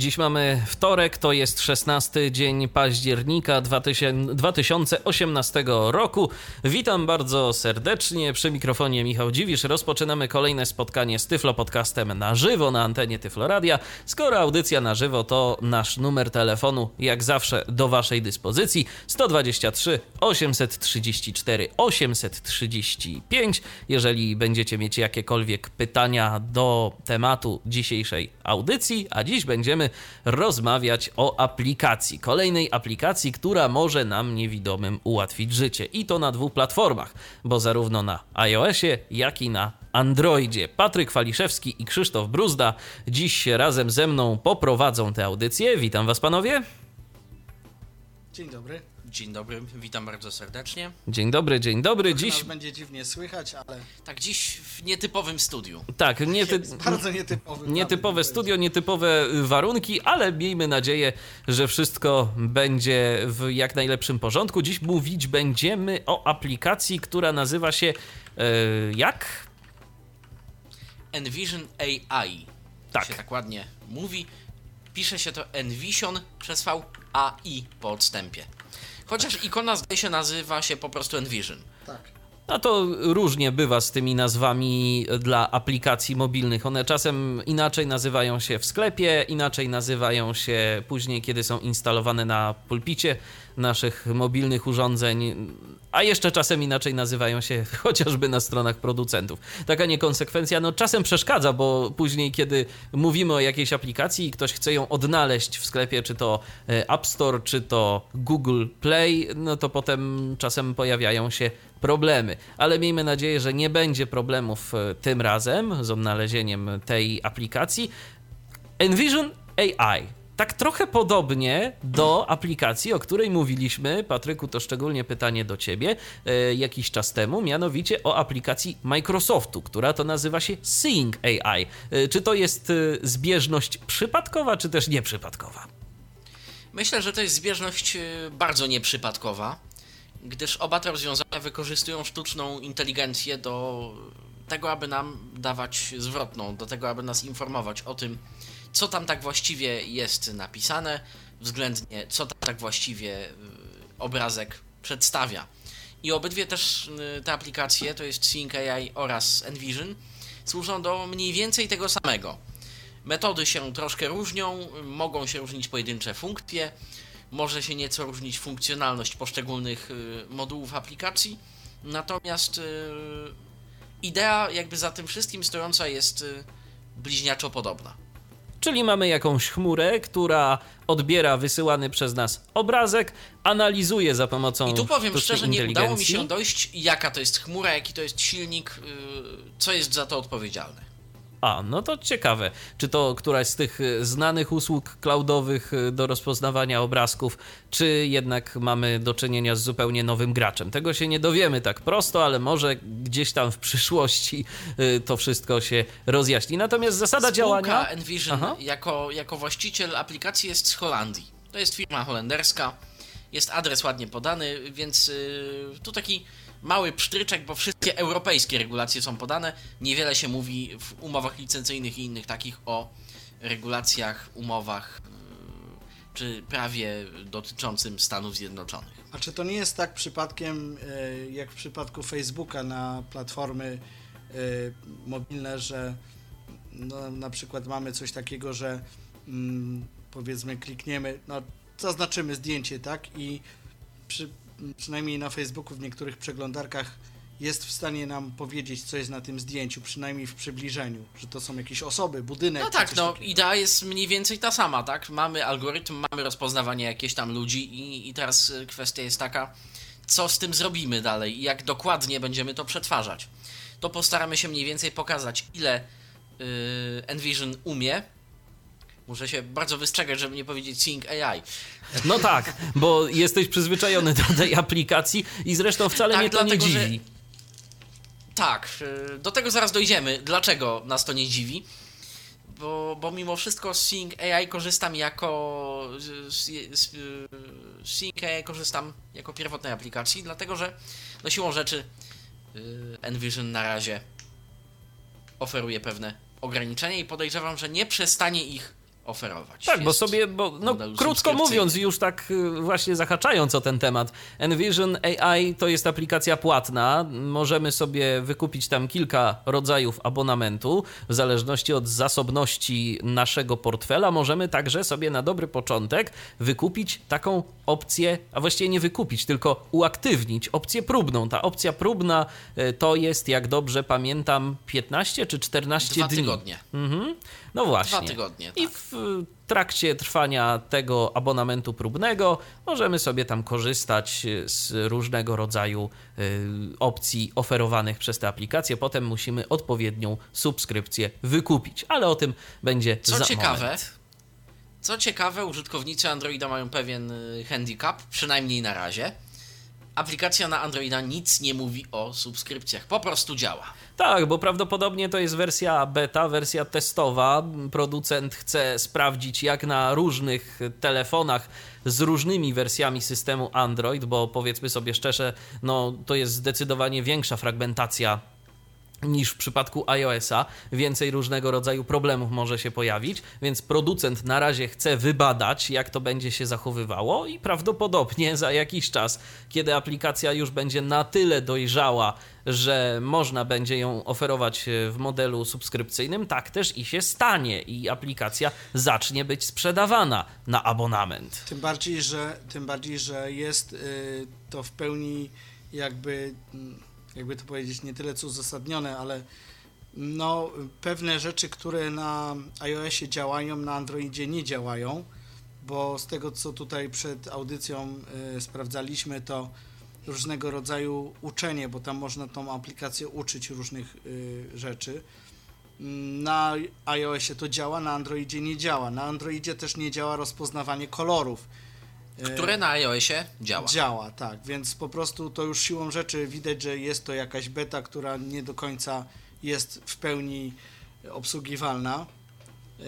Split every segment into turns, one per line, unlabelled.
Dziś mamy wtorek, to jest 16 dzień października 2018 roku. Witam bardzo serdecznie. Przy mikrofonie Michał Dziwisz. Rozpoczynamy kolejne spotkanie z Tyflo Podcastem na żywo na antenie Tyflo Radia. Skoro audycja na żywo, to nasz numer telefonu jak zawsze do Waszej dyspozycji 123 834 835. Jeżeli będziecie mieć jakiekolwiek pytania do tematu dzisiejszej audycji, a dziś będziemy rozmawiać o aplikacji. Kolejnej aplikacji, która może nam niewidomym ułatwić życie. I to na dwóch platformach, bo zarówno na iOSie, jak i na Androidzie. Patryk Waliszewski i Krzysztof Bruzda dziś razem ze mną poprowadzą tę audycję. Witam Was, panowie.
Dzień dobry.
Dzień dobry, witam bardzo serdecznie.
Dzień dobry, dzień dobry.
Dziś
Dziś.
będzie dziwnie słychać, ale
Tak, dziś w nietypowym studiu.
Tak, nie ty...
jest bardzo nietypowy.
Nietypowe studio, nietypowe warunki, ale miejmy nadzieję, że wszystko będzie w jak najlepszym porządku. Dziś mówić będziemy o aplikacji, która nazywa się e, jak?
Envision AI.
Tak.
Się tak ładnie mówi. Pisze się to Envision przez V AI po odstępie. Chociaż ikona zdaje się nazywa się po prostu Envision.
Tak.
No to różnie bywa z tymi nazwami dla aplikacji mobilnych. One czasem inaczej nazywają się w sklepie, inaczej nazywają się później, kiedy są instalowane na pulpicie naszych mobilnych urządzeń, a jeszcze czasem inaczej nazywają się chociażby na stronach producentów. Taka niekonsekwencja no czasem przeszkadza, bo później, kiedy mówimy o jakiejś aplikacji i ktoś chce ją odnaleźć w sklepie, czy to e, App Store, czy to Google Play, no to potem czasem pojawiają się problemy. Ale miejmy nadzieję, że nie będzie problemów e, tym razem z odnalezieniem tej aplikacji. Envision AI. Tak trochę podobnie do aplikacji, o której mówiliśmy, Patryku, to szczególnie pytanie do ciebie, e, jakiś czas temu, mianowicie o aplikacji Microsoftu, która to nazywa się Seeing AI. E, czy to jest e, zbieżność przypadkowa, czy też nieprzypadkowa?
Myślę, że to jest zbieżność y, bardzo nieprzypadkowa, gdyż oba te rozwiązania wykorzystują sztuczną inteligencję do tego, aby nam dawać zwrotną, do tego, aby nas informować o tym, co tam tak właściwie jest napisane, względnie co tam tak właściwie y, obrazek przedstawia. I obydwie też y, te aplikacje, to jest Sync AI oraz Envision, służą do mniej więcej tego samego. Metody się troszkę różnią, mogą się różnić pojedyncze funkcje, może się nieco różnić funkcjonalność poszczególnych y, modułów aplikacji, natomiast idea jakby za tym wszystkim stojąca jest bliźniaczo podobna.
Czyli mamy jakąś chmurę, która odbiera wysyłany przez nas obrazek, analizuje za pomocą
I tu powiem szczerze, nie udało mi się dojść, jaka to jest chmura, jaki to jest silnik, y, co jest za to odpowiedzialne.
A, no to ciekawe. Czy to któraś z tych y, znanych usług cloudowych y, do rozpoznawania obrazków, czy jednak mamy do czynienia z zupełnie nowym graczem? Tego się nie dowiemy tak prosto, ale może gdzieś tam w przyszłości y, to wszystko się rozjaśni. Natomiast zasada
Spółka
działania.
Envision
Aha.
jako, jako właściciel aplikacji jest z Holandii. To jest firma holenderska, jest adres ładnie podany, więc tu taki mały psztryczek, bo wszystkie europejskie regulacje są podane. Niewiele się mówi w umowach licencyjnych i innych takich o regulacjach, umowach y, czy prawie dotyczącym Stanów Zjednoczonych.
A czy to nie jest tak przypadkiem, e, jak w przypadku Facebooka na platformy e, mobilne, że no, na przykład mamy coś takiego, że mm, powiedzmy klikniemy, no zaznaczymy zdjęcie, tak? I przy, przynajmniej na Facebooku w niektórych przeglądarkach jest w stanie nam powiedzieć, co jest na tym zdjęciu, przynajmniej w przybliżeniu, że to są jakieś osoby, budynek.
No tak, no
takiego.
idea jest mniej więcej ta sama, tak? Mamy algorytm, mamy rozpoznawanie jakieś tam ludzi i, i teraz y, kwestia jest taka, co z tym zrobimy dalej i jak dokładnie będziemy to przetwarzać. To postaramy się mniej więcej pokazać, ile yy, Envision umie. Muszę się bardzo wystrzegać, żeby nie powiedzieć Sync AI.
No tak, bo jesteś przyzwyczajony do tej aplikacji i zresztą wcale
Tak,
mnie to nie
dlatego, że-
dziwi.
Tak, y, do tego zaraz dojdziemy. Dlaczego nas to nie dziwi? bo, bo mimo wszystko z Sync AI korzystam jako z, z, z Sync AI korzystam jako pierwotnej aplikacji, dlatego że no siłą rzeczy y, Envision na razie oferuje pewne ograniczenia i podejrzewam, że nie przestanie ich oferować.
Tak, bo sobie, bo no, krótko mówiąc, już tak y, właśnie zahaczając o ten temat, Envision AI to jest aplikacja płatna. Możemy sobie wykupić tam kilka rodzajów abonamentu. W zależności od zasobności naszego portfela, możemy także sobie na dobry początek wykupić taką opcję, a właściwie nie wykupić, tylko uaktywnić opcję próbną. Ta opcja próbna y, to jest, jak dobrze pamiętam, 15 czy 14
Dwa
dni.
tygodnie.
Mhm. No właśnie.
Dwa tygodnie,
I
tak.
w trakcie trwania tego abonamentu próbnego możemy sobie tam korzystać z różnego rodzaju y, opcji oferowanych przez te aplikacje. Potem musimy odpowiednią subskrypcję wykupić, ale o tym będzie
Co
za
ciekawe,
moment.
co ciekawe, użytkownicy Androida mają pewien y, handicap, przynajmniej na razie. Aplikacja na Androida nic nie mówi o subskrypcjach, po prostu działa.
Tak, bo prawdopodobnie to jest wersja beta, wersja testowa. Producent chce sprawdzić, jak na różnych telefonach z różnymi wersjami systemu Android, bo powiedzmy sobie szczerze, no to jest zdecydowanie większa fragmentacja niż w przypadku iOS-a. Więcej różnego rodzaju problemów może się pojawić, więc producent na razie chce wybadać, jak to będzie się zachowywało i prawdopodobnie za jakiś czas, kiedy aplikacja już będzie na tyle dojrzała, że można będzie ją oferować w modelu subskrypcyjnym, tak też i się stanie i aplikacja zacznie być sprzedawana na abonament.
Tym bardziej, że, tym bardziej, że jest y, to w pełni jakby, mm, jakby to powiedzieć, nie tyle co uzasadnione, ale no, pewne rzeczy, które na iOSie działają, na Androidzie nie działają, bo z tego co tutaj przed audycją y, sprawdzaliśmy, to różnego rodzaju uczenie, bo tam można tą aplikację uczyć różnych y, rzeczy. Na iOSie to działa, na Androidzie nie działa. Na Androidzie też nie działa rozpoznawanie kolorów.
Które na iOSie działa.
Działa, tak, więc po prostu to już siłą rzeczy widać, że jest to jakaś beta, która nie do końca jest w pełni obsługiwalna, e,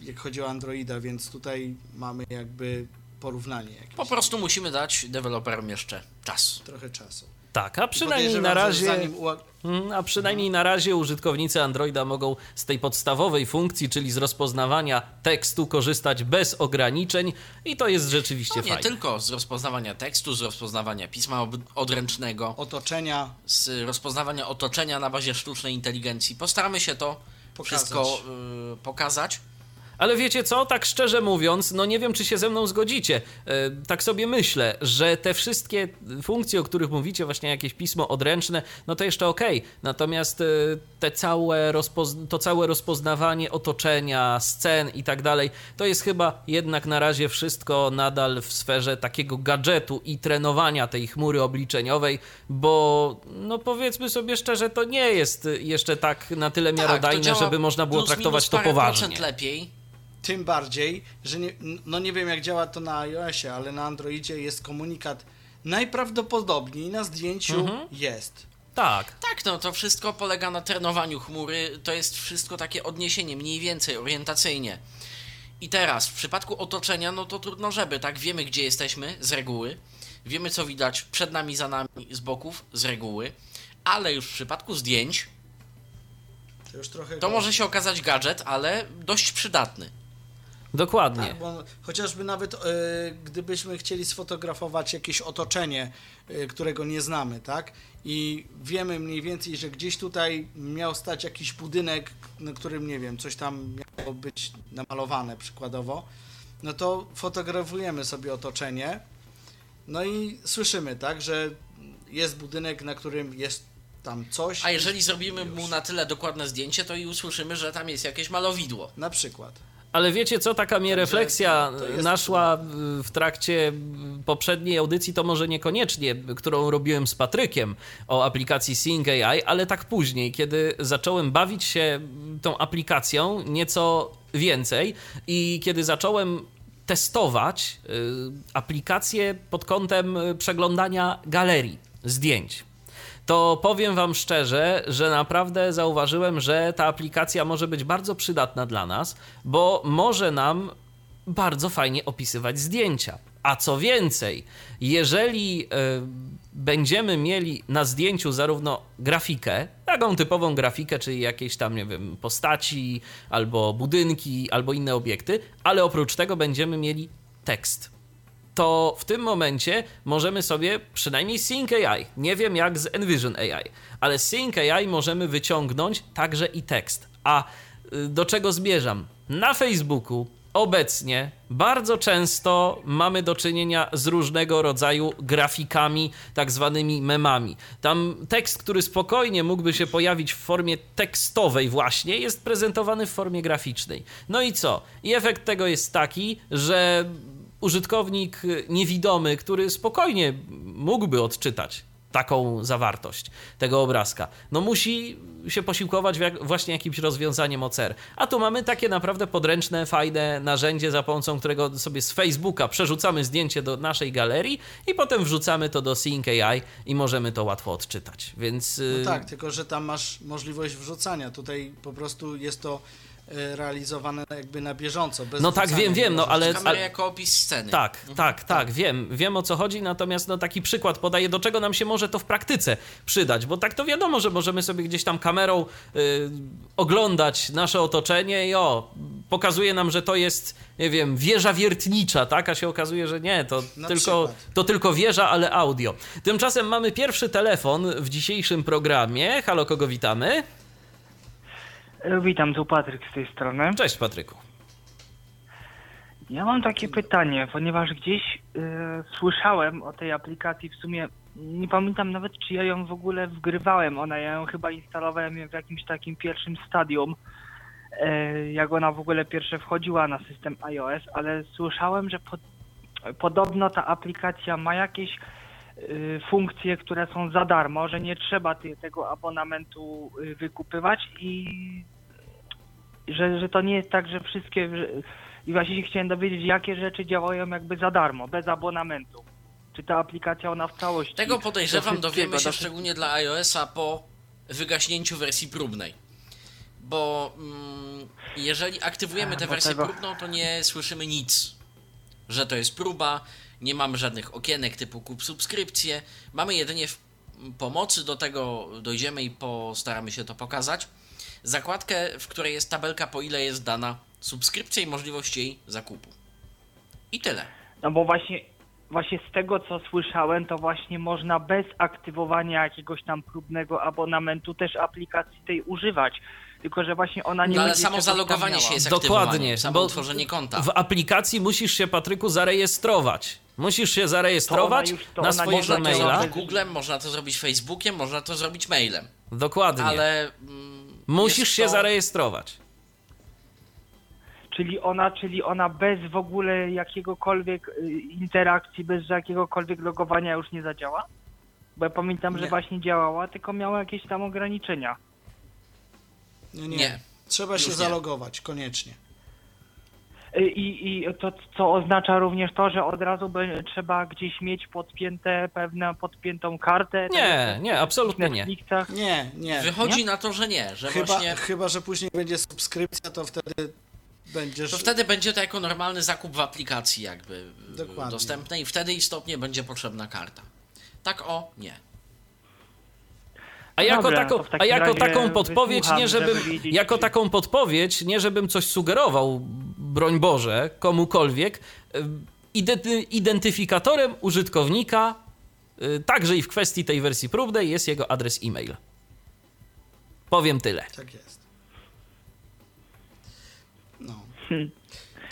jak chodzi o Androida, więc tutaj mamy jakby porównanie jakieś,
Po prostu musimy dać deweloperom jeszcze czas.
trochę czasu.
Tak, a przynajmniej na razie.
Zanim ua-
Mm, A przynajmniej na razie użytkownicy Androida mogą z tej podstawowej funkcji, czyli z rozpoznawania tekstu, korzystać bez ograniczeń i to jest rzeczywiście
No nie
fajne.
tylko z rozpoznawania tekstu, z rozpoznawania pisma odręcznego,
otoczenia
z rozpoznawania otoczenia na bazie sztucznej inteligencji. Postaramy się to
Pokazać.
wszystko y, pokazać.
Ale wiecie co, tak szczerze mówiąc, no nie wiem, czy się ze mną zgodzicie. E, Tak sobie myślę, że te wszystkie funkcje, o których mówicie, właśnie jakieś pismo odręczne, no to jeszcze okej. Natomiast e, te całe to całe rozpoznawanie otoczenia, scen i tak dalej, to jest chyba jednak na razie wszystko nadal w sferze takiego gadżetu i trenowania tej chmury obliczeniowej, bo no powiedzmy sobie szczerze, to nie jest jeszcze tak na tyle
Tak,
miarodajne,
działa
żeby można było traktować to poważnie.
lepiej.
Tym bardziej, że nie, no nie wiem jak działa to na iOSie, ale na Androidzie jest komunikat najprawdopodobniej na zdjęciu
Mhm.
jest.
Tak.
Tak, no to wszystko polega na trenowaniu chmury. To jest wszystko takie odniesienie, mniej więcej orientacyjnie. I teraz, w przypadku otoczenia, no to trudno żeby, tak? Wiemy, gdzie jesteśmy z reguły. Wiemy, co widać przed nami, za nami, z boków z reguły. Ale już w przypadku zdjęć,
To już trochę
to może się okazać gadżet, ale dość przydatny.
Dokładnie.
Tak, bo chociażby nawet e, gdybyśmy chcieli sfotografować jakieś otoczenie, e, którego nie znamy, tak? I wiemy mniej więcej, że gdzieś tutaj miał stać jakiś budynek, na którym nie wiem, coś tam miało być namalowane przykładowo, no to fotografujemy sobie otoczenie, no i słyszymy, tak, że jest budynek, na którym jest tam coś.
A jeżeli zrobimy
już.
mu na tyle dokładne zdjęcie, to i usłyszymy, że tam jest jakieś malowidło.
Na przykład.
Ale wiecie co, taka mnie refleksja
to
naszła w trakcie poprzedniej audycji, to może niekoniecznie, którą robiłem z Patrykiem o aplikacji Sync AI, ale tak później, kiedy zacząłem bawić się tą aplikacją nieco więcej i kiedy zacząłem testować y, aplikację pod kątem y, przeglądania galerii zdjęć. To powiem Wam szczerze, że naprawdę zauważyłem, że ta aplikacja może być bardzo przydatna dla nas, bo może nam bardzo fajnie opisywać zdjęcia. A co więcej, jeżeli y, będziemy mieli na zdjęciu zarówno grafikę, taką typową grafikę, czyli jakieś tam, nie wiem, postaci, albo budynki, albo inne obiekty, ale oprócz tego będziemy mieli tekst. To w tym momencie możemy sobie, przynajmniej Sync AI, nie wiem jak z Envision AI, ale Sync AI możemy wyciągnąć także i tekst. A y, do czego zmierzam? Na Facebooku obecnie bardzo często mamy do czynienia z różnego rodzaju grafikami, tak zwanymi memami. Tam tekst, który spokojnie mógłby się pojawić w formie tekstowej, właśnie, jest prezentowany w formie graficznej. No i co? I efekt tego jest taki, że użytkownik niewidomy, który spokojnie mógłby odczytać taką zawartość tego obrazka. No musi się posiłkować jak, właśnie jakimś rozwiązaniem OCR. A tu mamy takie naprawdę podręczne, fajne narzędzie, za pomocą którego sobie z Facebooka przerzucamy zdjęcie do naszej galerii i potem wrzucamy to do Sync AI i możemy to łatwo odczytać. Więc...
No y, tak, tylko że tam masz możliwość wrzucania. Tutaj po prostu jest to realizowane jakby na bieżąco. Bez
no tak, wiem, wiem, no ale...
ale jako opis sceny.
Tak, mhm. tak, tak, tak, wiem, wiem o co chodzi, natomiast no taki przykład podaję, do czego nam się może to w praktyce przydać, bo tak to wiadomo, że możemy sobie gdzieś tam kamerą y, oglądać nasze otoczenie i o, pokazuje nam, że to jest, nie wiem, wieża wiertnicza, tak, a się okazuje, że nie, to, tylko, to tylko wieża, ale audio. Tymczasem mamy pierwszy telefon w dzisiejszym programie. Halo, kogo witamy?
Witam, tu Patryk z tej strony.
Cześć Patryku.
Ja mam takie pytanie, ponieważ gdzieś y, słyszałem o tej aplikacji, w sumie nie pamiętam nawet, czy ja ją w ogóle wgrywałem. Ona, ja ją chyba instalowałem w jakimś takim pierwszym stadium, y, jak ona w ogóle pierwsze wchodziła na system iOS, ale słyszałem, że pod, podobno ta aplikacja ma jakieś Y, funkcje, które są za darmo, że nie trzeba tego abonamentu wykupywać i że, że to nie jest tak, że wszystkie. Że, I właśnie się chciałem dowiedzieć, jakie rzeczy działają jakby za darmo, bez abonamentu. Czy ta aplikacja ona w całości.
Tego podejrzewam, dowiemy się szczególnie dla iOS-a po wygaśnięciu wersji próbnej. Bo mm, jeżeli aktywujemy tę wersję tego... próbną, to nie słyszymy nic, że to jest próba, nie mamy żadnych okienek typu kup subskrypcję. Mamy jedynie pomocy, do tego dojdziemy i postaramy się to pokazać. Zakładkę, w której jest tabelka, po ile jest dana subskrypcja i możliwość jej zakupu. I tyle.
No bo właśnie, właśnie z tego co słyszałem, to właśnie można bez aktywowania jakiegoś tam próbnego abonamentu też aplikacji tej używać tylko że właśnie ona nie
No ale samo zalogowanie się jest Dokładnie, samo bo utworzenie konta.
W aplikacji musisz się, Patryku, zarejestrować. Musisz się zarejestrować już, na swojego maila.
Można to Googlem, można to zrobić Facebookiem, można to zrobić mailem.
Dokładnie.
Ale mm,
musisz się to... zarejestrować.
Czyli ona, czyli ona bez w ogóle jakiegokolwiek y, interakcji, bez jakiegokolwiek logowania już nie zadziała? Bo ja pamiętam, nie. że właśnie działała, tylko miała jakieś tam ograniczenia.
Nie, nie. nie. Trzeba się nie. zalogować, koniecznie.
Y, I, I to, co oznacza również to, że od razu by, trzeba gdzieś mieć podpięte pewną podpiętą kartę.
Nie, nie, absolutnie nie.
Nie, nie.
Wychodzi
nie?
na to, że nie. Że
chyba,
właśnie...
chyba, że później będzie subskrypcja, to wtedy będziesz...
To wtedy będzie to jako normalny zakup w aplikacji jakby Dokładnie. dostępny i wtedy istotnie będzie potrzebna karta. Tak o, nie.
A jako, Dobra, taką, a jako taką podpowiedź, nie żebym, jako taką podpowiedź, nie żebym coś sugerował, broń Boże, komukolwiek, identyfikatorem użytkownika, y, także i w kwestii tej wersji próbnej, jest jego adres e-mail. Powiem tyle.
Tak jest. No. Hmm.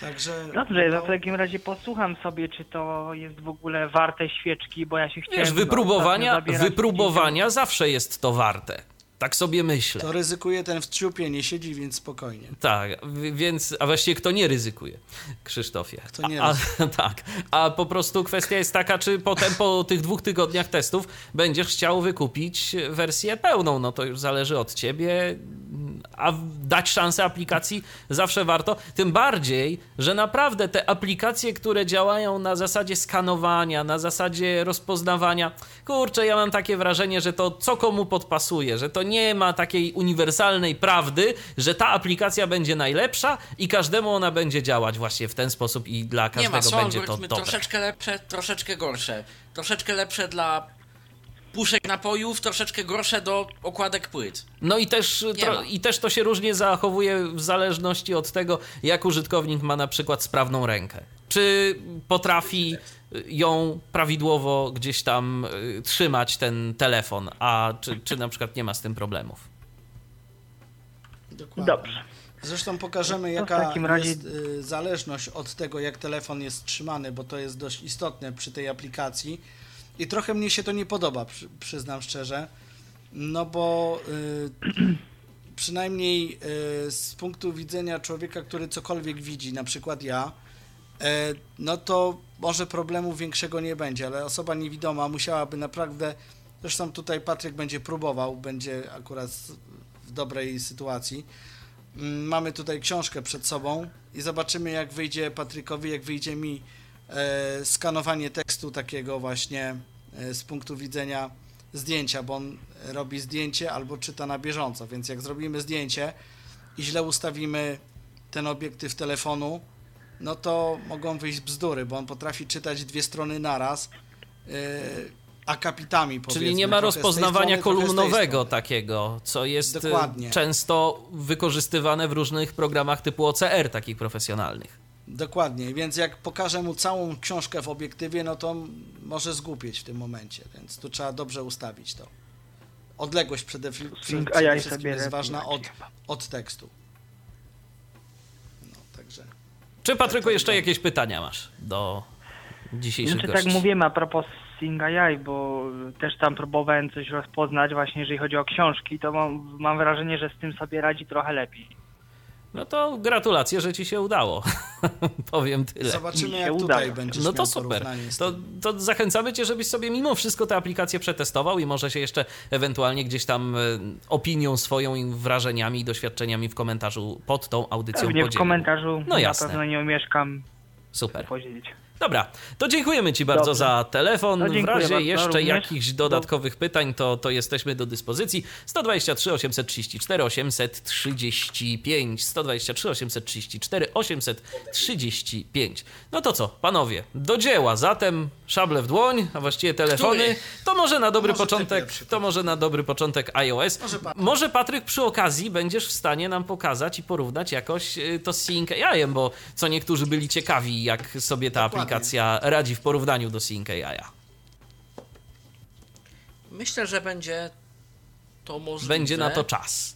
Także,
Dobrze, no... w takim razie posłucham sobie, czy to jest w ogóle warte świeczki, bo ja się chciałem...
Wiesz, wypróbowania, wypróbowania zawsze jest to warte. Tak sobie myślę.
To ryzykuje ten w ciupie, nie siedzi, więc spokojnie.
Tak, więc, a właściwie kto nie ryzykuje, Krzysztofie?
Kto nie
a, a, Tak, a po prostu kwestia jest taka, czy potem po tych dwóch tygodniach testów będziesz chciał wykupić wersję pełną, no to już zależy od ciebie, a dać szansę aplikacji zawsze warto. Tym bardziej, że naprawdę te aplikacje, które działają na zasadzie skanowania, na zasadzie rozpoznawania, kurczę, ja mam takie wrażenie, że to co komu podpasuje, że to nie ma takiej uniwersalnej prawdy, że ta aplikacja będzie najlepsza i każdemu ona będzie działać właśnie w ten sposób i dla
Nie
każdego
ma, są
będzie to dobre.
troszeczkę lepsze, troszeczkę gorsze. Troszeczkę lepsze dla puszek napojów, troszeczkę gorsze do okładek płyt.
No i też,
Nie
tro,
ma.
i też to się różnie zachowuje w zależności od tego, jak użytkownik ma na przykład sprawną rękę. Czy potrafi ją prawidłowo gdzieś tam y, trzymać ten telefon, a czy, czy na przykład nie ma z tym problemów.
Dokładnie.
Dobrze.
Zresztą pokażemy, jaka
razie-
jest y, zależność od tego, jak telefon jest trzymany, bo to jest dość istotne przy tej aplikacji. I trochę mnie się to nie podoba, przy, przyznam szczerze. No bo y, przynajmniej y, z punktu widzenia człowieka, który cokolwiek widzi, na przykład ja, no to może problemu większego nie będzie, ale osoba niewidoma musiałaby naprawdę. Zresztą tutaj Patryk będzie próbował, będzie akurat w dobrej sytuacji. Mm, Mamy tutaj książkę przed sobą i zobaczymy, jak wyjdzie Patrykowi, jak wyjdzie mi e, skanowanie tekstu takiego właśnie e, z punktu widzenia zdjęcia, bo on robi zdjęcie albo czyta na bieżąco, więc jak zrobimy zdjęcie i źle ustawimy ten obiektyw telefonu, no to mogą wyjść bzdury, bo on potrafi czytać dwie strony naraz, e, akapitami powiedzmy.
Czyli nie ma rozpoznawania
strony,
kolumnowego takiego, co jest y,
Dokładnie.
często wykorzystywane w różnych programach typu OCR, takich profesjonalnych.
Dokładnie, więc jak pokażę mu całą książkę w obiektywie, no to może zgłupieć w tym momencie, więc tu trzeba dobrze ustawić to. Odległość przede, przede, przede wszystkim jest ważna od, od tekstu. No, także
Czy Patryku jeszcze jakieś pytania masz do dzisiejszych
Znaczy
gości?
tak mówimy a propos Sing AI, bo też tam próbowałem coś rozpoznać właśnie jeżeli chodzi o książki, to mam, mam wrażenie, że z tym sobie radzi trochę lepiej.
No to gratulacje, że ci się udało. Powiem tyle.
zobaczymy, jak tutaj będziesz
No to
miał
super. To, to zachęcamy cię, żebyś sobie mimo wszystko tę aplikację przetestował i może się jeszcze ewentualnie gdzieś tam e, opinią swoją i wrażeniami i doświadczeniami w komentarzu pod tą audycją
Pewnie w
podzielił.
komentarzu
No
na
jasne.
pewno nie omieszkam
Super.
podzielić.
Dobra, to dziękujemy Ci bardzo
Dobrze.
za telefon.
No,
w razie jeszcze
również.
jakichś dodatkowych pytań, to, to jesteśmy do dyspozycji. 123 834 835 123 834 835 No to co, panowie, do dzieła. Zatem szable w dłoń, a właściwie telefony.
Który?
To może na dobry
Może
początek, to może na dobry początek iOS.
Może Patryk.
Może Patryk przy okazji będziesz w stanie nam pokazać i porównać jakoś y, to z Sync AI, bo co niektórzy byli ciekawi, jak sobie ta
Dokładnie.
aplikacja radzi w porównaniu do Sync AI.
Myślę, że będzie to możliwe.
Będzie na to czas.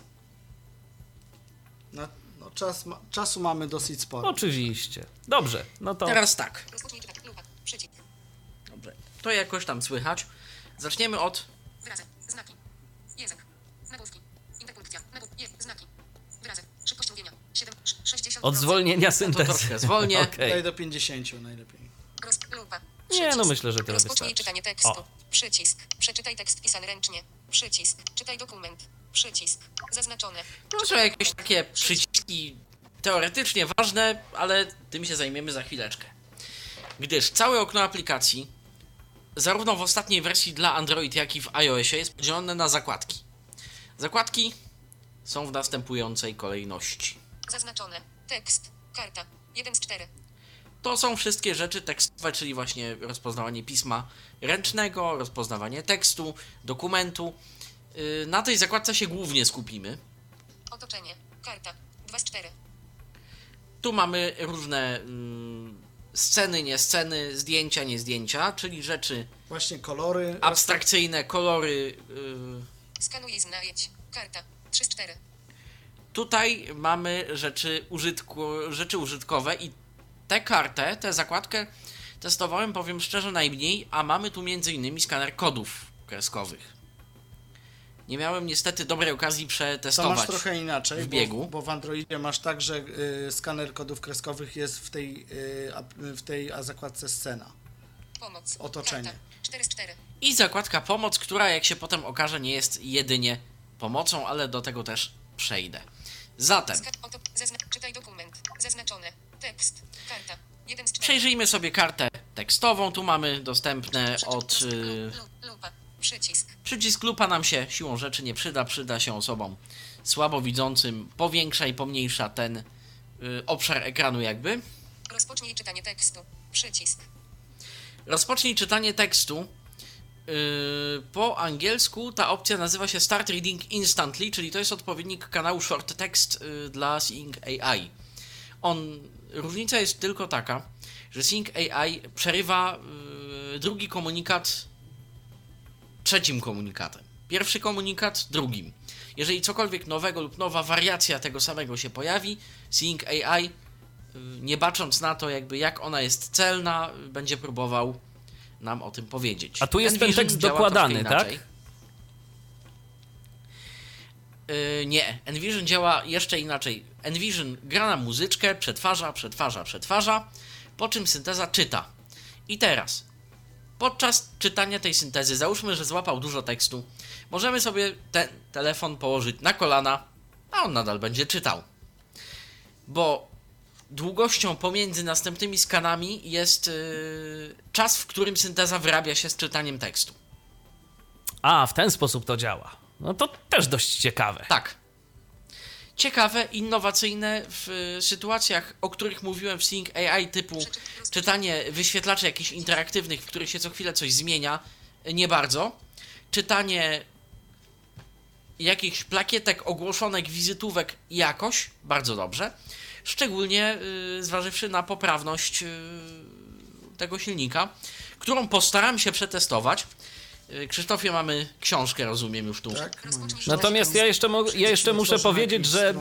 No, no czas, czasu mamy dosyć sporo.
Oczywiście. Dobrze, no to
Teraz tak.
Rozpocznij czytać. Lupa. Przycisk.
Dobrze. To jakoś tam słychać. Zaczniemy od
Wyrazy. Znaki. Język. Nagłówki. Interpunkcja. Znaki. Wyrazy. Szybkość mówienia. 7. 60.
od zwolnienia
to
syntezy.
troszkę zwolnię.
Okej.
Daj do 50 najlepiej.
Roz... Lupa.
Nie, no myślę, że tyle
Rozpocznij
wystarczy.
czytanie tekstu.
O.
Przycisk. Przeczytaj tekst pisany ręcznie. Przycisk. Czytaj dokument. Przycisk. Zaznaczone.
To są
Czytaj
jakieś takie przyciski teoretycznie ważne, ale tym się zajmiemy za chwileczkę. Gdyż całe okno aplikacji, zarówno w ostatniej wersji dla Android, jak i w iOSie, jest podzielone na zakładki. Zakładki są w następującej kolejności.
Zaznaczone. Tekst. Karta. 1 z 4.
To są wszystkie rzeczy tekstowe, czyli właśnie rozpoznawanie pisma ręcznego, rozpoznawanie tekstu, dokumentu. Yy, Na tej zakładce się głównie skupimy.
Otoczenie. Karta. 2 z 4.
Tu mamy różne mm, sceny, nie sceny, zdjęcia, nie zdjęcia, czyli rzeczy
Właśnie kolory.
abstrakcyjne, kolory. Yy.
Skanuj i znajdź. Karta. 3 z 4.
Tutaj mamy rzeczy, użytku, rzeczy użytkowe i tę kartę, tę zakładkę testowałem, powiem szczerze, najmniej, a mamy tu m.in. skaner kodów kreskowych. Nie miałem niestety dobrej okazji
To
przetestować.
masz trochę inaczej,
w biegu.
Bo, bo w Androidzie masz tak, że y, skaner kodów kreskowych jest w tej, y, w tej a zakładce scena.
Pomoc.
Otoczenie.
Karta. 4 z 4.
I zakładka pomoc, która jak się potem okaże nie jest jedynie pomocą, ale do tego też przejdę. Zatem
czytaj dokument. Zaznaczone. Tekst. Karta. Jeden z czterech.
przejrzyjmy sobie kartę tekstową. Tu mamy dostępne od. Y.
Przycisk.
przycisk lupa nam się siłą rzeczy nie przyda. Przyda się osobom słabowidzącym. Powiększa i pomniejsza ten y, obszar ekranu, jakby.
Rozpocznij czytanie tekstu. Przycisk.
Rozpocznij czytanie tekstu. Yy, po angielsku ta opcja nazywa się Start Reading Instantly, czyli to jest odpowiednik kanału Short Text yy, dla Seeing AI. On, różnica jest tylko taka, że Seeing AI przerywa yy, drugi komunikat trzecim komunikatem. Pierwszy komunikat drugim. Jeżeli cokolwiek nowego lub nowa wariacja tego samego się pojawi, Seeing AI, yy, nie bacząc na to, jakby jak ona jest celna, będzie próbował nam o tym powiedzieć.
A tu jest ten
Envision
tekst
działa
dokładany, tak?
Yy, nie, Envision działa jeszcze inaczej. Envision gra na muzyczkę, przetwarza, przetwarza, przetwarza, po czym synteza czyta. I teraz, podczas czytania tej syntezy, załóżmy, że złapał dużo tekstu, możemy sobie ten telefon położyć na kolana, a on nadal będzie czytał. Bo długością pomiędzy następnymi skanami jest yy, czas, w którym synteza wyrabia się z czytaniem tekstu.
A, w ten sposób to działa. No to też dość ciekawe.
Tak. Ciekawe, innowacyjne w sytuacjach, o których mówiłem w Seeing AI, typu czytanie wyświetlaczy jakichś interaktywnych, w których się co chwilę coś zmienia, nie bardzo. Czytanie jakichś plakietek, ogłoszonek, wizytówek jakoś, bardzo dobrze. Szczególnie y, zważywszy na poprawność y, tego silnika, którą postaram się przetestować. Y, Krzysztofie, mamy książkę, rozumiem już tu.
Tak?
Natomiast ja jeszcze, mo- ja jeszcze muszę powiedzieć, że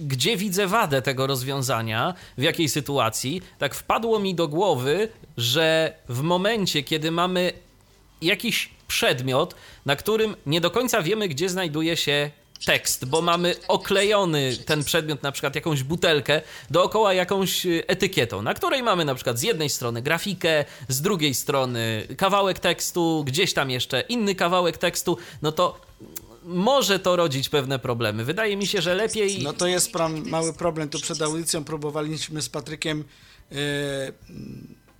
gdzie widzę wadę tego rozwiązania, w jakiej sytuacji, tak wpadło mi do głowy, że w momencie, kiedy mamy jakiś przedmiot, na którym nie do końca wiemy, gdzie znajduje się tekst, bo mamy oklejony ten przedmiot, na przykład jakąś butelkę, dookoła jakąś y, etykietą, na której mamy na przykład z jednej strony grafikę, z drugiej strony kawałek tekstu, gdzieś tam jeszcze inny kawałek tekstu, no to może to rodzić pewne problemy. Wydaje mi się, że lepiej.
No to jest pram, mały problem. Tu przed audycją próbowaliśmy z Patrykiem e,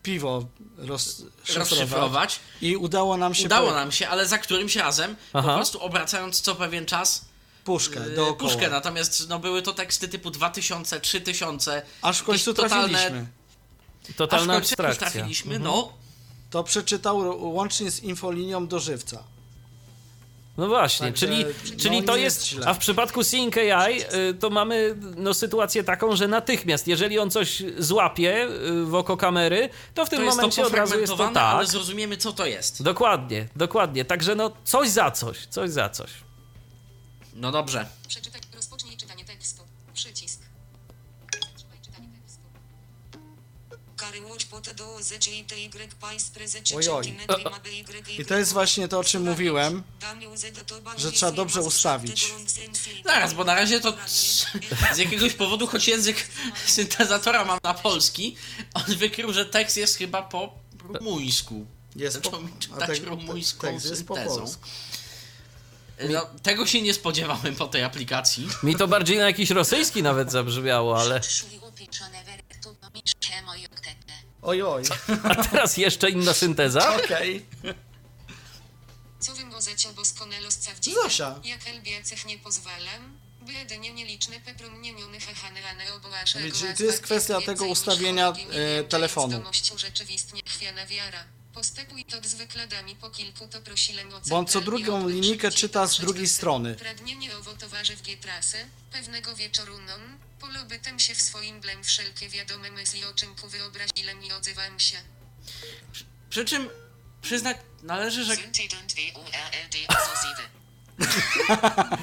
piwo rozszyfrować.
Rozszyfrować.
I udało nam się
Udało
po-
nam się, ale za którymś razem,
Aha.
po prostu obracając co pewien czas
puszkę
yy,
dookoła.
puszkę, natomiast no, były to teksty typu 2000, 3000,
Aż w końcu
totalne-
trafiliśmy.
aż w
Totalna
końcu trafiliśmy,
Mhm.
no.
To przeczytał łącznie z infolinią do żywca.
No właśnie,
Także,
czyli,
no,
czyli to jest.
źle.
A w przypadku Seeing AI y, to mamy no, sytuację taką, że natychmiast, jeżeli on coś złapie y, w oko kamery, to w tym
To
momencie
to
od razu jest to tak.
ale zrozumiemy co to jest.
Dokładnie, dokładnie. Także no coś za coś, coś za coś.
No dobrze.
Przeczytaj. Rozpocznij czytanie tekstu. Przycisk. Zatrzymaj czytanie tekstu.
care łódź po te 20 i ty paisprezece
Ojoj.
ma by y
I to jest właśnie to, o czym mówiłem, że trzeba dobrze ustawić.
Zaraz, bo na razie to z jakiegoś powodu, choć język syntezatora mam na polski, on wykrył, że tekst jest chyba po rumuńsku.
Jest
Zaczął
po-
mi czytać rumuńską
tekst jest po
syntezą.
polsku.
No, tego się nie spodziewałem po tej aplikacji.
Mi to bardziej na jakiś rosyjski nawet zabrzmiało, ale.
Oj, oj.
A teraz jeszcze inna synteza?
Okej.
Co?
Zosia.
Jak elbiacech nie pozwalam? By jedynie nieliczne peprumnieniony hechane obołasze.
Czyli to jest kwestia tego ustawienia, e, telefonu.
rzeczywistnie chwiana wiara. Postępuj to z wykładami po kilku to prosilem o
Bo on co drugą linijkę czyta z drugiej strony.
Pragnienie owo towarzy w G-trasy, pewnego wieczoru non, polobytem się w swoim blem wszelkie wiadome myśli o czymku wyobrazilem i odzywam się.
Przy czym przyznać należy, że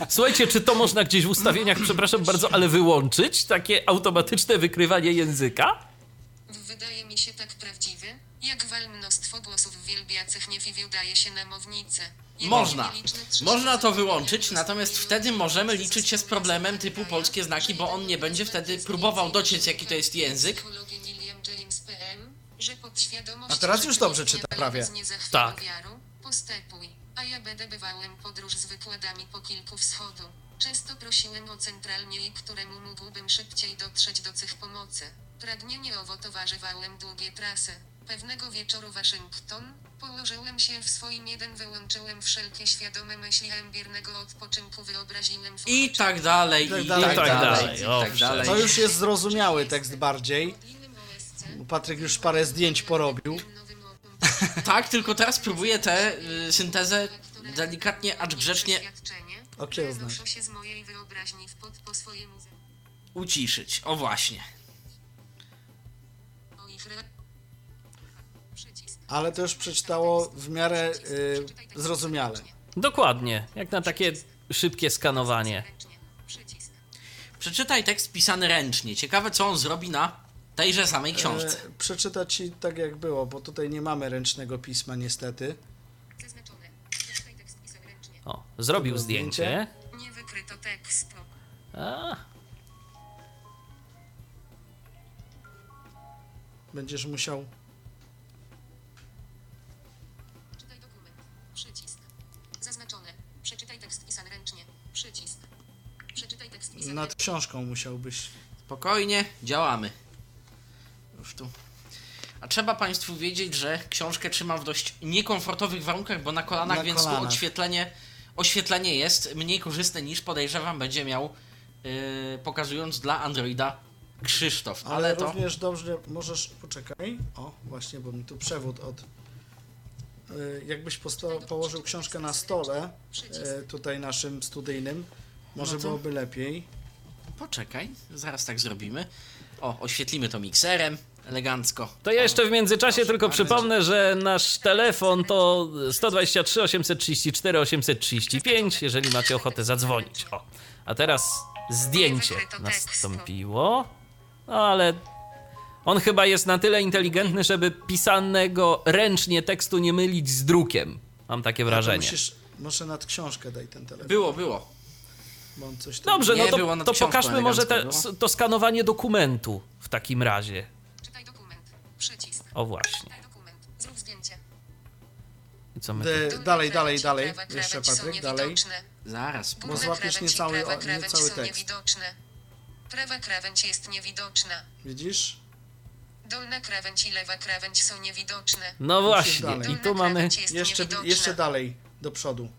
Słuchajcie, czy to można gdzieś w ustawieniach, przepraszam bardzo, ale wyłączyć? Takie automatyczne wykrywanie języka?
Wydaje mi się tak prawdziwy, jak wal mnóstwo głosów w wielbiacych nie wydaje się na mownicę.
Można. Można to wyłączyć, natomiast wtedy możemy liczyć się z problemem typu polskie
na
znaki, bo on nie będzie wtedy próbował dociec, jaki to jest język.
A teraz już dobrze czyta prawie.
Tak.
Postępuj, a ja będę bywałem podróż z wykładami po kilku wschodu. Często prosiłem o centralniej, któremu mógłbym szybciej dotrzeć do cech pomocy. Pragnienie owo towarzywałem długie trasy. Pewnego wieczoru Waszyngton, położyłem się w swoim jeden, wyłączyłem wszelkie świadome myśli ambiernego odpoczynku, wyobraziłem w
I tak dalej, i tak
dalej.
dalej,
I tak
dalej,
i tak dalej.
To już jest zrozumiały tekst bardziej. bo Patryk już parę zdjęć porobił.
Tak, tylko teraz próbuję tę y, syntezę delikatnie, acz grzecznie
Okiełznać.
Przenoszę się z mojej wyobraźni w pod po swojemu ze-
uciszyć. O właśnie.
Ale to już przeczytało w miarę y, zrozumiale.
Dokładnie, jak na takie szybkie skanowanie.
Przeczytaj tekst pisany ręcznie. Ciekawe, co on zrobi na tejże samej książce.
E, przeczytać ci tak jak było, bo tutaj nie mamy ręcznego pisma niestety.
Zaznaczone. Przeczytaj tekst pisał ręcznie.
O, zrobił
Zrobił
zdjęcie.
Nie wykryto tekstu.
A,
Będziesz musiał. Nad książką musiałbyś.
Spokojnie, działamy. Już tu. A trzeba Państwu wiedzieć, że książkę trzymam w dość niekomfortowych warunkach, bo na kolanach,
Na
więc tu
kolanach.
oświetlenie, oświetlenie jest mniej korzystne niż podejrzewam będzie miał, yy, pokazując dla Androida Krzysztof.
Ale,
Ale, to
również dobrze możesz. Poczekaj. O, właśnie, bo mi tu przewód od. y, Jakbyś posto- położył książkę na stole, y, tutaj naszym studyjnym, może
No to-
byłoby lepiej.
Poczekaj, zaraz tak zrobimy. O, oświetlimy to mikserem, elegancko.
to ja jeszcze w międzyczasie tylko
bardzo.
przypomnę, że nasz telefon to 123 834 835, jeżeli macie ochotę zadzwonić. O, a teraz zdjęcie nastąpiło. No ale on chyba jest na tyle inteligentny, żeby pisanego ręcznie tekstu nie mylić z drukiem. Mam takie wrażenie.
Musisz, może nad książkę daj ten telefon,
Było, było.
bo on coś tam...
Dobrze,
Nie
no to, to pokażmy może te,
elegancko
to skanowanie dokumentu w takim razie.
Czytaj dokument. Przycisk.
O właśnie.
Czytaj dokument. Zrób zdjęcie.
I co my
Dolna
dalej, dalej, dalej. Jeszcze Patryk, dalej.
Zaraz.
Górna
złapiesz niecały-
prawa
niecały
są
tekst.
niewidoczne. Prawa krawędź jest niewidoczna.
Widzisz?
Dolna krawędź i lewa krawędź są niewidoczne.
No właśnie. I tu mamy.
Jeszcze, jeszcze dalej, do przodu.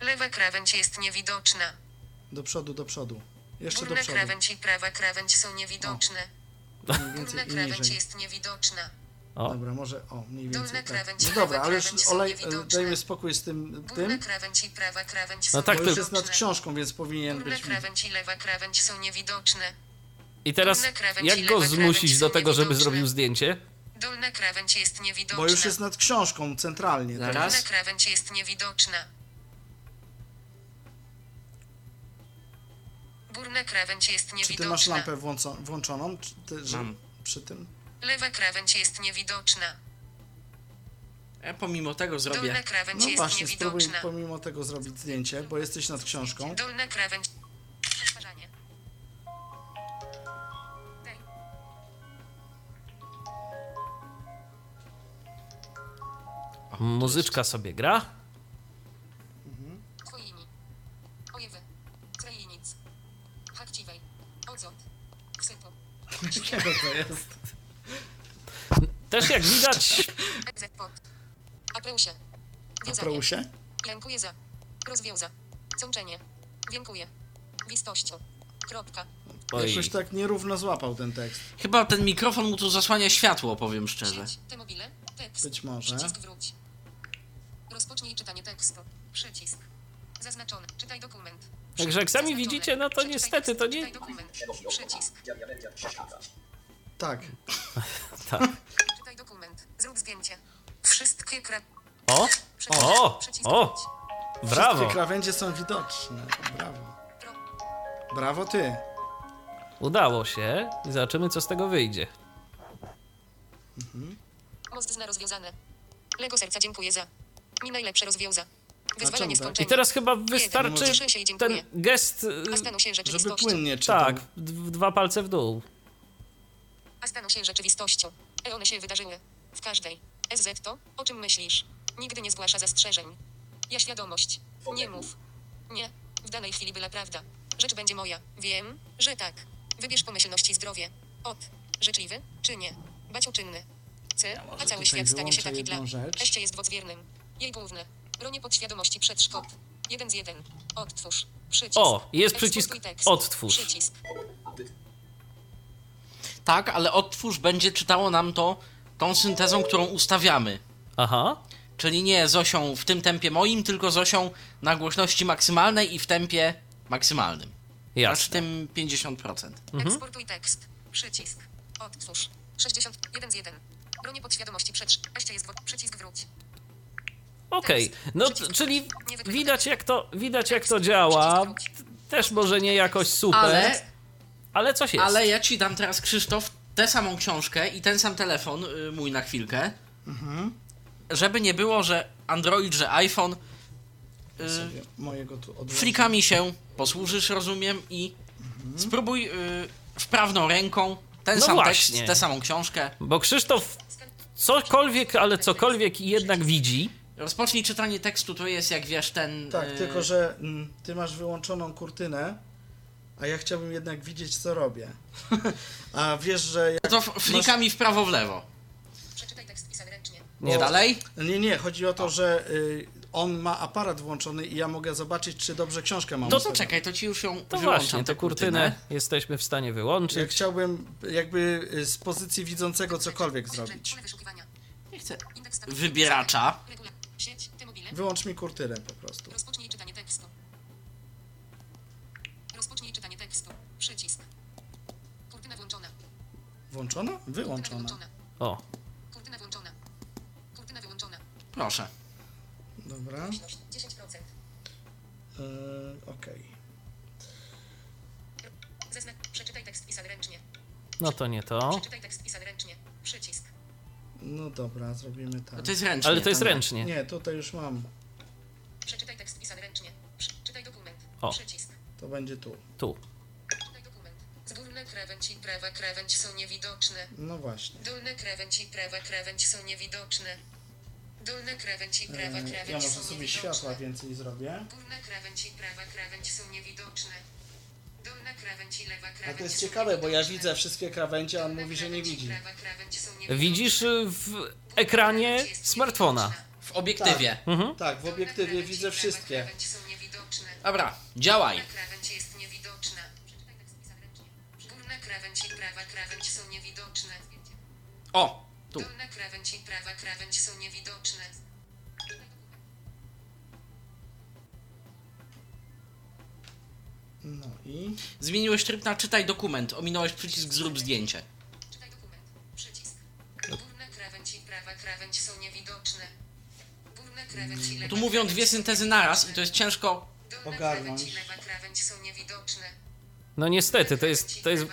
Lewa krawędź jest niewidoczna.
Do przodu, do przodu. Jeszcze do
Górna
przodu.
krawędź i prawa krawędź są niewidoczne.
Mniej
Górna
i
krawędź
niżej.
jest niewidoczna.
O,
Dobra, może o, mniej
Dolna
więcej tak.
krawędź
No dobra, ale już
krawędź są
olej,
niewidoczne.
dajmy spokój z tym,
Górna
tym
krawędź i prawa krawędź są
No tak,
bo
to-
już jest nad
niewidoczne.
książką, więc powinien
Górna
być...
krawędź i lewa krawędź są niewidoczne.
I teraz jak go zmusić do
są
tego, żeby
niewidoczne.
zrobił zdjęcie?
Dolna krawędź jest niewidoczna.
Bo już jest nad książką centralnie. tak?
Zaraz.
Górna krawędź jest niewidoczna. Górna krawędź jest
Czy ty masz
niewidoczna.
lampę włąco- włączoną? Czy ty, że,
Mam.
przy tym?
Lewa krawędź jest niewidoczna.
Ja pomimo tego zrobię.
Dolna krawędź
No
jest
właśnie, spróbuj
niewidoczna.
pomimo tego zrobić zdjęcie, bo jesteś nad książką.
Dolna krawędź. Daj.
Muzyczka sobie gra.
Jakiego to jest?
Też jak widać.
Apreusie.
Prousie?
Dziękuję za. Rozwiąza. Sączenie. Dziękuję. Wistością. Kropka.
oj,
Jakoś tak nierówno złapał ten tekst.
Chyba ten mikrofon mu tu zasłania światło, powiem szczerze.
Sieć. Te mobile. Tekst.
Być może.
Przycisk wróć. Rozpocznij czytanie tekstu. Przycisk. Zaznaczony. Czytaj dokument.
Także jak sami widzicie, no to niestety to nie-.
Tak.
tak.
Czytaj dokument. Zrób zdjęcie. Wszystkie kra...
O. O! O! brawo.
Wszystkie krawędzie są widoczne. Brawo. Brawo ty.
Udało się i zobaczymy, co z tego wyjdzie.
Most zna rozwiązane. Lego serca dziękuję za. Mi najlepsze rozwiąza. Wyzwalanie
czemu tak?
I teraz chyba wystarczy ten gest, y,
A staną się
Żeby
rzeczywistością.
płynnie czytał.
tak, dwa palce w dół.
A staną się rzeczywistością. E one się wydarzyły. W każdej. SZ to, o czym myślisz. Nigdy nie zgłasza zastrzeżeń. Ja świadomość. Nie mów. Nie. W danej chwili była prawda. Rzecz będzie moja. Wiem, że tak. Wybierz pomyślność i zdrowie. Od. Życzliwy, czy nie? Bać uczynny. C. A cały świat stanie się taki dla.
rzecz.
Eście jest wodwiernym. Jej główne. Bronie podświadomości przedszkop. Jeden z jeden. Odtwórz. Przycisk.
O, jest przycisk odtwórz.
Przycisk.
Tak, ale odtwórz będzie czytało nam to tą syntezą, którą ustawiamy.
Aha.
Czyli nie Zosią w tym tempie moim, tylko Zosią na głośności maksymalnej i w tempie maksymalnym. Aż w
Jasne.
tym 50%.
Eksportuj tekst. Przycisk. Odtwórz. 61 z 1. Bronie podświadomości przedszkop. Eście jest wod... Przycisk wróć.
Okej, no t- czyli widać jak to, widać jak to działa. Też może nie jakoś super, ale,
Ale,
coś jest.
ale ja ci dam teraz, Krzysztof, tę samą książkę i ten sam telefon y, mój na chwilkę. Żeby nie było, że Android, że iPhone y,
Sobie mojego tu
frikami się posłużysz, rozumiem, i spróbuj y, wprawną ręką ten
No
sam
właśnie.
tekst, tę samą książkę.
Bo Krzysztof cokolwiek, ale cokolwiek jednak widzi.
Rozpocznij czytanie tekstu, to jest jak wiesz ten...
Tak,
y,
tylko że mm, ty masz wyłączoną kurtynę, a ja chciałbym jednak widzieć, co robię. a wiesz, że jak...
To flikami w prawo, w lewo.
Przeczytaj tekst pisany ręcznie.
Nie
Bo-
dalej?
Nie, nie, chodzi o to, że y, on ma aparat włączony i ja mogę zobaczyć, czy dobrze książkę mam
To to czekaj, to ci już ją
To
wyłączam,
właśnie,
tę
tę kurtynę jesteśmy w stanie
Ja
wyłączyć.
chciałbym jakby y, z pozycji widzącego cokolwiek zrobić.
Nie chcę wybieracza.
Wyłącz mi kurtynę po prostu.
Rozpocznij czytanie tekstu. Rozpocznij czytanie tekstu. Przycisk. Kurtyna włączona.
Włączona?
Kurtyna
Wyłączona.
O,
Kurtyna wyłączona. Kurtyna wyłączona.
Proszę.
Dobra.
Głośność 10%.
Yy, Okej.
Zeznak. Przeczytaj tekst pisany ręcznie.
no to nie to.
Przeczytaj tekst.
No dobra, zrobimy tak.
To jest ręcznie.
Ale to jest
nie.
ręcznie.
Nie, tutaj już mam.
Przeczytaj tekst pisany ręcznie. Przeczytaj dokument.
O.
Przycisk.
To będzie tu.
Tu.
Czytaj dokument. Górne krawędź i prawa krawędź są niewidoczne.
No właśnie.
Dolne krawędź i prawa krawędź są niewidoczne. Dolne krawędź i prawa
Yy,
krawędź
Ja może
są
sobie
niewidoczne.
światła więcej zrobię.
Górna krawędź i prawa krawędź są niewidoczne.
A
krawędź
to jest ciekawe, bo ja widzę wszystkie krawędzie, a on mówi, że nie widzi.
Widzisz y, w ekranie smartfona.
W obiektywie.
Mhm.
Tak, w obiektywie widzę wszystkie.
Dobra, działaj. O, tu.
Dolna krawędź i prawa krawędź są niewidoczne.
No i...
Zmieniłeś tryb na czytaj dokument. Ominąłeś przycisk zrób zdjęcie.
Czytaj dokument. Przycisk. Górna krawędź i prawa krawędź są niewidoczne. I lewa
Tu mówią dwie syntezy naraz i to jest ciężko.
Dolna
ogarnąć.
krawędź i lewa krawędź są niewidoczne.
No niestety, to jest, to jest,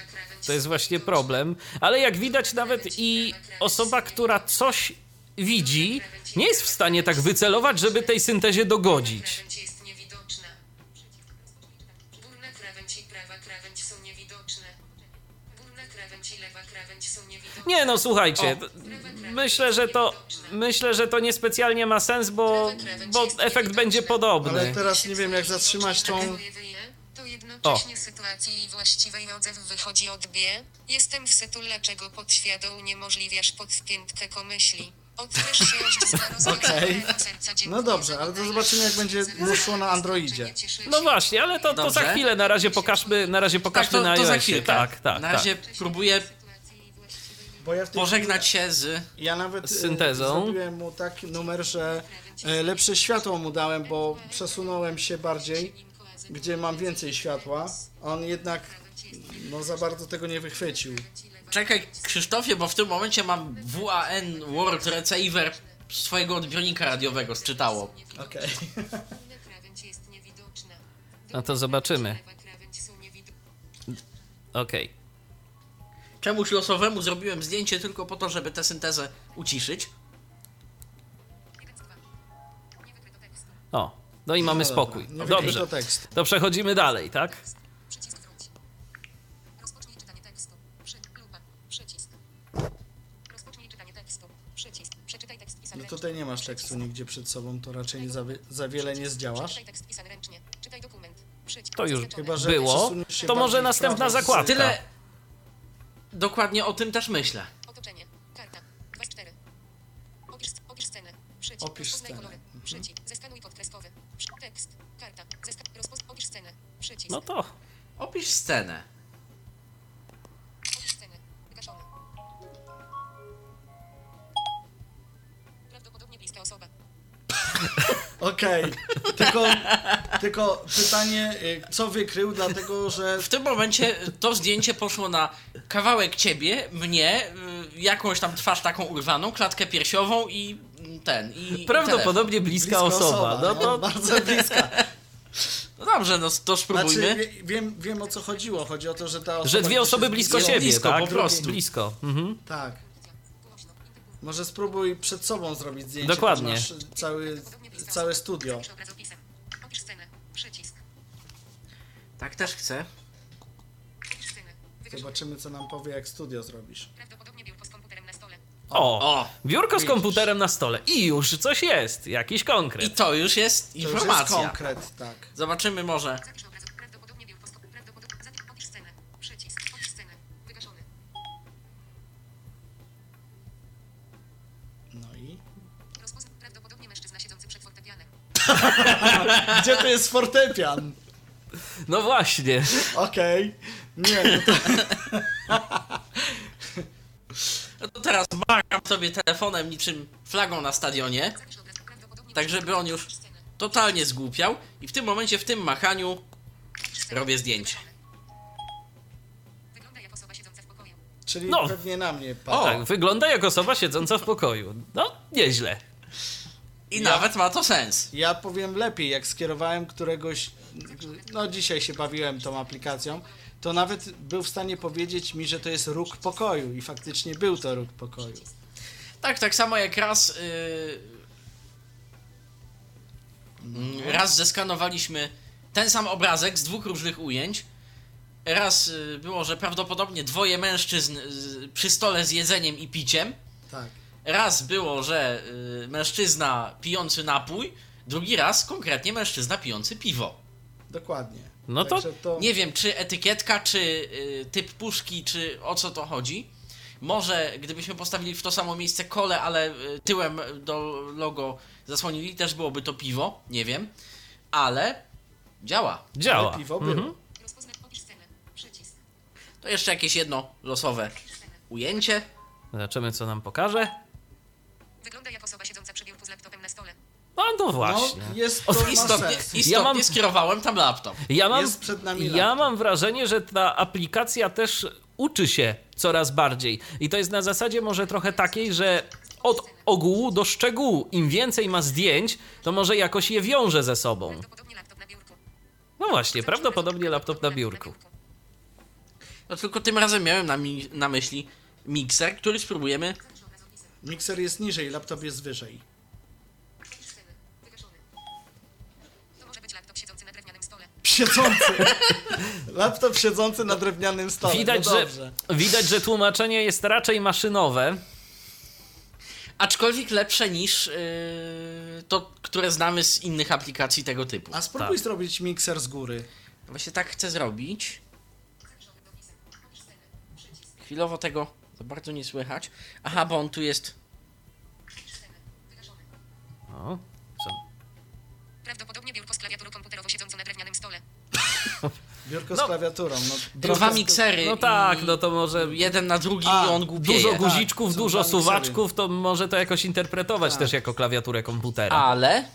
to jest właśnie problem. Ale jak widać, nawet i osoba, która coś widzi, nie jest w stanie tak wycelować, żeby tej syntezie dogodzić.
Jest
Nie no, słuchajcie,
O.
myślę, że to myślę, że to niespecjalnie ma sens, bo, bo efekt będzie
Ale
podobny.
teraz nie wiem, jak zatrzymać tą...
To jednocześnie sytuacji i właściwej odzew wychodzi od B. Jestem w sytule, czego podświadom uniemożliwiasz podpiętkę komyśli. Otwórz się
Okej. No dobrze, ale to zobaczymy, jak będzie szło na Androidzie.
No właśnie, ale to, to za chwilę, na razie pokażmy, na razie
Tak,
pokażmy
to,
na
to za
iOSie. Tak, tak,
Na
tak.
razie próbuję
w tej
pożegnać się z...
Ja nawet
Z
e,
syntezą.
zrobiłem mu taki numer, że e, lepsze światło mu dałem, bo przesunąłem się bardziej, gdzie mam więcej światła. On jednak no za bardzo tego nie wychwycił.
Czekaj, Krzysztofie, bo w tym momencie mam WAN World Receiver z twojego odbiornika radiowego sczytało.
Okej.
Niewidoczna.
No to zobaczymy. Okej.
Czemuś losowemu zrobiłem zdjęcie tylko po to, żeby tę syntezę uciszyć.
O, no i mamy
No dobra,
spokój.
nie
Dobrze. To przechodzimy dalej, tak?
Przycisk wróć. Rozpocznij czytanie tekstu. Przy, lupa. Przycisk. Rozpocznij czytanie tekstu. Przycisk. Przeczytaj tekst pisany
No tutaj nie masz tekstu nigdzie przed sobą, to raczej za, za wiele nie zdziałasz.
Czytaj tekst pisany ręcznie. Czytaj dokument. Przycisk.
To już
Chyba, że
było. To może następna zakładka.
Tyle. Dokładnie o tym też myślę.
Otoczenie. Karta. 2 z 4. Opisz, opisz scenę. Przycisk.
Opisz scenę.
kolory. Przycisk. Zeskanuj kod kreskowy. Przy- Tekst. Karta. Zeska rozpoz opisz scenę. Przycisk.
No to
Opisz scenę.
Opisz scenę. Wygaszone. Prawdopodobnie bliska osoba.
Okej, tylko, tylko pytanie, y, co wykrył, dlatego że
W tym momencie to zdjęcie poszło na kawałek ciebie, mnie, y, jakąś tam twarz taką urwaną, klatkę piersiową i ten. I, i
prawdopodobnie bliska,
bliska
osoba. No to
bardzo bliska.
No dobrze, no to spróbujmy.
Znaczy, wie, wiem, wiem o co chodziło. Chodzi o to, że ta osoba
że dwie osoby blisko siebie,
blisko,
tak?
po prostu.
Blisko. Mhm.
Tak. Może spróbuj przed sobą zrobić zdjęcie.
Dokładnie.
cały, całe studio.
Tak też chcę.
Zobaczymy, co nam powie, jak studio zrobisz.
Prawdopodobnie biurko z komputerem na stole.
O,
O!
biurko z komputerem na stole. I już coś jest, jakiś
I
konkret.
to już jest
To już jest
informacja.
konkret, tak.
Zobaczymy może.
No i? Gdzie to jest fortepian?
No właśnie.
Okej. Nie, no to
No to teraz macham sobie telefonem niczym flagą na stadionie, tak żeby on już totalnie zgłupiał. I w tym momencie, w tym machaniu robię zdjęcie.
Wygląda jak osoba siedząca w pokoju.
czyli
No.
pewnie na mnie
O!
padł.
Tak, wygląda jak osoba siedząca w pokoju. No, nieźle.
I
Ja-
nawet ma to sens.
Ja powiem lepiej, jak skierowałem któregoś, no dzisiaj się bawiłem tą aplikacją, to nawet był w stanie powiedzieć mi, że to jest róg pokoju i faktycznie był to róg pokoju.
Tak, tak samo jak raz. Yy, raz zeskanowaliśmy ten sam obrazek z dwóch różnych ujęć. Raz yy, było, że prawdopodobnie dwoje mężczyzn yy, przy stole z jedzeniem i piciem.
Tak.
Raz było, że yy, mężczyzna pijący napój. Drugi raz konkretnie mężczyzna pijący piwo.
Dokładnie.
No to-
to
Nie wiem, czy etykietka, czy y, typ puszki, czy o co to chodzi. Może gdybyśmy postawili w to samo miejsce kole, ale y, tyłem do logo zasłonili, też byłoby to piwo. Nie wiem. Ale działa.
Działa.
ale piwo.
Mhm.
To jeszcze jakieś jedno losowe ujęcie.
Zobaczymy, co nam pokaże.
Wygląda jak osoba siedząca przy biurku z laptopem na stole.
No
No,
właśnie.
jest to
O,
ma
Istotnie,
Ja mam-
skierowałem tam laptop.
Ja mam,
Jest przed nami
ja
laptop.
mam wrażenie, że ta aplikacja też uczy się coraz bardziej. I to jest na zasadzie może trochę takiej, że od ogółu do szczegółu. Im więcej ma zdjęć, to może jakoś je wiąże ze sobą.
Prawdopodobnie laptop na biurku.
No właśnie, prawdopodobnie laptop na biurku.
No tylko tym razem miałem na, mi, na myśli mikser, który spróbujemy.
Mikser jest niżej, laptop jest wyżej.
Opisz scenę. Wygaszony. To może być laptop siedzący na drewnianym stole.
Siedzący. laptop siedzący na drewnianym stole.
Widać,
no
że, widać, że tłumaczenie jest raczej maszynowe.
Aczkolwiek lepsze niż yy, to, które znamy z innych aplikacji tego typu.
A spróbuj
Tak.
zrobić mikser z góry.
Właśnie tak chcę zrobić. Chwilowo tego za bardzo nie słychać. Aha, bo on tu jest.
O, co?
Prawdopodobnie biurko z klawiaturą komputerowo siedzącą na drewnianym stole.
Biurko
No.
z klawiaturą. No,
Dwa miksery.
No tak, no to może
Jeden na drugi
A,
i on głupieje.
dużo
Tak,
guziczków,
są
dużo suwaczków, to może to jakoś interpretować
Tak.
też jako klawiaturę komputera.
Ale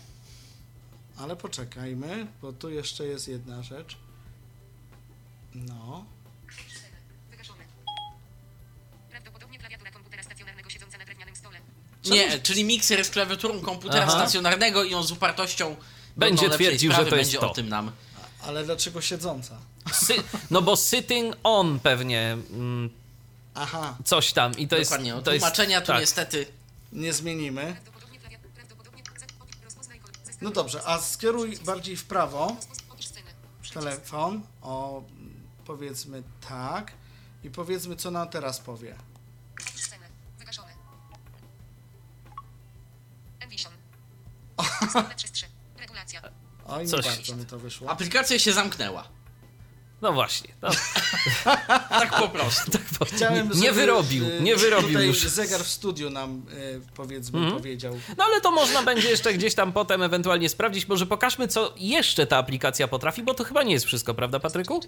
Ale poczekajmy, bo tu jeszcze jest jedna rzecz. No.
Opisz scenę. Wygaszony. Prawdopodobnie klawiatura komputera stacjonarnego siedząca na drewnianym stole.
nie, czyli mikser jest klawiaturą komputera
Aha.
stacjonarnego i on z upartością
Będzie twierdził, że to jest
będzie
to.
o tym nam.
Ale dlaczego siedząca?
Sy no bo sitting on pewnie mm,
Aha,
coś tam i to
Dokładnie,
jest...
o
To jest
tłumaczenia tu
tak.
niestety.
nie zmienimy. No dobrze, a skieruj bardziej w prawo telefon. O, powiedzmy tak. I powiedzmy, co nam teraz powie.
Wygaszony. Regulacja.
Oj, nie
Coś-
bardzo mi to wyszło.
Aplikacja się zamknęła.
No właśnie. No,
Tak po prostu.
Chciałem,
nie, nie wyrobił,
y,
nie wyrobił
tutaj
już.
Zegar w studiu nam, y, powiedzmy, powiedział.
No ale to można będzie jeszcze gdzieś tam potem ewentualnie sprawdzić. Może pokażmy, co jeszcze ta aplikacja potrafi, bo to chyba nie jest wszystko, prawda, Patryku?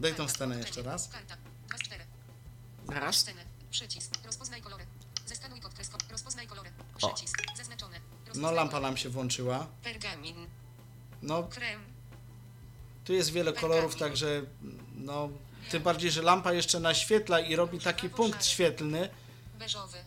Daj tą scenę jeszcze raz.
Karta. Dwa z cztery.
Zaraz.
Scenę. Przycisk. Rozpoznaj kolory. Zeskanuj pod kreską. Rozpoznaj kolory. Przycisk.
No lampa nam się włączyła.
Pergamin.
No,
Krem.
tu jest wiele kolorów, także no, tym bardziej, że lampa jeszcze naświetla i robi taki punkt świetlny.
Beżowy.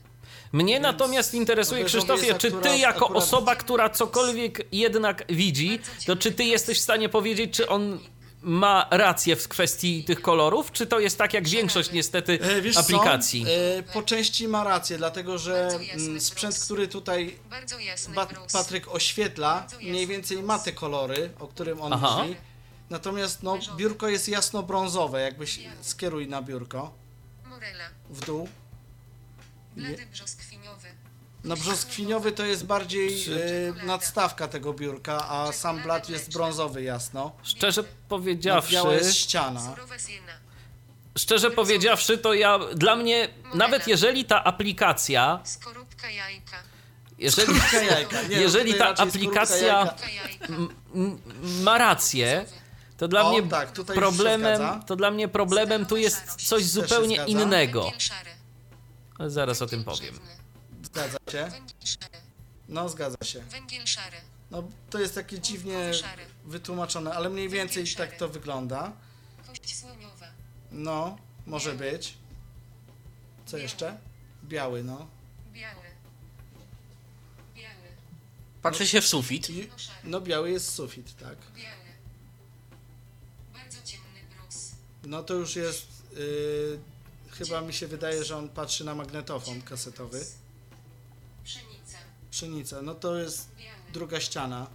Mnie natomiast interesuje, Krzysztofie, czy ty
akurat-
jako
akurat-
osoba, która cokolwiek jednak widzi, to czy ty jesteś w stanie powiedzieć, czy on ma rację w kwestii tych kolorów, czy to jest tak jak większość niestety
E, Wiesz
aplikacji?
Co? E, po części ma rację, dlatego że mm, sprzęt, który tutaj. Patryk oświetla, mniej więcej ma te kolory, o którym on
Aha.
mówi. Natomiast no, biurko jest jasno-brązowe, jakbyś skieruj na biurko w dół.
Blady brzoskwiniowy.
No brzoskwiniowy to jest bardziej e, nadstawka tego biurka, a sam blat jest brązowy jasno.
Szczerze
No,
powiedziawszy,
biała jest ściana.
Szczerze powiedziawszy, to ja, dla mnie, nawet jeżeli ta aplikacja,
Skorupka jajka.
jeżeli,
Skorupka jajka. Nie,
jeżeli
tutaj
ta aplikacja ma rację, to dla
O,
mnie
tak,
problemem, to dla mnie problemem tu jest coś zupełnie innego. Ale zaraz o tym powiem.
Zgadza się?
Węgiel szary.
No zgadza się.
Węgiel szary.
No to jest takie dziwnie wytłumaczone, ale mniej więcej tak to wygląda.
Kość słoniowa.
No, może być. Co jeszcze? Biały, no.
Biały. Biały.
Patrzę się w sufit.
I, no biały jest sufit, tak.
Biały. Bardzo ciemny brus.
No to już jest. Yy, chyba mi się wydaje, że on patrzy na magnetofon kasetowy.
Pszenica.
No to jest
Biały.
druga ściana.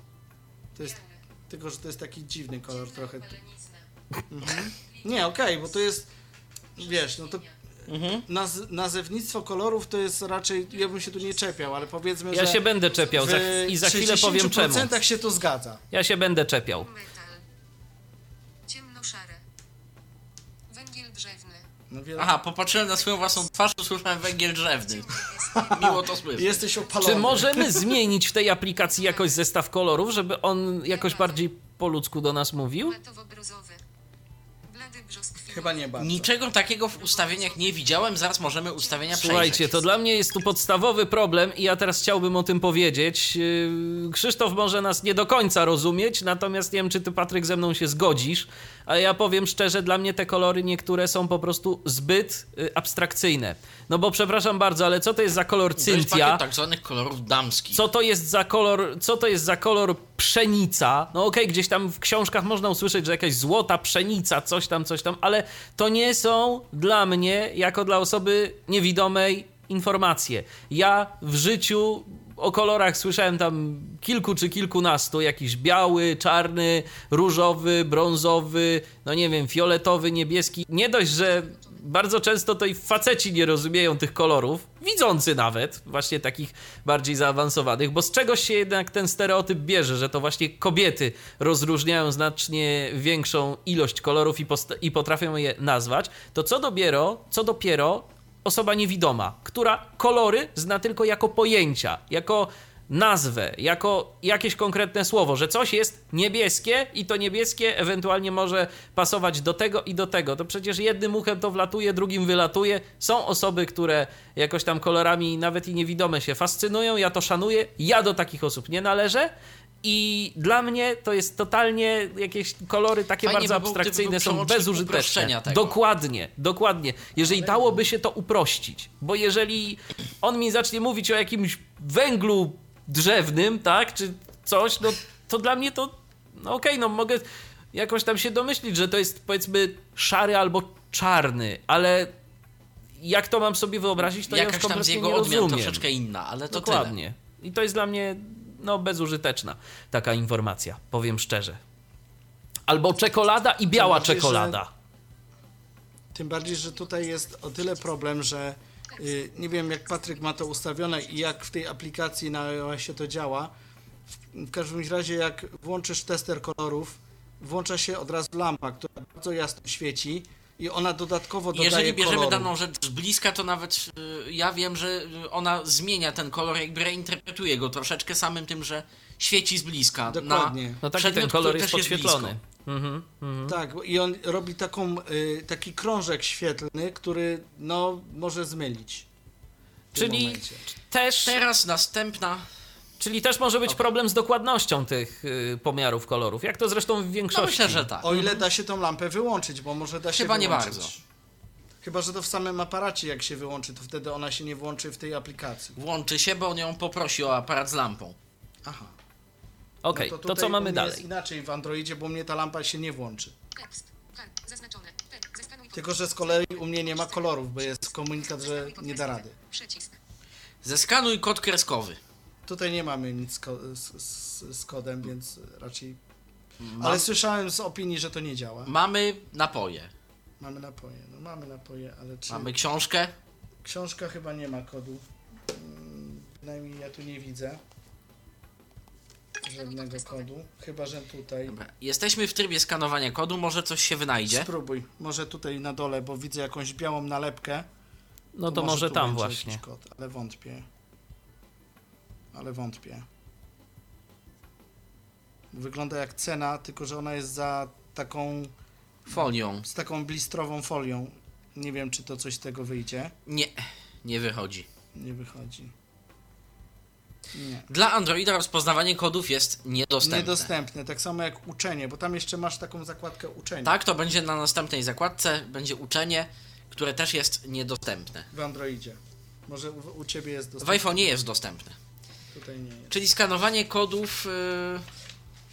To jest tylko, że to jest taki dziwny kolor trochę.
Palenizna.
Nie, okej, bo to jest. Wiesz, no to. Naz, nazewnictwo kolorów to jest raczej. Ja bym się tu nie czepiał, ale powiedzmy,
Ja
że.
się będę czepiał za,
w
i za chwilę powiem czemu.
60% się to zgadza.
Ja się będę czepiał.
No, wiele...
Aha, popatrzyłem na swoją własną twarz, usłyszałem węgiel drzewny. Miło to słyszeć.
Jesteś opalony.
Czy możemy zmienić w tej aplikacji jakoś zestaw kolorów, żeby on jakoś bardziej po ludzku do nas mówił?
Chyba nie bardzo.
Niczego takiego w ustawieniach nie widziałem, zaraz możemy ustawienia
Słuchajcie,
przejrzeć.
to dla mnie jest tu podstawowy problem i ja teraz chciałbym o tym powiedzieć. Yy, Krzysztof może nas nie do końca rozumieć, natomiast nie wiem, czy ty, Patryk, ze mną się zgodzisz, ale ja powiem szczerze, dla mnie te kolory niektóre są po prostu zbyt y, abstrakcyjne. No bo przepraszam bardzo, ale co to jest za kolor
To jest
cyntia?
tak zwanych kolorów damskich.
Co to jest za kolor, co to jest za kolor pszenica? No okej, gdzieś tam w książkach można usłyszeć, że jakaś złota pszenica, coś tam, coś tam, ale to nie są dla mnie, jako dla osoby niewidomej, informacje. Ja w życiu o kolorach słyszałem tam kilku czy kilkunastu, jakiś biały, czarny, różowy, brązowy, no nie wiem, fioletowy, niebieski. Nie dość, że bardzo często to i faceci nie rozumieją tych kolorów, widzący nawet, właśnie takich bardziej zaawansowanych, bo z czegoś się jednak ten stereotyp bierze, że to właśnie kobiety rozróżniają znacznie większą ilość kolorów i, i potrafią je nazwać, to co dopiero, co dopiero osoba niewidoma, która kolory zna tylko jako pojęcia, jako nazwę, jako jakieś konkretne słowo, że coś jest niebieskie i to niebieskie ewentualnie może pasować do tego i do tego. To przecież jednym uchem to wlatuje, drugim wylatuje. Są osoby, które jakoś tam kolorami nawet i niewidome się fascynują, ja to szanuję, ja do takich osób nie należę. I dla mnie to jest totalnie jakieś kolory takie
Fajnie
bardzo
by był,
abstrakcyjne, są bezużyteczne. Dokładnie, dokładnie. Jeżeli dałoby się to uprościć, bo jeżeli on mi zacznie mówić o jakimś węglu drzewnym, tak, czy coś, no to dla mnie to, no okej, no mogę jakoś tam się domyślić, że to jest powiedzmy szary albo czarny, ale jak to mam sobie wyobrazić, to ja już
Jakaś tam z jego
nie
odmian
rozumiem.
troszeczkę inna, ale to
Dokładnie. I to jest dla mnie no, bezużyteczna taka informacja, powiem szczerze. Albo czekolada i biała
bardziej, że-
czekolada.
Tym bardziej, że tutaj jest o tyle problem, że y, nie wiem jak Patryk ma to ustawione i jak w tej aplikacji na iOSie to działa, W każdym razie, jak włączysz tester kolorów, włącza się od razu lampa, która bardzo jasno świeci i ona dodatkowo dodaje
Jeżeli bierzemy
koloru.
daną rzecz z bliska, to nawet y, ja wiem, że y, ona zmienia ten kolor, jakby reinterpretuje go troszeczkę samym tym, że świeci z bliska.
Dokładnie.
Na
No taki
przedmiot,
ten kolor jest
też
podświetlony.
blisko.
Mhm, mhm.
Tak, i on robi taką, y, taki krążek świetlny, który no, może zmylić.
Czyli
momencie.
też,
Teraz następna.
Czyli też może być problem z dokładnością tych y, pomiarów kolorów, jak to zresztą w
No
większości.
myślę, że tak.
O ile da się tą lampę wyłączyć, bo może da się
Chyba nie
wyłączyć.
bardzo.
Chyba, że to w samym aparacie jak się wyłączy, to wtedy ona się nie włączy w tej aplikacji.
Włączy się, bo on ją poprosi o aparat z lampą.
Aha.
Okej,
no
to,
tutaj
co mamy dalej?
jest inaczej w Androidzie, bo u mnie ta lampa się nie włączy.
Pod-
Tylko, że z kolei u mnie nie ma kolorów, bo jest komunikat, że nie da rady.
Zeskanuj kod kreskowy.
Tutaj nie mamy nic z, z, z, kodem, więc raczej...
Ma-
Ale słyszałem z opinii, że to nie działa.
Mamy napoje.
Mamy napoje. No mamy napoje, ale czy...
Mamy książkę.
Książka chyba nie ma kodu. Mm, Przynajmniej ja tu nie widzę żadnego kodu. Chyba, że tutaj.
Dobra. Jesteśmy w trybie skanowania kodu, może coś się wynajdzie.
Spróbuj. Może tutaj na dole, bo widzę jakąś białą nalepkę.
No to może
tu
tam właśnie.
Kod, ale wątpię. Ale wątpię. Wygląda jak cena, tylko że ona jest za taką
Folią.
z taką blistrową folią. Nie wiem, czy to coś z tego wyjdzie.
Nie, nie wychodzi.
Nie wychodzi. Nie.
Dla Androida rozpoznawanie kodów jest niedostępne.
Niedostępne, tak samo jak uczenie, bo tam jeszcze masz taką zakładkę uczenie
Tak, to będzie na następnej zakładce, będzie uczenie, które też jest niedostępne.
w Androidzie. Może u, u Ciebie jest
W
dostępne.
iPhone nie jest dostępne.
Tutaj nie jest.
Czyli skanowanie kodów.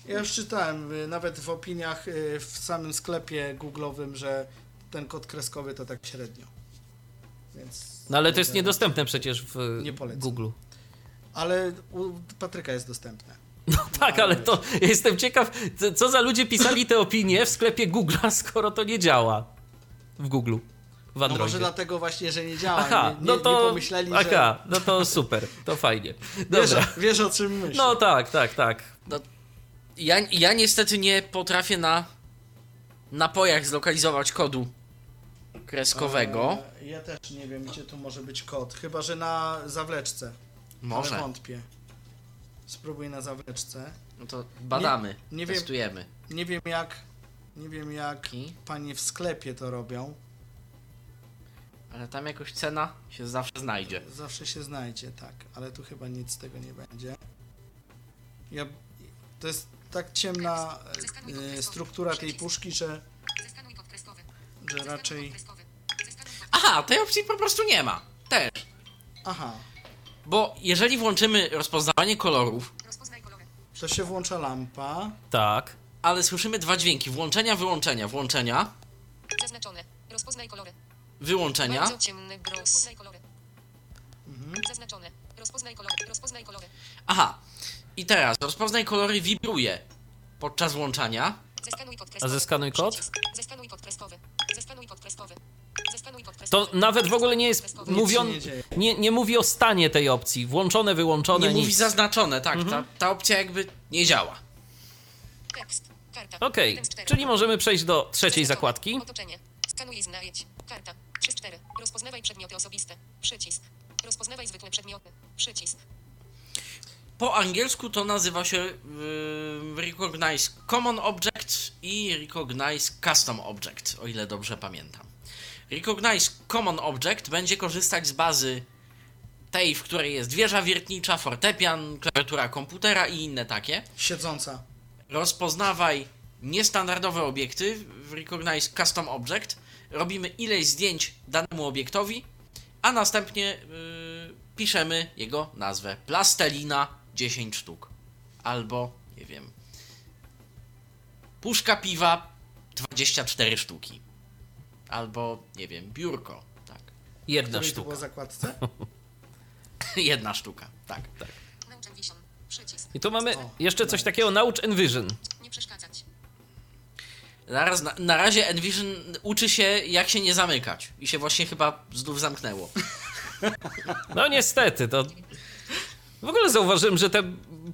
Yy,
Ja już czytałem y, nawet w opiniach y, w samym sklepie googlowym, że ten kod kreskowy to tak średnio. Więc
No ale to jest
nie
niedostępne przecież w
Nie polecam.
Google.
Ale u Patryka jest dostępne.
Tak, ale to ja jestem ciekaw, co- za ludzie pisali te opinie w sklepie Google'a, skoro to nie działa w Google, w
No
Androidzie.
może dlatego właśnie, że nie działa.
Aha,
nie, nie,
no to,
nie pomyśleli, że
aha, no to super, to fajnie.
wiesz,
Dobra.
wiesz o czym myślę.
No tak, tak, tak.
ja, ja niestety nie potrafię na napojach zlokalizować kodu kreskowego.
E, Ja też nie wiem, gdzie tu może być kod. Chyba, że na zawleczce. Ale
Może.
wątpię. Spróbuj na zawleczce.
No to badamy,
Nie- nie wiem.
testujemy.
Nie wiem jak. Nie wiem jak
I?
panie w sklepie to robią.
Ale tam jakoś cena się zawsze znajdzie.
Zawsze się znajdzie, tak, ale tu chyba nic z tego nie będzie. Ja, to jest tak ciemna e, struktura tej puszki, że, że raczej.
Aha, tej opcji po prostu nie ma. Też.
Aha,
Bo jeżeli włączymy rozpoznawanie kolorów,
to się włącza lampa.
Tak.
ale słyszymy dwa dźwięki: włączenia, wyłączenia, włączenia,
Zaznaczone. Rozpoznaj kolory.
Wyłączenia.
Bardzo ciemny kolory.
Mhm.
Zaznaczone. Rozpoznaj kolory. Rozpoznaj kolory.
Aha. I teraz rozpoznaj kolory wibruje podczas włączania.
Zeskanuj kod kreskowy.
zeskanuj kod?
Zeskanuj kod kreskowy. Zeskanuj kod kreskowy. Zeskanuj kod
To nawet w ogóle nie jest
Kreskowy.
Nic
mówion,
się nie
nie, nie mówi o stanie tej opcji. Włączone, wyłączone,
Nie mówi
nic.
zaznaczone, tak. Ta, ta opcja jakby nie działa.
Tekst. Karta.
Okej,
czterech.
czyli możemy przejść do trzeciej zakładki.
Otoczenie. Skanuj i znajdź. Karta. 3 z 4. Rozpoznawaj przedmioty osobiste. Przycisk. Rozpoznawaj zwykłe przedmioty. Przycisk.
Po angielsku to nazywa się yy, Recognize Common Object i Recognize Custom Object, o ile dobrze pamiętam. Recognize Common Object będzie korzystać z bazy tej, w której jest wieża wiertnicza, fortepian, klawiatura komputera i inne takie.
Siedząca.
Rozpoznawaj niestandardowe obiekty w Recognize Custom Object. Robimy ileś zdjęć danemu obiektowi, a następnie yy, piszemy jego nazwę. Plastelina 10 sztuk. Albo, nie wiem, puszka piwa 24 sztuki. Albo, nie wiem, biurko. Tak.
Jedna
Której to było
sztuka.
zakładce?
Jedna sztuka. Tak.
Przycisk.
I tu mamy
O,
jeszcze coś takiego, naucz Envision.
Naraz, na, na razie Envision uczy się, jak się nie zamykać. I się właśnie chyba znów zamknęło.
No niestety, to W ogóle zauważyłem, że te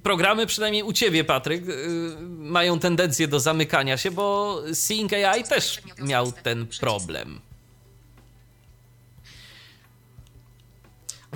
programy, przynajmniej u ciebie, Patryk, yy, mają tendencję do zamykania się, bo Sync AI też miał ten problem.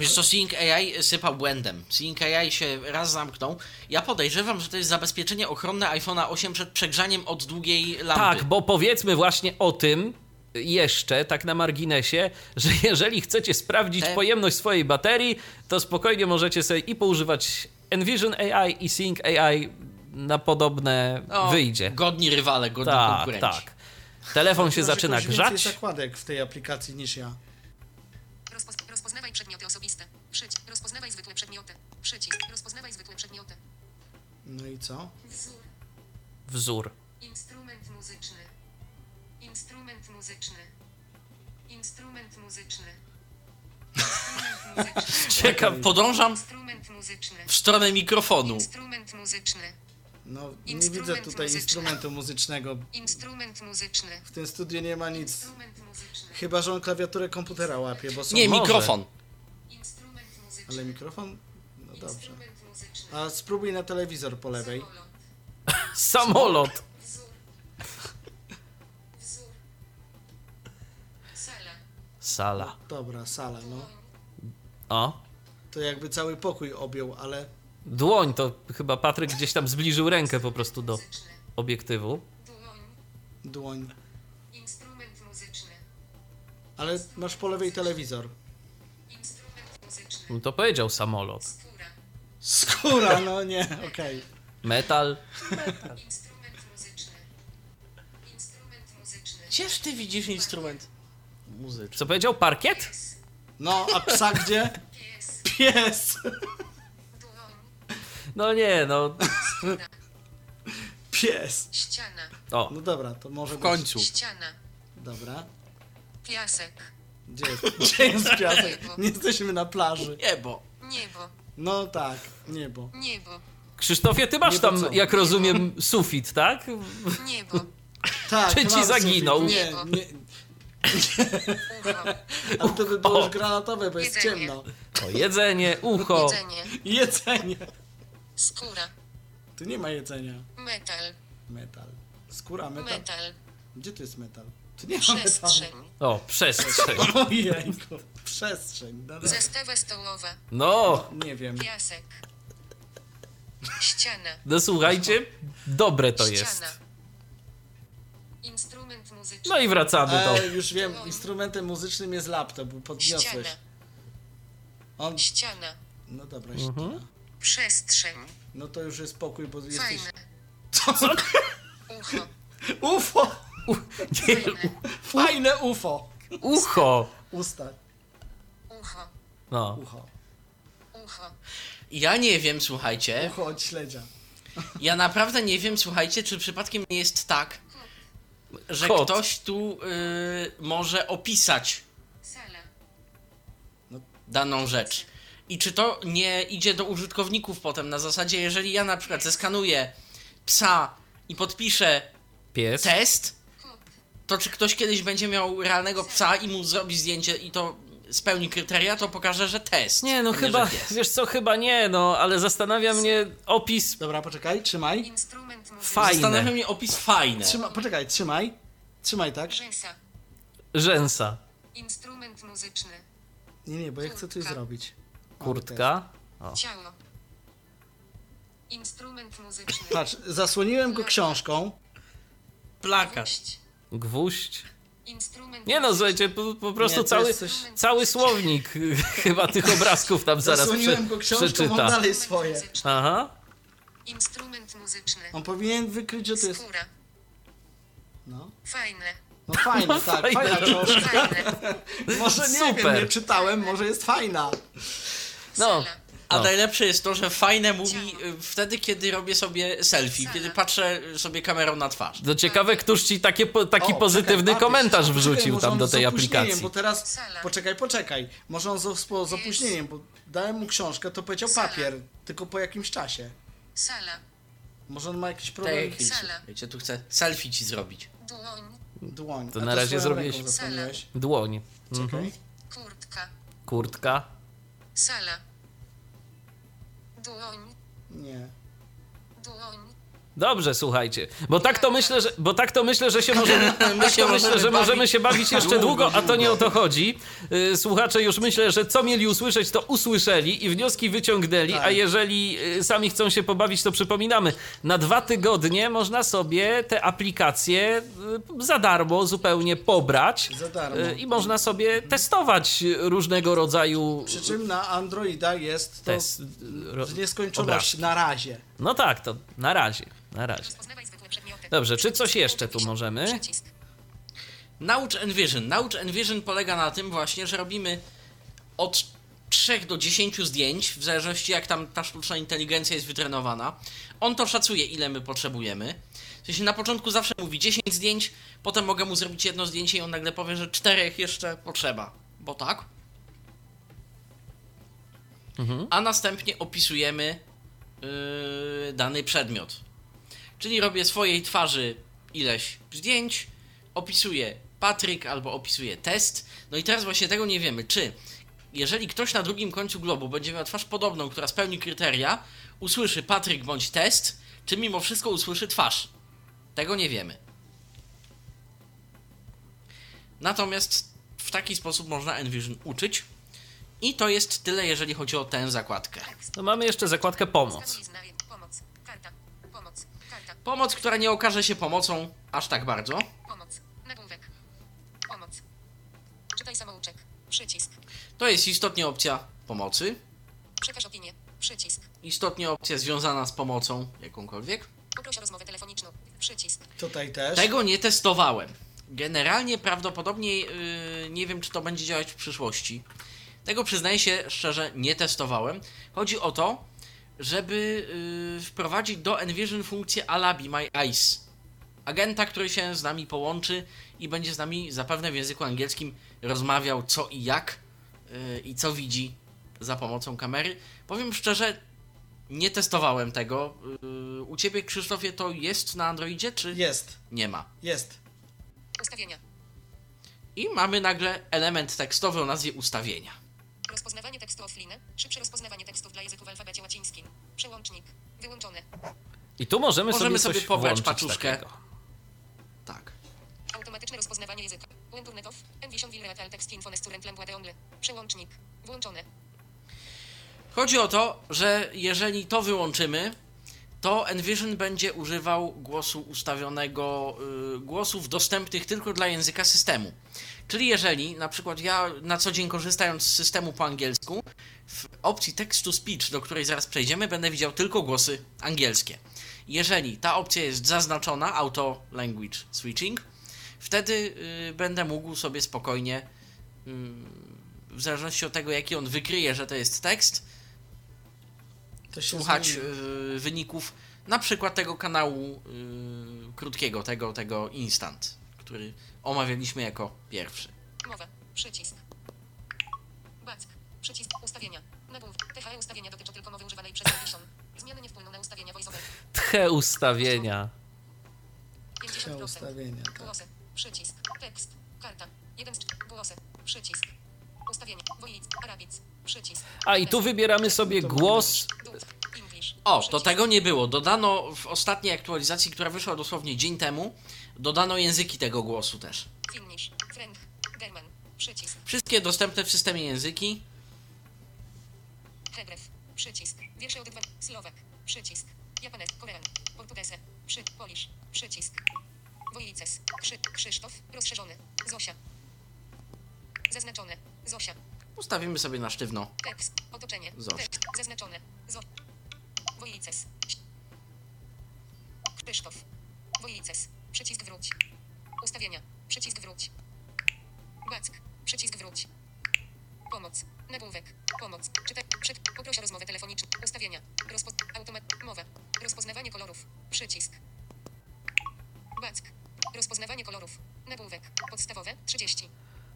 Wiesz co, Sync AI sypał błędem. Sync AI się raz zamknął. Ja podejrzewam, że to jest zabezpieczenie ochronne iPhone'a 8 przed przegrzaniem od długiej lampy.
Tak, bo powiedzmy właśnie o tym jeszcze, tak na marginesie, że jeżeli chcecie sprawdzić
Te-
pojemność swojej baterii, to spokojnie możecie sobie i poużywać Envision AI i Sync AI na podobne
No,
wyjdzie.
Godni rywale, godni
Tak,
konkurenci.
tak. Telefon się zaczyna grzać.
więcej zakładek w tej aplikacji niż ja.
Rozpoz- rozpoznawaj przedmioty osobiste. Przyć. Rozpoznawaj zwykłe przedmioty. Przycisk. Rozpoznawaj zwykłe przedmioty.
No i co?
Wzór.
Wzór.
Instrument muzyczny. Instrument muzyczny. Instrument muzyczny. Instrument muzyczny.
Ciekaw.
Podążam
Instrument muzyczny.
w stronę mikrofonu.
Instrument muzyczny.
No, nie
Instrument
widzę tutaj
muzyczny.
instrumentu muzycznego.
Instrument muzyczny.
W tym studiu nie ma nic.
Instrument muzyczny.
Chyba, że on klawiaturę komputera łapie, bo są...
Nie,
Może.
mikrofon.
Ale mikrofon? No dobrze.
Instrument muzyczny.
A spróbuj na telewizor po lewej.
Samolot.
Samolot.
Wzór. Wzór. Sala.
Sala.
Dobra, sala, no.
O.
To jakby cały pokój objął, ale...
Dłoń to chyba Patryk gdzieś tam zbliżył rękę po prostu do obiektywu.
Dłoń.
Dłoń.
Instrument muzyczny.
Ale masz po lewej telewizor.
No to powiedział samolot.
Skóra.
Skóra, no nie, okej.
Metal.
Instrument muzyczny. Instrument muzyczny.
Gdzież ty widzisz instrument muzyczny?
Co powiedział? Parkiet?
No, a psa gdzie?
Pies.
Pies!
No nie, no.
Skóra.
Pies!
Ściana.
O.
No dobra, to może
W końcu.
Ściana.
Dobra.
Piasek.
Gdzie jest, gdzie jest piasek? Nie jesteśmy na plaży.
Niebo.
Niebo.
No tak, niebo.
Niebo.
Krzysztofie, ty masz
Nie, to
tam,
co?
jak rozumiem, sufit, tak?
Niebo.
Tak,
Czy ci
mam
zaginął?
sufit. Nie,
Niebo.
nie.
Ucho.
A to by było już granatowe, bo jest
Jedzenie.
ciemno.
O, jedzenie, ucho.
Jedzenie.
Jedzenie.
Skóra.
Tu nie ma jedzenia.
Metal.
Metal. Skóra, metal.
Metal.
Gdzie tu jest metal? Nie.
Przestrzeń.
O, przestrzeń.
Ojejku. Przestrzeń. No, dobra.
Zastawa stołowa.
No,
nie wiem.
Piasek. Ściana.
no słuchajcie, dobre to
Ściana.
jest.
Instrument muzyczny.
No i wracamy do...
E, już wiem, instrumentem muzycznym jest laptop, bo podniosłeś.
Ściana.
On...
Ściana.
No dobra,
Mhm.
ściana.
Przestrzeń.
No to już jest spokój, bo jesteś...
Fajne.
Co?
Ucho.
UFO!
Nie,
Fajne.
Fajne UFO!
ucho.
Usta.
Ucho.
No.
Ucho.
Ucho.
Ja nie wiem, słuchajcie.
Ucho od śledzia.
Ja naprawdę nie wiem, słuchajcie, czy przypadkiem nie jest tak, że
Kot.
ktoś tu y, może opisać
Sala.
daną rzecz. I czy to nie idzie do użytkowników potem na zasadzie, jeżeli ja na przykład zeskanuję psa i podpiszę
Pies.
test. To czy ktoś kiedyś będzie miał realnego psa i mu zrobi zdjęcie i to spełni kryteria, to pokaże, że test.
Nie, no
a
chyba, wiesz co, chyba nie, no, ale zastanawia mnie opis
Dobra, poczekaj, trzymaj.
Instrument muzyczny.
Fajne.
Zastanawia mnie opis fajne.
Trzyma, poczekaj, trzymaj. Trzymaj, tak?
Rzęsa.
rzęsa.
Instrument muzyczny.
Nie, nie, bo ja chcę coś zrobić. O,
Kurtka. O.
Ciało. Instrument muzyczny.
Patrz, zasłoniłem go książką.
Plakat.
Gwóźdź.
Nie no, słuchajcie, po, po prostu
Nie,
cały,
coś-
cały słownik chyba tych obrazków tam zaraz
Zasłoniłem
prze,
go książką, on
przeczyta.
dalej
Instrument
swoje.
Aha.
Instrument muzyczny.
On powinien wykryć, że to jest...
Skóra.
No,
Fajne.
no fajne, tak,
fajne.
fajna książka.
Fajne.
Może nie
Super.
wiem, nie czytałem, może jest fajna.
No.
A
No.
najlepsze jest to, że fajne mówi y, wtedy, kiedy robię sobie selfie,
Sala.
kiedy patrzę sobie kamerą na twarz.
To ciekawe, któż ci takie, taki
O,
pozytywny
czekaj, patrz,
wrzucił
może
tam do
z
tej
opóźnieniem,
aplikacji.
Bo teraz, poczekaj, poczekaj, może on z, z, opóźnieniem, bo dałem mu książkę, to powiedział
Sala.
papier, tylko po jakimś czasie.
Sala.
Może on ma jakiś problem.
Tak, wiecie, tu chcę selfie ci zrobić.
Dłoń.
Dłoń.
To
A
na razie
swoją
zrobiłeś-. Dłoń.
Czekaj.
Mhm.
Kurtka.
Kurtka.
Sala. Dłoń,
Nie.
dłoń,
Dobrze, słuchajcie, bo tak to myślę, że, bo tak to myślę, że się możemy, tak myślę,
możemy
że możemy się bawić jeszcze długo, a to nie o to chodzi. Y, Słuchacze już myślę, że co mieli usłyszeć, to usłyszeli i wnioski wyciągnęli,
Tak.
a jeżeli y, sami chcą się pobawić, to przypominamy, na dwa tygodnie można sobie te aplikacje y, za darmo zupełnie pobrać i można sobie testować różnego rodzaju
Przy czym na Androida jest to
test.
nieskończoność na razie.
No tak, to na razie, na razie. Dobrze, czy coś jeszcze tu możemy?
Naucz Envision. Naucz Envision polega na tym właśnie, że robimy od 3 do 10 zdjęć, w zależności jak tam ta sztuczna inteligencja jest wytrenowana. On to szacuje, ile my potrzebujemy. W sensie na początku zawsze mówi 10 zdjęć, potem mogę mu zrobić jedno zdjęcie i on nagle powie, że czterech jeszcze potrzeba. Bo tak. A następnie opisujemy yy, dany przedmiot. Czyli robię swojej twarzy ileś zdjęć, opisuję Patryk albo opisuję test. No i teraz właśnie tego nie wiemy, czy jeżeli ktoś na drugim końcu globu będzie miał twarz podobną, która spełni kryteria, usłyszy Patryk bądź test, czy mimo wszystko usłyszy twarz. Tego nie wiemy. Natomiast w taki sposób można Envision uczyć. I to jest tyle, jeżeli chodzi o tę zakładkę.
To mamy jeszcze zakładkę pomoc.
Pomoc,
która nie okaże się pomocą aż tak bardzo.
Pomoc. Nagłówek. Pomoc. Czytaj samouczek. Przycisk.
To jest istotnie opcja pomocy.
Przekaż opinię. Przycisk.
Istotnie opcja związana z pomocą jakąkolwiek.
Poproś o rozmowę telefoniczną. Przycisk.
Tutaj też.
Tego nie testowałem. Generalnie prawdopodobnie yy, nie wiem, czy to będzie działać w przyszłości. Tego przyznaję się szczerze, nie testowałem. Chodzi o to, żeby yy, wprowadzić do Envision funkcję Alabi My Eyes. Agenta, który się z nami połączy i będzie z nami zapewne w języku angielskim rozmawiał co i jak yy, i co widzi za pomocą kamery. Powiem szczerze, nie testowałem tego. Yy, u ciebie, Krzysztofie, to jest na Androidzie, czy
Jest.
nie ma?
Jest.
Ustawienia.
I mamy nagle element tekstowy o nazwie ustawienia.
Rozpoznawanie tekstu offline. Szybsze rozpoznawanie tekstów dla języków w alfabecie łacińskim. Przełącznik. Wyłączone.
I tu możemy,
Możemy
sobie,
sobie pobrać paczuszkę.
takiego.
Tak.
Automatyczne rozpoznawanie języka. Łęturnetow. Envision will real text info nesturent. Przełącznik. Włączone.
Chodzi o to, że jeżeli to wyłączymy, to Envision będzie używał głosu ustawionego, y, głosów dostępnych tylko dla języka systemu. Czyli jeżeli na przykład ja na co dzień korzystając z systemu po angielsku, w opcji text to speech, do której zaraz przejdziemy, będę widział tylko głosy angielskie. Jeżeli ta opcja jest zaznaczona, auto language switching, wtedy y, będę mógł sobie spokojnie, y, w zależności od tego, jaki on wykryje, że to jest tekst,
To
słuchać
zmieni.
y, wyników na przykład tego kanału y, krótkiego, tego, tego instant, który omawialiśmy jako pierwszy.
Mowa. Przycisk. Back. Przycisk. Ustawienia. Nagłówek. THE ustawienia dotyczą tylko mowy używanej przez Envision. Zmiany nie wpłyną na ustawienia voiceover.
Tche ustawienia.
50%.
ustawienia, tak.
Głosy. Przycisk. Tekst. Karta. 1 z 4. Głosy. Przycisk. Ustawienie. Woic. Arabic. Przycisk.
A i tu wybieramy sobie głos.
O, to tego nie było. Dodano w ostatniej aktualizacji, która wyszła dosłownie dzień temu, dodano języki tego głosu też.
Finnish. French. German. Przycisk.
Wszystkie dostępne w systemie języki.
Hebrew. Przycisk. Wiersze od 2. Słowak. Przycisk. Japanet. Korean. Portugese. Przy. Polish. Przycisk. Wojices. Krzy. Krzysztof. Rozszerzony. Zosia. Zaznaczone. Zosia.
Ustawimy sobie na sztywno.
Tekst. Otoczenie.
Zosia.
Tekst. Zaznaczone. Zo. Wojices. Krzysztof. Wojices. Przycisk wróć. Ustawienia. Przycisk wróć. Back. Przycisk wróć. Pomoc. Nagłówek. Pomoc. Czytaj. Przed. Poproś o rozmowę telefoniczną. Ustawienia. Rozpo... Automat. Mowa. Rozpoznawanie kolorów. Przycisk. Back. Rozpoznawanie kolorów. Nagłówek. Podstawowe. 30.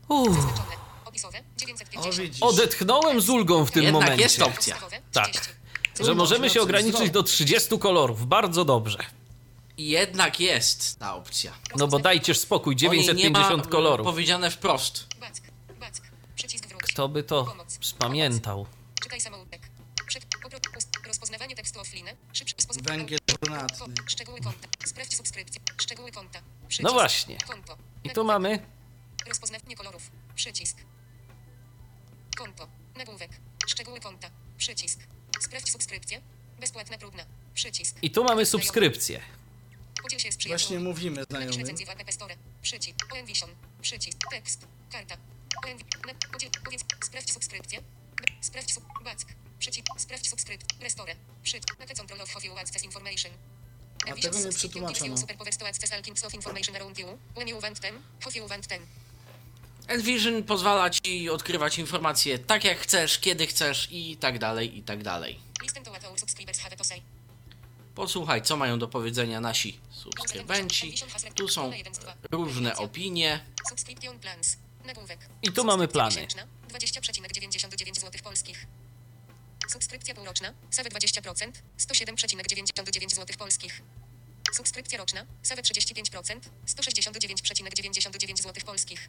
Uff,
Zaznaczone. Opisowe.
O
950.
widzisz.
odetchnąłem z ulgą w tym
Jednak
momencie.
jest opcja.
Podstawowe.
Tak.
30.
Że możemy się ograniczyć do 30 kolorów. Bardzo dobrze.
I jednak jest ta opcja.
No bo dajcież spokój,
O niej nie ma
950 kolorów.
powiedziane wprost.
Back. Back. Przycisk wróć.
Kto by to
Pomoc.
spamiętał?
Czytaj samouczek. Rozpoznaj. tekstu offline. Szybszy.
Węgiel brunatny.
Szczegóły konta. Sprawdź subskrypcję. Szczegóły konta. Przycisk.
No właśnie.
Konto.
I tu mamy
Rozpoznawanie kolorów. Przycisk. Konto. Nagłówek. Szczegóły konta. Przycisk. Sprawdź subskrypcję. Bezpłatna próbna. Przycisk.
i tu mamy subskrypcję.
Podziel się z
Właśnie
przyjaciółmi.
mówimy
Napisz
znajomym.
recenzję w App Store. Przycisk. OM Vision. Przycisk. Tekst. Karta. Podziel. Powiedz. Sprawdź subskrypcję. Sprawdź sub. Back. Przycisk. Sprawdź subskrypcję. Restore. Przycisk. Na control of your access information.
A
Envision
tego nie przetłumaczono.
you superpowers to access all kinds of information around you. When you want them, how you want them.
Envision pozwala ci odkrywać informacje tak jak chcesz, kiedy chcesz i tak dalej, i tak dalej.
Listen to what our subscribers have to say.
Posłuchaj, co mają do powiedzenia nasi subskrybenci. Tu są różne opinie.
I tu mamy
Subskrypcja
plany.
miesięczna, 20,99 zł polskich. Subskrypcja półroczna, SAWE 20%, 107,99 zł polskich. Subskrypcja roczna, SAWE 35%, 169,99 zł polskich.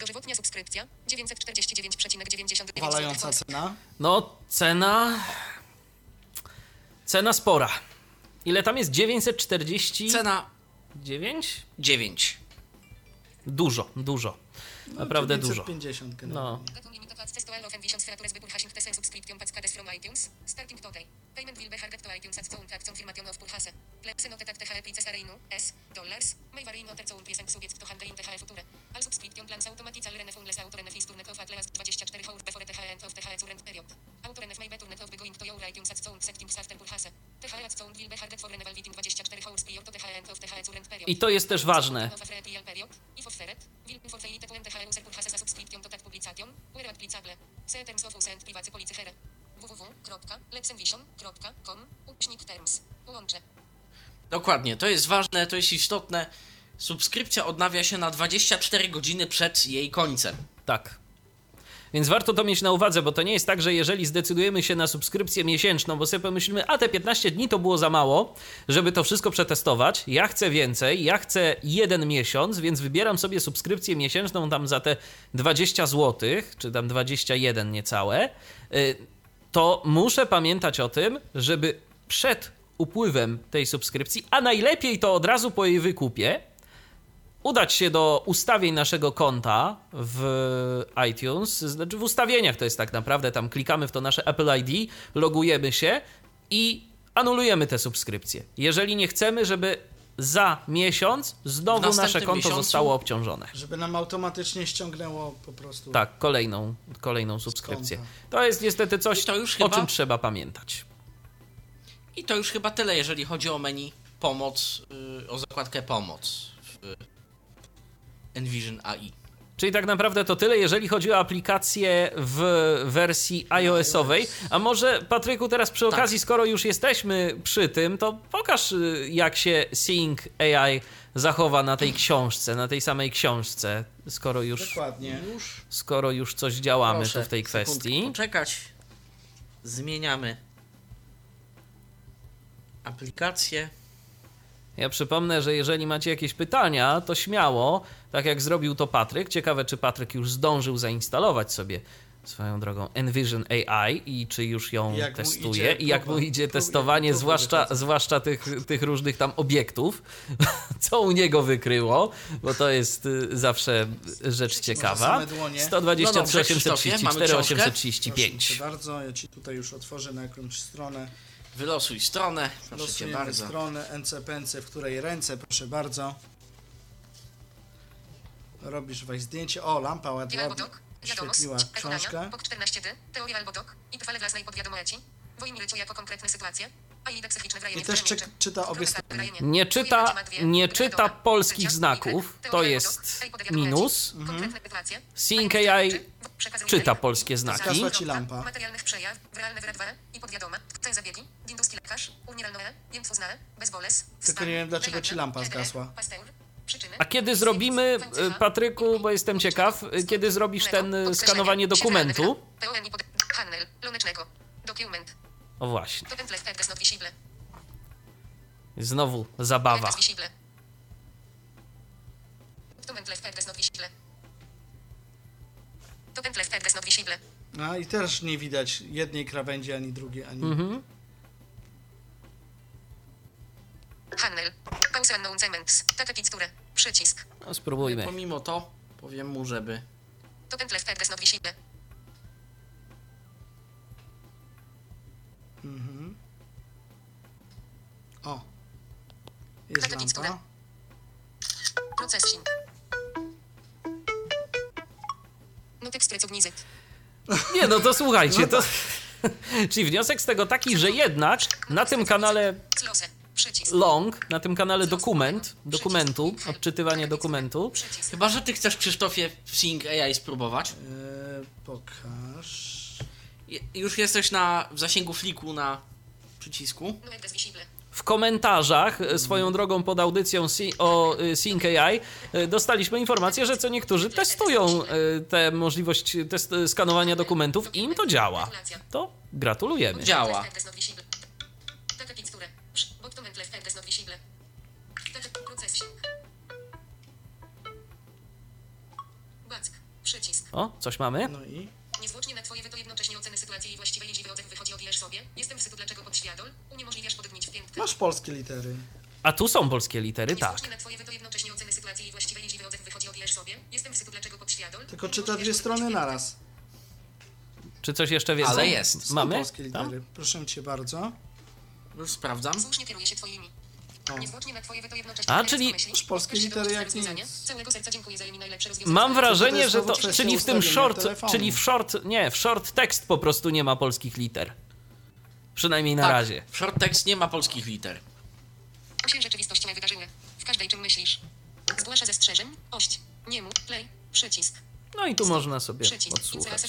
Dożywotnia subskrypcja, 949,99 zł
Walająca cena.
No, cena. Cena spora. Ile tam jest? 949?
Cena 9.
Dużo, dużo. Naprawdę dużo.
950
No.
To of. Payment will be harder to iTunes at zone tax confirmation of purchase. Please note that THE prices are in US dollars. May vary not at zone price and subject to handle in THE future. All subscription plans automatically renef unless auto renef is turned off at least 24 hours before the end of the current period. Auto renef may be turned off by going to your iTunes at zone settings after purchase. THE at zone will be harder for renewal within 24 hours prior to the end of the current period.
I to jest też ważne.
Of if offered, will be forfeited when the user purchases a subscription to that publication, where applicable. See terms of use and privacy policy here. www.letsenvision.com ucznik terms. Łącze.
Dokładnie, to jest ważne, to jest istotne. Subskrypcja odnawia się na 24 godziny przed jej końcem.
Tak. Więc warto to mieć na uwadze, bo to nie jest tak, że jeżeli zdecydujemy się na subskrypcję miesięczną, bo sobie pomyślimy, a te 15 dni to było za mało, żeby to wszystko przetestować. Ja chcę więcej, ja chcę jeden miesiąc, więc wybieram sobie subskrypcję miesięczną tam za te 20 zł, czy tam 21 niecałe. To muszę pamiętać o tym, żeby przed upływem tej subskrypcji, a najlepiej to od razu po jej wykupie, udać się do ustawień naszego konta w iTunes, znaczy w ustawieniach to jest tak naprawdę, tam klikamy w to nasze Apple ID, logujemy się i anulujemy tę subskrypcję. Jeżeli nie chcemy, żeby za miesiąc znowu nasze konto
miesiącu?
zostało obciążone.
Żeby nam automatycznie ściągnęło po prostu.
Tak, kolejną, kolejną subskrypcję. To jest niestety coś,
już
o
chyba-
czym trzeba pamiętać.
I to już chyba tyle, jeżeli chodzi o menu pomoc, yy, o zakładkę pomoc w Envision AI.
Czyli tak naprawdę to tyle, jeżeli chodzi o aplikację w wersji iOS-owej. A może, Patryku, teraz przy
Tak.
okazji, skoro już jesteśmy przy tym, to pokaż, y, jak się Sync AI zachowa na tej książce, na tej samej książce, skoro już,
Dokładnie.
Skoro już coś działamy
proszę
tu w tej kwestii.
poczekać. Zmieniamy aplikację.
Ja przypomnę, że jeżeli macie jakieś pytania, to śmiało, tak jak zrobił to Patryk. Ciekawe, czy Patryk już zdążył zainstalować sobie swoją drogą Envision AI i czy już ją
jak
testuje
idzie
i jak mu
próba-
idzie
próby-
testowanie,
próby
zwłaszcza, zwłaszcza tych, tych różnych tam obiektów, co u niego wykryło, bo to jest y, zawsze rzecz ciekawa.
same dłonie.
123,
No dobrze, Krzysztofie, mamy
834,
książkę?
Proszę
835.
cię bardzo, ja ci tutaj już otworzę na jakąś stronę.
Wylosuj stronę, proszę cię
Losujemy
bardzo.
stronę NCPNC, w której ręce, proszę bardzo. Robisz weź zdjęcie. O, lampa ładnie świetliła książkę.
POK 14D, teoria albo dok, i trwale własnej podwiadomości. Jako konkretne sytuacje. A i
też czy- czyta obie strony.
Nie czyta, nie czyta polskich znaków, to jest minus.
Sytuacje.
Sync AI czyta polskie znaki.
Zgasła ci lampa.
Materialnych przejaw, realne wyradware i podwiadome. Ten zabiegi, dinduski lekarz, uniralnoe, więc uznane, bezboles.
Tylko nie wiem, dlaczego ci lampa zgasła.
A kiedy zrobimy, e, Patryku, bo jestem ciekaw, kiedy zrobisz ten e, skanowanie dokumentu? O właśnie. Znowu zabawa.
A
no i też nie widać jednej krawędzi ani drugiej, ani.
Mhm.
Handel. Pause announcements. Data picture. Przycisk.
No, spróbujmy.
Pomimo to powiem mu, żeby
To ten left address not visible.
Mhm. O. Jest lampa.
Processing. No tekst pracownicy.
Nie, no to słuchajcie, to... Czyli wniosek z tego taki, że jednak na tym kanale
Close. Przycisk.
long, na tym kanale dokument, dokumentu, odczytywanie dokumentu.
Chyba, że ty chcesz, Krzysztofie, w Sync AI spróbować.
E, pokaż.
Je- Już jesteś na, w zasięgu fliku na przycisku.
W komentarzach e, swoją drogą pod audycją Si- o e, Sync AI e, dostaliśmy informację, że co niektórzy testują e, tę możliwość test, skanowania dokumentów i im to działa. To gratulujemy.
Działa.
Visible. Przycisk.
O, coś mamy?
No i
Niezwłocznie na twoje weto jednocześnie oceny sytuacji i właściwej liczby odzew wychodzi odjesz sobie. Jestem w sytu dlaczego podświadol. Uniemożliwiasz podgnić w piętkę.
masz polskie litery.
A tu są polskie litery, tak.
Niezwłocznie na twoje weto jednocześnie oceny sytuacji i właściwej liczby odzew wychodzi odjesz sobie. Jestem w sytu dlaczego podświadol.
Tylko czyta dwie strony naraz.
Czy coś jeszcze więcej?
Ale jest.
Są
Mamy?
polskie
Tam?
litery. Proszę cię bardzo.
Już sprawdzam.
Słusznie kieruje się twoimi.
O.
Niezwłocznie na twoje weto jednocześnie
A, czyli-
polskie litery jak
rozwiązania.
nic.
Całego serca dziękuję za mi najlepsze rozwiązanie.
Mam wrażenie, że to, czyli w tym short, czyli w short, nie, w short tekst po prostu nie ma polskich liter. Przynajmniej na
tak,
razie.
w short text nie ma polskich liter.
Rzeczywistościowe wydarzyły. W każdej czym myślisz. Zgłasza zastrzeżeń. Ość. Nie mów. Play. Przycisk.
No i tu można sobie
Przycisk.
odsłuchać.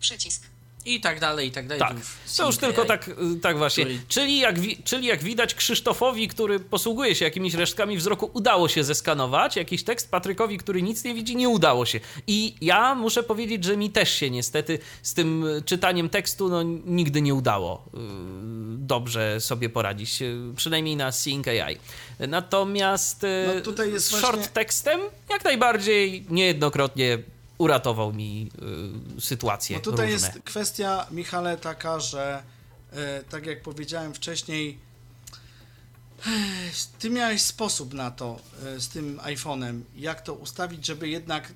Przycisk.
I tak dalej, i tak dalej.
Tak, to już
Sync
tylko
AI.
tak, y, tak właśnie.
Który-
Czyli jak, wi- czyli jak widać Krzysztofowi, który posługuje się jakimiś resztkami wzroku, udało się zeskanować jakiś tekst, Patrykowi, który nic nie widzi, nie udało się. I ja muszę powiedzieć, że mi też się niestety z tym y, czytaniem tekstu no, nigdy nie udało y, dobrze sobie poradzić, przynajmniej na Sync AI. Natomiast
No tutaj jest
z
właśnie-
short tekstem jak najbardziej niejednokrotnie uratował mi y, sytuacje
Bo tutaj
różne.
jest kwestia, Michale, taka, że e, tak jak powiedziałem wcześniej, ty miałeś sposób na to e, z tym iPhone'em, jak to ustawić, żeby jednak e,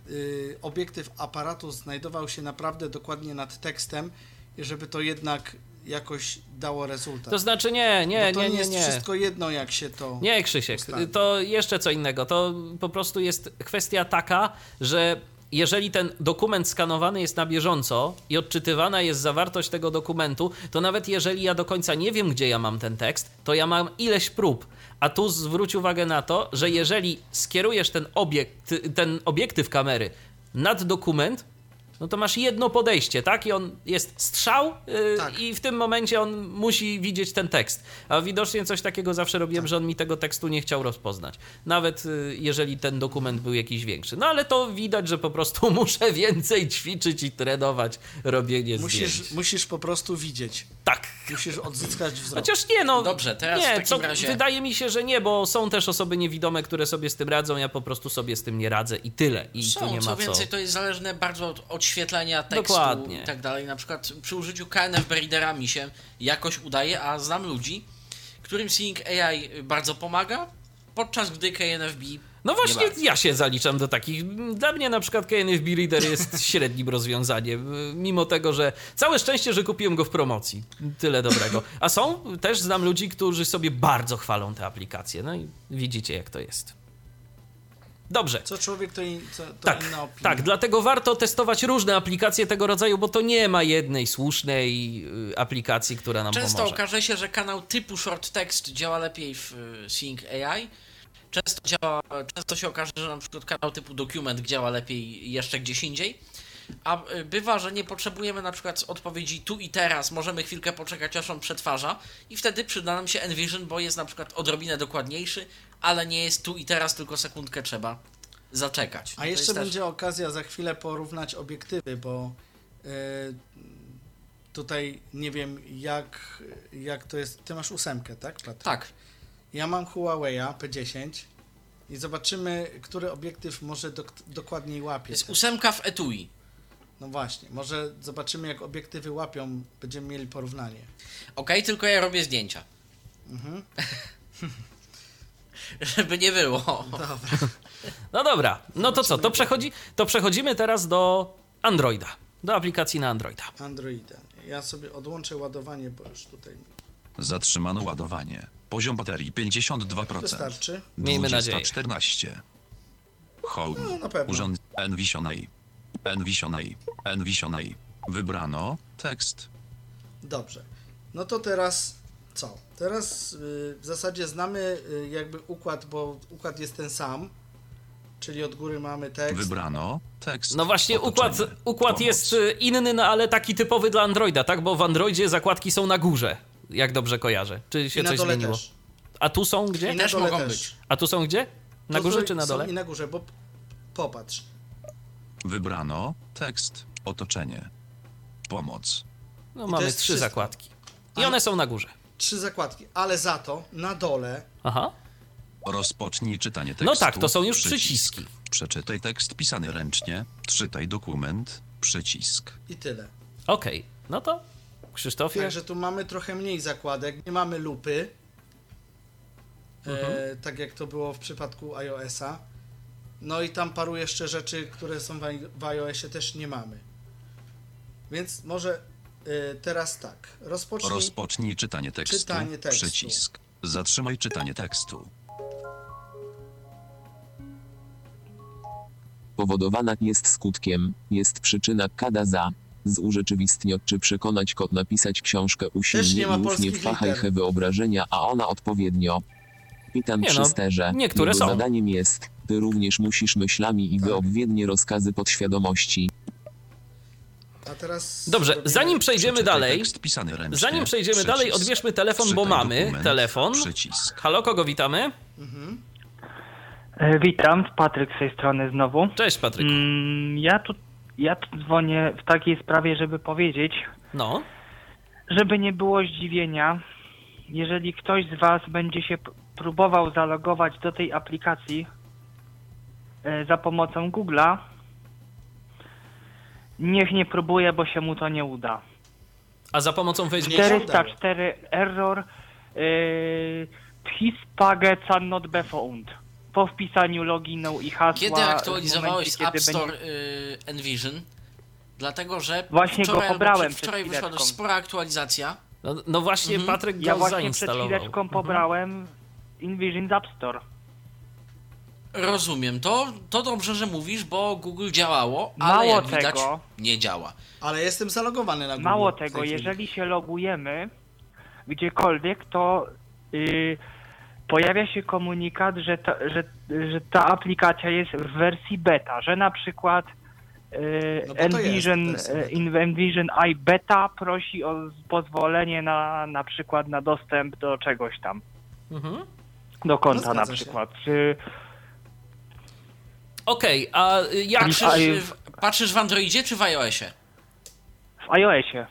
obiektyw aparatu znajdował się naprawdę dokładnie nad tekstem i żeby to jednak jakoś dało rezultat.
To znaczy nie, nie,
Bo to
nie,
nie,
nie,
jest
nie.
wszystko jedno, jak się to...
Nie, Krzysiek,
ustawi.
to jeszcze co innego. To po prostu jest kwestia taka, że jeżeli ten dokument skanowany jest na bieżąco i odczytywana jest zawartość tego dokumentu, to nawet jeżeli ja do końca nie wiem, gdzie ja mam ten tekst, to ja mam ileś prób. A tu zwróć uwagę na to, że jeżeli skierujesz ten obiekt, ten obiektyw kamery nad dokument, no to masz jedno podejście, tak? I on jest strzał yy,
Tak.
i w tym momencie on musi widzieć ten tekst. A widocznie coś takiego zawsze robiłem,
Tak.
że on mi tego tekstu nie chciał rozpoznać. Nawet yy, jeżeli ten dokument był jakiś większy. No ale to widać, że po prostu muszę więcej ćwiczyć i trenować robienie
Musisz,
zdjęć.
musisz po prostu widzieć.
Tak.
Musisz odzyskać wzrok.
Chociaż nie, no.
Dobrze, teraz
nie,
w takim
co,
razie-
Wydaje mi się, że nie, bo są też osoby niewidome, które sobie z tym radzą. Ja po prostu sobie z tym nie radzę i tyle. I tu
Są,
nie ma
co
co.
więcej, to jest zależne bardzo od odświetlenia tekstu
Dokładnie.
i tak dalej. Na przykład przy użyciu KNF Readera mi się jakoś udaje, a znam ludzi, którym Sync AI bardzo pomaga, podczas gdy KNFB
No
nie
właśnie, ja się zaliczam do takich. Dla mnie na przykład KNFB Reader jest średnim rozwiązaniem, mimo tego, że całe szczęście, że kupiłem go w promocji. Tyle dobrego. A są, też znam ludzi, którzy sobie bardzo chwalą te aplikacje. No i widzicie, jak to jest. Dobrze.
Co człowiek, to, in, co, to
Tak,
inna opinia.
tak, dlatego warto testować różne aplikacje tego rodzaju, bo to nie ma jednej słusznej y, aplikacji, która nam
Często
pomoże.
okaże się, że kanał typu short text działa lepiej w y, Sync AI. Często, działa, często się okaże, że na przykład kanał typu document działa lepiej jeszcze gdzieś indziej. A y, bywa, że nie potrzebujemy na przykład odpowiedzi tu i teraz, możemy chwilkę poczekać aż on przetwarza i wtedy przyda nam się Envision, bo jest na przykład odrobinę dokładniejszy, ale nie jest tu i teraz, tylko sekundkę trzeba zaczekać.
A
To
jeszcze
też-
będzie okazja za chwilę porównać obiektywy, bo e, tutaj nie wiem jak, jak to jest. Ty masz ósemkę, tak? Patryk?
Tak,
Ja mam Huawei'a P10 i zobaczymy, który obiektyw może dok- dokładniej łapie.
jest ósemka w etui.
No właśnie, może zobaczymy jak obiektywy łapią, będziemy mieli porównanie.
Ok, tylko ja robię zdjęcia. Żeby nie było.
Dobra.
No dobra, no to co, to, przechodzi, to przechodzimy teraz do Androida, do aplikacji na Androida.
Androida. Ja sobie odłączę ładowanie, bo już tutaj
Zatrzymano ładowanie. Poziom baterii 52%.
wystarczy.
Miejmy nadzieję.
14. Home.
No, na pewno.
Urząd Envisionej. Envisionej. Envisionej. Wybrano tekst.
Dobrze. No to teraz co? Teraz y, w zasadzie znamy y, jakby układ, bo układ jest ten sam. Czyli od góry mamy tekst.
Wybrano tekst.
No właśnie, układ,
Otoczenie.
układ
Pomoc.
jest y, inny, no ale taki typowy dla Androida, tak? Bo w Androidzie zakładki są na górze, jak dobrze kojarzę. Czy się
I na
coś
dole
zmieniło?
też.
A tu są gdzie?
I
Też
dole
mogą
też.
być.
A tu są gdzie? Na
To
górze czy na
są
dole?
I na górze, bo popatrz.
Wybrano tekst. Otoczenie. Pomoc.
No
to
mamy trzy
wszystko.
zakładki. I
Ale-
one są na górze.
Trzy zakładki, ale za to na dole
Aha.
Rozpocznij czytanie tekstu.
No tak, to są już
Przycisk.
przyciski.
Przeczytaj tekst pisany ręcznie. Czytaj dokument. Przycisk.
i tyle.
Okej, no to Krzysztofie,
Także tu mamy trochę mniej zakładek, nie mamy lupy.
Mhm.
E, tak jak to było w przypadku iOS-a. No i tam paru jeszcze rzeczy, które są w iOSie też nie mamy. Więc może e, teraz tak. Rozpocznij.
Rozpocznij czytanie tekstu.
Czytanie tekstu.
Przycisk. Zatrzymaj czytanie tekstu.
Powodowana jest skutkiem, jest przyczyna kada za. Zurzeczywistniać czy przekonać kot napisać książkę usilnie i ufnie
polskich
w fachaj
liter.
he wyobrażenia, a ona odpowiednio. Witam
Nie
przy
no,
sterze.
niektóre
Jego
są.
zadaniem jest, ty również musisz myślami i
Tak.
wyobwiednie rozkazy podświadomości.
A teraz.
Dobrze, zanim przejdziemy dalej,
Tekst pisany ręcznie.
zanim przejdziemy
Przycisk.
dalej, odbierzmy telefon, bo mamy telefon.
Przycisk.
Halo, kogo witamy?
E, Witam, Patryk z tej strony znowu.
Cześć Patryk.
Mm, ja tu, ja tu dzwonię w takiej sprawie, żeby powiedzieć,
No,
żeby nie było zdziwienia, jeżeli ktoś z Was będzie się próbował zalogować do tej aplikacji e, za pomocą Google'a, niech nie próbuje, bo się mu to nie uda.
a za pomocą
Nie
Facebooka?
się udało.
404 error yy, Hispage can not be found. Po wpisaniu loginu i hasła.
Kiedy aktualizowałeś
momencie,
App Store
będzie-
y, Envision? Dlatego, że
Właśnie go
wczoraj, albo
pobrałem
wczoraj
przed
wyszła dość spora aktualizacja.
No, no właśnie,
Mhm.
Patryk go
Ja właśnie przed
zainstalował.
chwileczką
Mhm.
pobrałem Envision z App Store.
Rozumiem to. To dobrze, że mówisz, bo Google działało, ale
Mało
jak widać
tego-
nie działa.
Ale jestem zalogowany na Google.
Mało tego, jeżeli się logujemy gdziekolwiek, to yy, pojawia się komunikat, że ta, że, że ta aplikacja jest w wersji beta, że na przykład yy,
No jest
Envision,
beta.
in- Envision i beta prosi o pozwolenie na na przykład na dostęp do czegoś tam,
Mhm.
do konta
No
na
zgadza się.
przykład. Czy,
Okej, a y, jak...
A-
Patrzysz, w, Androidzie czy w iOSie?
w iOSie.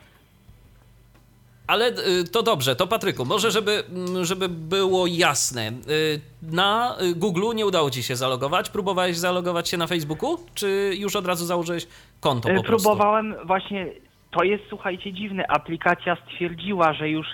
Ale y, to dobrze, to Patryku, może żeby, mm, żeby było jasne. y, Na y, Google nie udało ci się zalogować. Próbowałeś zalogować się na Facebooku? Czy już od razu założyłeś konto po
E,
prostu?
Próbowałem właśnie, to jest słuchajcie dziwne, aplikacja stwierdziła, że już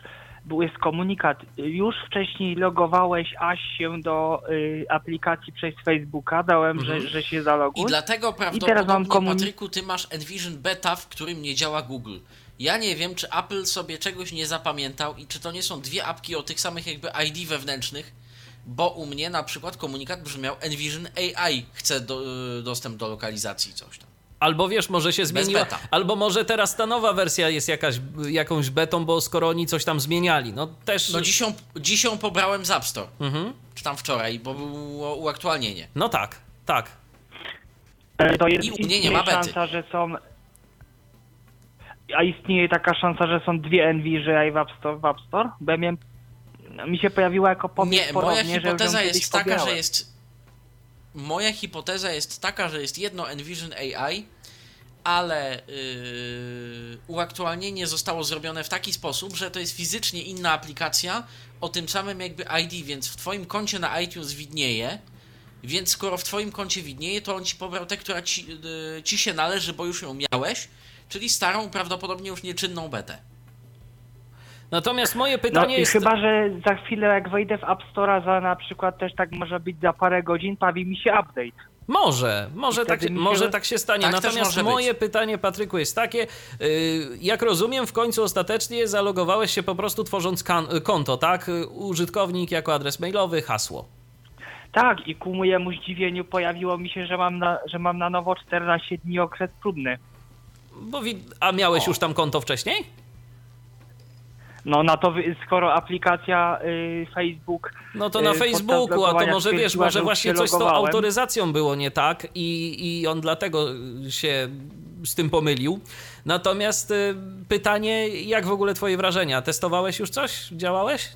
jest komunikat, już wcześniej logowałeś Aś się do y, aplikacji przez Facebooka, dałem,
Mhm.
że, że się zaloguj.
I dlatego
teraz mam
prawdopodobnie,
komuni-
Patryku, ty masz Envision Beta, w którym nie działa Google. Ja nie wiem, czy Apple sobie czegoś nie zapamiętał i czy to nie są dwie apki o tych samych jakby ID wewnętrznych, bo u mnie na przykład komunikat brzmiał Envision AI chce do, y, dostęp do lokalizacji coś tam.
Albo wiesz, może się zmieniła,
beta.
albo może teraz ta nowa wersja jest jakaś, jakąś betą, bo skoro oni coś tam zmieniali, no też...
No dziś ją, dziś ją pobrałem z App Store,
Mhm.
czy tam wczoraj, bo było uaktualnienie.
No tak, tak.
E, To jest
I u mnie nie ma bety.
szansa, że są a istnieje taka szansa, że są dwie Envision w App Store, w App Store? Bo ja miałem, mi się pojawiła jako pomysł
Nie, moja hipoteza jest taka, że jest. Moja hipoteza jest taka, że jest jedno Envision AI, ale yy, uaktualnienie zostało zrobione w taki sposób, że to jest fizycznie inna aplikacja o tym samym jakby ID, więc w Twoim koncie na iTunes widnieje. Więc skoro w Twoim koncie widnieje, to on ci pobrał tę, która ci, yy, ci się należy, bo już ją miałeś, czyli starą, prawdopodobnie już nieczynną betę.
Natomiast moje
No
pytanie
i
jest...
chyba, że za chwilę jak wejdę w App Store'a za na przykład też tak może być za parę godzin, pojawi mi się update.
Może, może tak, może tak się stanie.
Tak
Natomiast
może być.
moje pytanie, Patryku, jest takie: yy, jak rozumiem, w końcu ostatecznie zalogowałeś się po prostu tworząc konto, tak? Użytkownik jako adres mailowy, hasło.
Tak, i ku mojemu zdziwieniu pojawiło mi się, że mam na, że mam na nowo 14 dni okres próbny.
Bo a miałeś już tam konto wcześniej?
No na to, skoro aplikacja y, Facebook
No to na
y,
Facebooku, a to może wiesz, może
że
właśnie coś z tą autoryzacją było nie tak i, i on dlatego się z tym pomylił. Natomiast y, pytanie, jak w ogóle twoje wrażenia? Testowałeś już coś? Działałeś?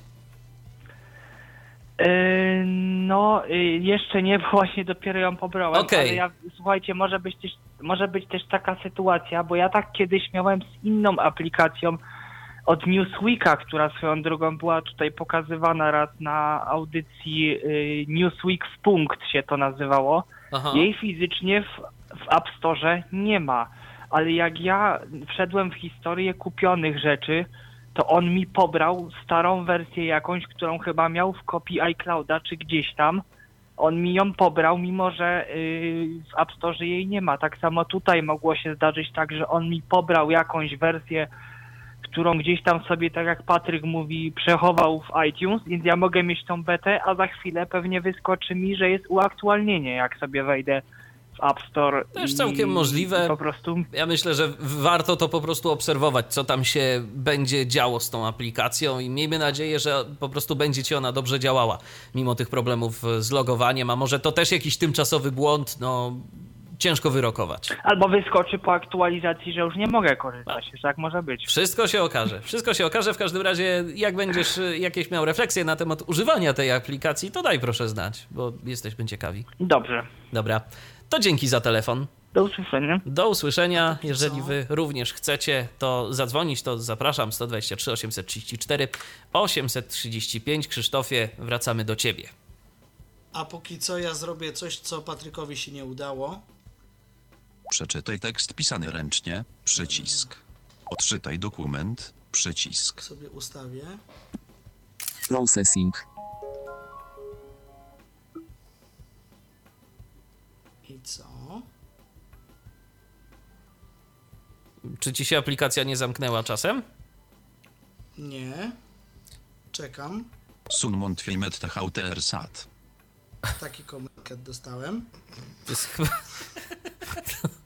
Yy, No, yy, jeszcze nie, bo właśnie dopiero ją pobrałem.
Okej.
Ale ja, słuchajcie, może być, też, może być też taka sytuacja, bo ja tak kiedyś miałem z inną aplikacją od Newsweeka, która swoją drogą była tutaj pokazywana raz na audycji yy, Newsweek w punkt się to nazywało.
Aha.
Jej fizycznie w, w App Store nie ma, ale jak ja wszedłem w historię kupionych rzeczy, to on mi pobrał starą wersję jakąś, którą chyba miał w kopii iClouda czy gdzieś tam. On mi ją pobrał, mimo że yy, w App Store jej nie ma. Tak samo tutaj mogło się zdarzyć tak, że on mi pobrał jakąś wersję, którą gdzieś tam sobie, tak jak Patryk mówi, przechował w iTunes, więc ja mogę mieć tą betę, a za chwilę pewnie wyskoczy mi, że jest uaktualnienie, jak sobie wejdę w App Store.
To jest całkiem możliwe.
Po prostu
Ja myślę, że warto to po prostu obserwować, co tam się będzie działo z tą aplikacją i miejmy nadzieję, że po prostu będzie ci ona dobrze działała, mimo tych problemów z logowaniem, a może to też jakiś tymczasowy błąd, no ciężko wyrokować.
Albo wyskoczy po aktualizacji, że już nie mogę korzystać. Tak może być.
Wszystko się okaże. Wszystko się okaże. W każdym razie, jak będziesz jakieś miał refleksje na temat używania tej aplikacji, to daj proszę znać, bo jesteśmy ciekawi.
Dobrze.
Dobra. To dzięki za telefon.
Do usłyszenia.
Do usłyszenia. Jeżeli wy również chcecie to zadzwonić, to zapraszam 123 834 835. Krzysztofie, wracamy do ciebie.
A póki co ja zrobię coś, co Patrykowi się nie udało.
Przeczytaj tekst pisany ręcznie, przycisk. Odczytaj dokument, przycisk.
Sobie ustawię.
Processing.
I co?
Czy ci się aplikacja nie zamknęła czasem?
Nie. Czekam.
Sun Montfimet THUTR SAT.
Taki komunikat dostałem.
To jest chyba...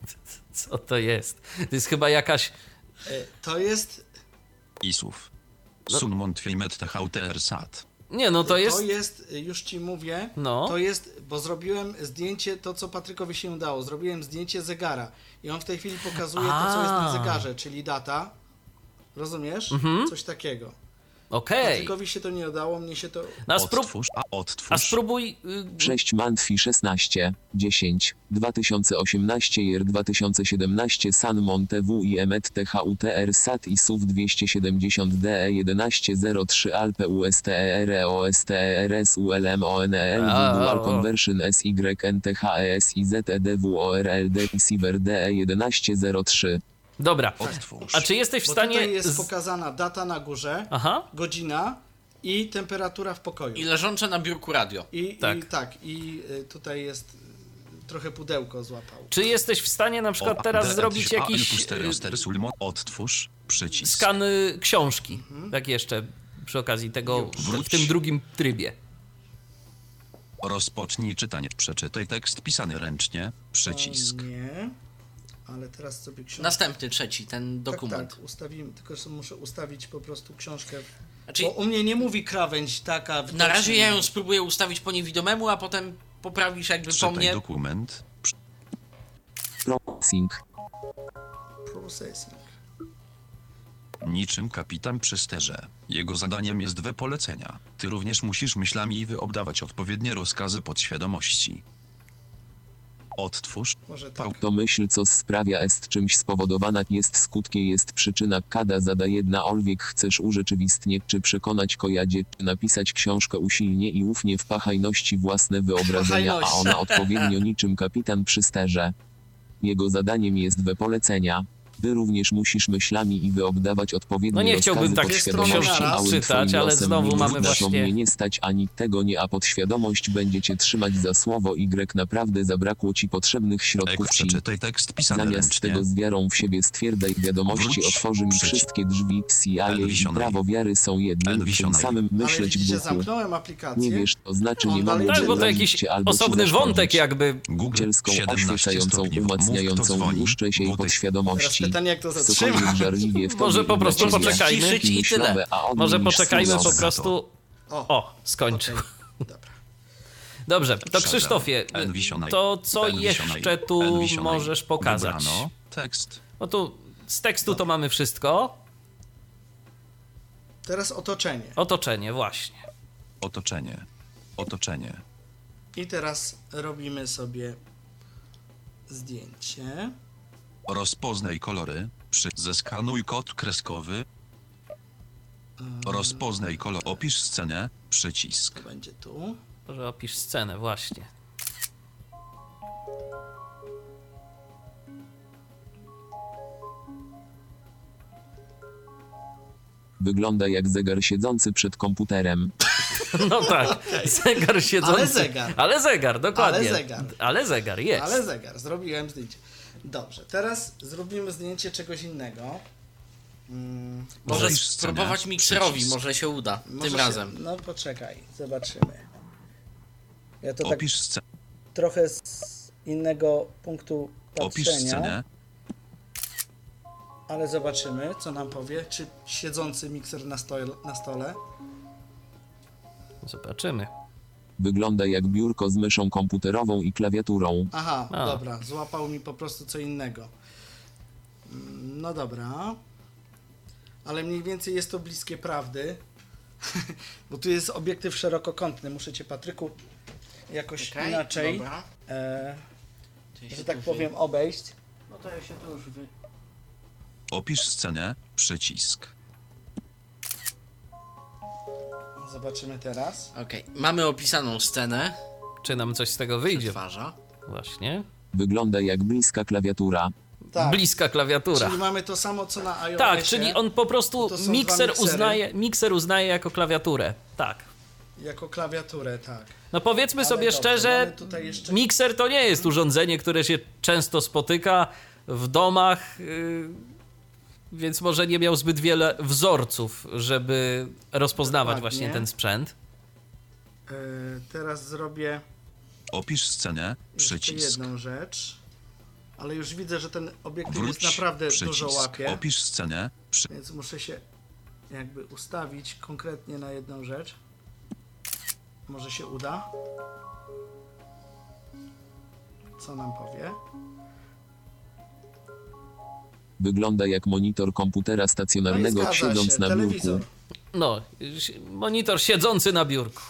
Co to jest? To jest chyba jakaś...
E, To jest,
ISUF. Sun Montfimet THUTR SAT.
Nie, no to jest...
to jest, już ci mówię,
No.
to jest, bo zrobiłem zdjęcie, to co Patrykowi się udało, zrobiłem zdjęcie zegara i on w tej chwili pokazuje to, co jest
A.
na zegarze, czyli data. Rozumiesz?
Mhm.
Coś takiego.
Okej.
Patrykowi się to nie udało, mnie się to...
No, a, sprób...
Odtwórz, a
a
odtwórz.
spróbuj... y,
6 Mantfi 16, 10, 2018 JR 2017 San Monte WIMET THUTR SAT ISUF 270 DE 1103 Alpe USTER OSTERS ULM ONEL
A,
Dual
o.
Conversion SYNTHES IZEDWORLD Cyber DE 1103
Dobra.
Odtwórz.
A czy jesteś w
Bo
stanie...
tutaj jest
z-
pokazana data na górze,
Aha.
godzina i temperatura w pokoju.
I leżące na biurku radio.
I
Tak.
tak, i, tak, i y, tutaj jest y, trochę pudełko złapał.
Czy jesteś w stanie na przykład teraz zrobić jakiś y,
Odtwórz, przycisk.
skan książki? Tak jeszcze przy okazji tego, w tym drugim trybie.
Rozpocznij czytanie. Przeczytaj tekst pisany ręcznie, przycisk.
O nie, ale teraz sobie książkę...
Następny, trzeci, ten dokument.
Tak, tak, ustawimy, tylko muszę ustawić po prostu książkę.
Znaczy,
Bo u mnie nie mówi krawędź taka...
na razie ja ją spróbuję ustawić po niewidomemu, a potem poprawisz jakby po
Czytaj
mnie.
dokument,
Processing
Processing.
Niczym kapitan przy sterze. Jego zadaniem jest we polecenia. Ty również musisz myślami wyobdawać odpowiednie rozkazy podświadomości. Odtwórz.
Może tak.
To myśl co sprawia est czymś spowodowana jest skutkiem jest przyczyna kada zada jedna olwiek chcesz urzeczywistnieć czy przekonać kojadzie czy napisać książkę usilnie i ufnie w pachajności własne wyobrażenia a ona odpowiednio niczym kapitan przy sterze. Jego zadaniem jest we polecenia. Ty również musisz myślami i wyobdawać odpowiednie
No nie chciałbym tak czytać, ale znowu mamy właśnie-
mnie nie stać ani tego nie, a podświadomość będzie cię trzymać za słowo Y naprawdę zabrakło ci potrzebnych środków ci.
tekst pisany
Zamiast
ręcznie.
tego z wiarą w siebie stwierdzaj wiadomości
Wróć,
otworzy mi wszystkie drzwi CIA i prawo wiary są jednym, tym samym myśleć w duchu. Nie wiesz, to znaczy nie
czyta.
Tak, bo to jakiś osobny wątek jakby.
Google
Dzielską,
17
oświecającą, umacniającą łuszcze się i podświadomości.
Pytanie, jak to
Cokolwiek
zatrzyma.
żarliwie w
Może po prostu poczekajmy.
I tyle.
Może poczekajmy po prostu.
O,
skończył.
Dobra.
Dobrze, to. Krzysztofie, to co jeszcze tu możesz pokazać?
Tekst.
No tu z tekstu to mamy wszystko.
Teraz otoczenie.
Otoczenie, właśnie.
Otoczenie. Otoczenie.
I teraz robimy sobie zdjęcie.
Rozpoznaj kolory. Przy... Zeskanuj kod kreskowy. Rozpoznaj kolor. Opisz scenę. Przycisk.
Będzie tu.
Może opisz scenę, właśnie.
Wygląda jak zegar siedzący przed komputerem.
No tak, zegar siedzący.
Ale zegar.
Ale zegar, dokładnie.
Ale zegar.
Ale zegar, jest.
Ale zegar, zrobiłem zdjęcie. Dobrze, teraz zrobimy zdjęcie czegoś innego. Mm,
Może
Opisz scenę.
spróbować mikserowi,
Przycisk.
może się uda.
może
Tym
się-
razem.
No poczekaj, zobaczymy. Ja to tak
Opisz scenę.
trochę z innego punktu
Opisz
patrzenia,
scenę.
ale zobaczymy, co nam powie. Czy siedzący mikser na stole, na stole
Zobaczymy.
Wygląda jak biurko z myszą komputerową i klawiaturą.
Aha,
A.
dobra, złapał mi po prostu co innego. Mm, No dobra. Ale mniej więcej jest to bliskie prawdy. Bo tu jest obiektyw szerokokątny. Muszę cię, Patryku, jakoś
Okej,
inaczej,
Dobra.
e,
To ja się
że tak
tu
powiem, obejść.
Wy... No to ja się tu już wy...
Opisz scenę. Przycisk.
Zobaczymy teraz.
Okej, mamy opisaną scenę.
Czy nam coś z tego wyjdzie?
Przetwarza.
Właśnie.
Wygląda jak bliska klawiatura.
Tak,
Bliska klawiatura.
czyli mamy to samo, co na iOSie.
Tak, czyli on po prostu mikser uznaje, mikser uznaje jako klawiaturę. Tak.
Jako klawiaturę, tak.
No powiedzmy
Ale
sobie
dobrze,
szczerze,
jeszcze-
mikser to nie jest urządzenie, które się często spotyka w domach, yy, więc może nie miał zbyt wiele wzorców, żeby rozpoznawać
Dokładnie.
właśnie ten sprzęt.
E, teraz zrobię
Opisz scenę.
jeszcze
Przycisk.
jedną rzecz. Ale już widzę, że ten obiektyw
Wróć.
jest naprawdę
Przycisk.
dużo łapie.
Opisz scenę. Przy...
Więc muszę się jakby ustawić konkretnie na jedną rzecz. Może się uda. Co nam powie?
Wygląda jak monitor komputera
No
stacjonarnego
zgadza
siedząc
się,
na
telewizor.
biurku.
No, monitor siedzący na biurku.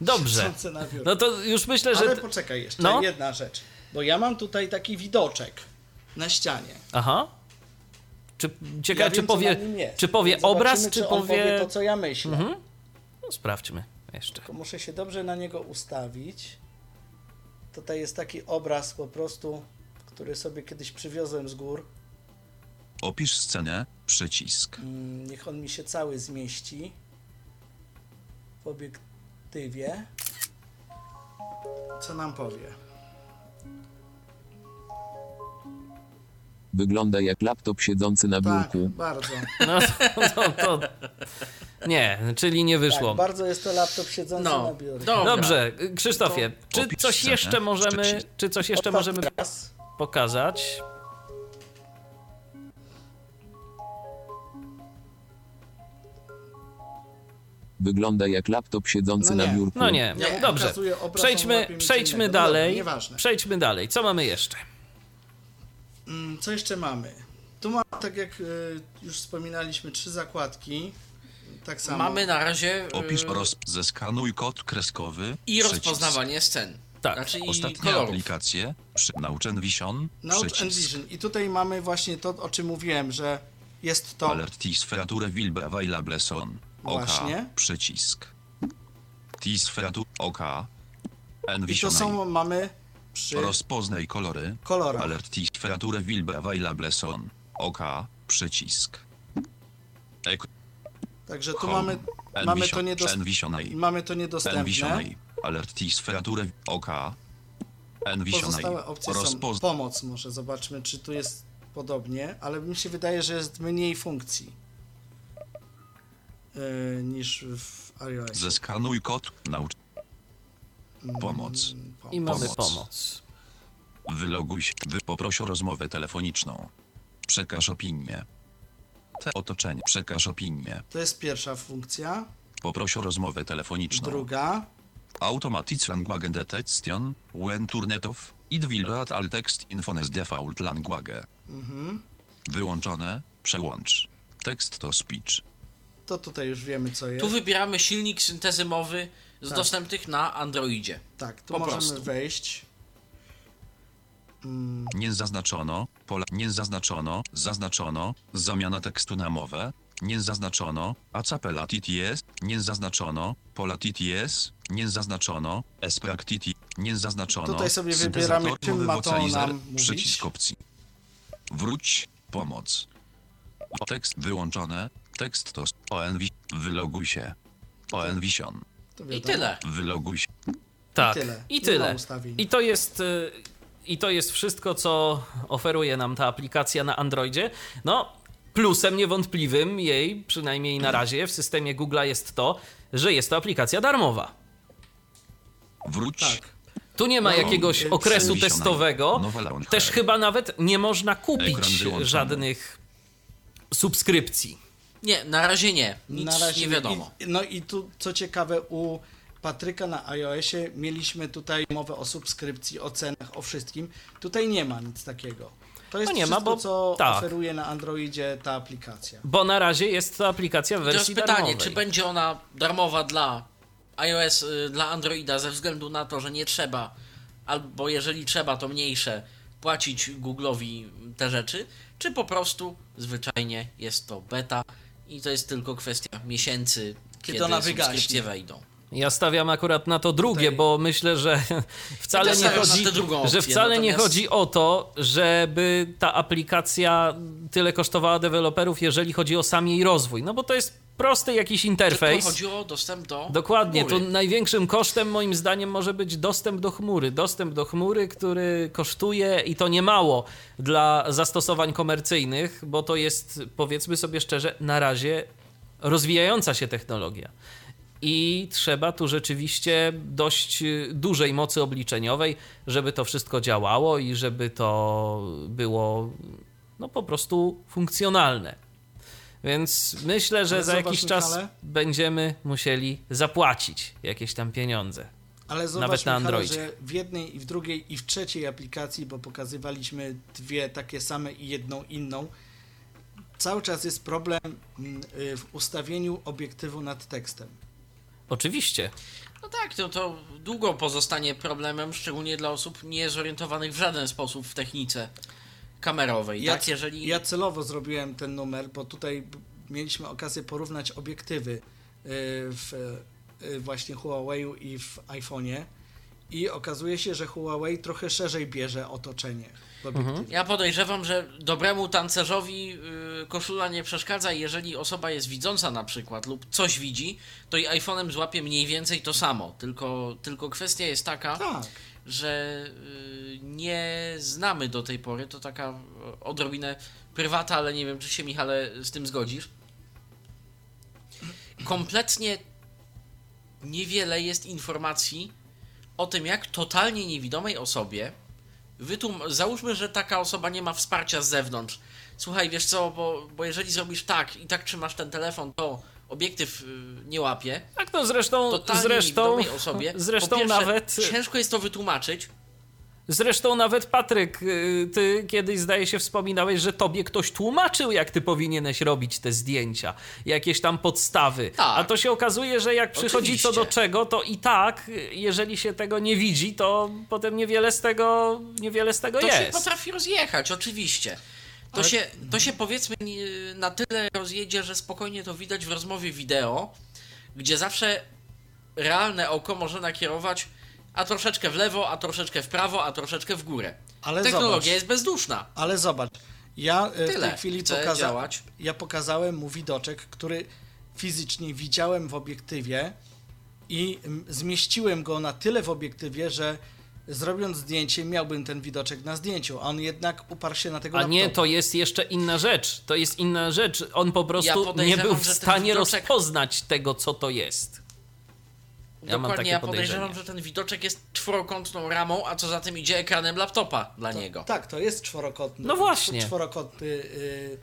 Dobrze.
Siedzący na biurku.
No to już myślę, że.
Ale poczekaj jeszcze,
No.
jedna rzecz. Bo ja mam tutaj taki widoczek na ścianie.
Aha. Czy ciekawe,
ja
czy
wiem,
powie,
jest.
czy powie obraz, czy
on
powie.
to, co ja myślę.
Mhm. No, sprawdźmy jeszcze.
Tylko muszę się dobrze na niego ustawić. Tutaj jest taki obraz po prostu, który sobie kiedyś przywiozłem z gór.
Opisz scenę. Przycisk.
Mm, Niech on mi się cały zmieści w obiektywie. Co nam powie?
Wygląda jak laptop siedzący na
Tak,
biurku.
bardzo.
No to, to, to. Nie, czyli nie wyszło.
Tak, bardzo jest to laptop siedzący
No,
na biurku.
dobra.
Dobrze, Krzysztofie, czy coś jeszcze możemy, czy coś jeszcze możemy
Raz.
Pokazać?
Wygląda jak laptop siedzący
No
na biurku.
No nie,
Nie,
dobrze. Przejdźmy, przejdźmy.
No
dalej.
dobra.
Przejdźmy dalej. Co mamy jeszcze?
Mm, Co jeszcze mamy? Tu mamy, tak jak y, już wspominaliśmy, trzy zakładki. Tak samo.
Mamy na razie
Opisz
yy,
roz... Zeskanuj kod kreskowy.
i
Przycisk.
rozpoznawanie scen.
Tak.
Znaczy i
Ostatnia
kolorów.
aplikacje. Przy... Nauczeń Vision. Przycisk.
Vision. I tutaj mamy właśnie to, o czym mówiłem, że jest to.
Alert tis feature will be available soon. OK.
Właśnie.
Przycisk. Tis feature OK.
I to
Envision.
są mamy przy
Rozpoznaj kolory.
kolorach.
Alertis feature will available son. OK. Przycisk. Ek.
Także tu
home.
mamy, mamy to,
Envision-
niedos-
Envisionaj.
mamy to niedostępne.
Alertis feature OK. Envisionaj.
Pozostałe opcje są
Rozpoz...
pomoc może, zobaczmy czy tu jest podobnie, ale mi się wydaje, że jest mniej funkcji yy, niż w iOS.
Zeskanuj kod. Naucz. Pomoc.
I mamy
Pomoc.
pomoc.
Wyloguj się. Wy poproś o rozmowę telefoniczną. Przekaż opinię. Te otoczenie. Przekaż opinię.
To jest pierwsza funkcja.
Poproś o rozmowę telefoniczną.
Druga,
Automatic language detection, when turned off, it will read all text in phones default language.
mhm.
Wyłączone, przełącz. Tekst to speech.
to tutaj już wiemy co jest.
Tu wybieramy silnik syntezy mowy z
Tak.
dostępnych na Androidzie.
tak, tu
po
możemy
prostu.
wejść. Mm,
Nie zaznaczono, pola, nie zaznaczono, zaznaczono, zamiana tekstu na mowę, nie zaznaczono, acapella TTS, nie zaznaczono, pola TTS, nie zaznaczono, esprak TT, nie zaznaczono,
Tutaj sobie
syntezator
wybieramy, czym
mowy
ma to nam mówić.
przycisk opcji. Wróć, pomoc. Tekst wyłączone, tekst to ONV, wyloguj się. ONVision,
I tyle.
wyloguj się.
Tak.
tyle.
I
Nie ma
tyle. I to jest. y, I to jest wszystko, co oferuje nam ta aplikacja na Androidzie. No, plusem niewątpliwym jej, przynajmniej na razie, w systemie Google'a jest to, że jest to aplikacja darmowa.
Wróć,
Tak.
Tu nie ma
No,
jakiegoś okresu testowego. Też chyba nawet nie można kupić żadnych subskrypcji.
Nie, na razie nie. Nic
Na razie
nie wiadomo.
I, no i tu, co ciekawe, u Patryka na iOSie mieliśmy tutaj mowę o subskrypcji, o cenach, o wszystkim. Tutaj nie ma nic takiego. To jest
No nie ma,
wszystko,
bo-
co
tak.
oferuje na Androidzie ta aplikacja.
Bo na razie jest to aplikacja w
I to jest
wersji
pytanie,
darmowej.
czy będzie ona darmowa dla iOS, y, dla Androida ze względu na to, że nie trzeba, albo jeżeli trzeba, to mniejsze, płacić Google'owi te rzeczy, czy po prostu zwyczajnie jest to beta i to jest tylko kwestia miesięcy, kiedy,
ona
subskrypcje wejdą.
Ja stawiam akurat na to drugie,
Tutaj-
bo myślę, że wcale
Ja
nie chodzi,
drugą
że
opcję,
wcale nie
natomiast-
chodzi o to, żeby ta aplikacja tyle kosztowała deweloperów, jeżeli chodzi o sam jej rozwój. No bo to jest prosty jakiś
Tylko
interfejs.
chodzi o dostęp do
Dokładnie,
chmury.
tu największym kosztem moim zdaniem może być dostęp do chmury. Dostęp do chmury, który kosztuje i to nie mało dla zastosowań komercyjnych, bo to jest, powiedzmy sobie szczerze, na razie rozwijająca się technologia. I trzeba tu rzeczywiście dość y, dużej mocy obliczeniowej, żeby to wszystko działało i żeby to było no po prostu funkcjonalne. Więc myślę, że
Ale
za jakiś czas
Michale.
będziemy musieli zapłacić jakieś tam pieniądze.
Ale zobacz,
Nawet na
Michale,
Androidzie.
że w jednej i w drugiej i w trzeciej aplikacji, bo pokazywaliśmy dwie takie same i jedną inną, cały czas jest problem mm, y, w ustawieniu obiektywu nad tekstem.
Oczywiście.
No tak, to, to długo pozostanie problemem, szczególnie dla osób niezorientowanych w żaden sposób w technice kamerowej.
Ja,
tak, jeżeli...
ja celowo zrobiłem ten numer, bo tutaj mieliśmy okazję porównać obiektywy y, w y, właśnie Huawei'u i w iPhone'ie i okazuje się, że Huawei trochę szerzej bierze otoczenie obiektywie.
Ja podejrzewam, że dobremu tancerzowi y, koszula nie przeszkadza, i jeżeli osoba jest widząca na przykład lub coś widzi, to i iPhone'em złapie mniej więcej to samo. Tylko, tylko kwestia jest taka,
Tak.
że y, nie znamy do tej pory, to taka odrobinę prywata, ale nie wiem, czy się Michale z tym zgodzisz. Kompletnie niewiele jest informacji o tym, jak totalnie niewidomej osobie wytłum... załóżmy, że taka osoba nie ma wsparcia z zewnątrz. Słuchaj, wiesz co, bo, bo jeżeli zrobisz tak i tak trzymasz ten telefon, to obiektyw y, nie łapie.
Tak, no zresztą,
Totalnie
zresztą,
osobie.
zresztą
pierwsze,
nawet,
Ciężko jest to wytłumaczyć.
Zresztą nawet Patryk, y, ty kiedyś zdaje się wspominałeś, że tobie ktoś tłumaczył, jak ty powinieneś robić te zdjęcia, jakieś tam podstawy.
Tak.
A to się okazuje, że jak przychodzi co do
Oczywiście.
czego, to i tak, jeżeli się tego nie widzi, to potem niewiele z tego, niewiele z tego
To się
jest.
potrafi rozjechać, oczywiście. To,
Ale-
się, to się powiedzmy na tyle rozjedzie, że spokojnie to widać w rozmowie wideo, gdzie zawsze realne oko może nakierować, a troszeczkę w lewo, a troszeczkę w prawo, a troszeczkę w górę.
Ale
Technologia
zobacz,
jest bezduszna.
ale zobacz, ja e, w
Tyle.
tej chwili pokaza- ja pokazałem mu widoczek, który fizycznie widziałem w obiektywie i zmieściłem go na tyle w obiektywie, że zrobiąc zdjęcie miałbym ten widoczek na zdjęciu, a on jednak uparł się na tego
A nie,
laptopa.
to jest jeszcze inna rzecz. To jest inna rzecz. On po prostu nie
podejrzewam,
był w stanie
widoczek-
rozpoznać tego, co to jest. Ja mam
Dokładnie,
takie
ja podejrzewam, że ten widoczek jest czworokątną ramą, a co za tym idzie ekranem laptopa dla niego.
Tak, to jest czworokątny.
No właśnie.
Czworokątny, y,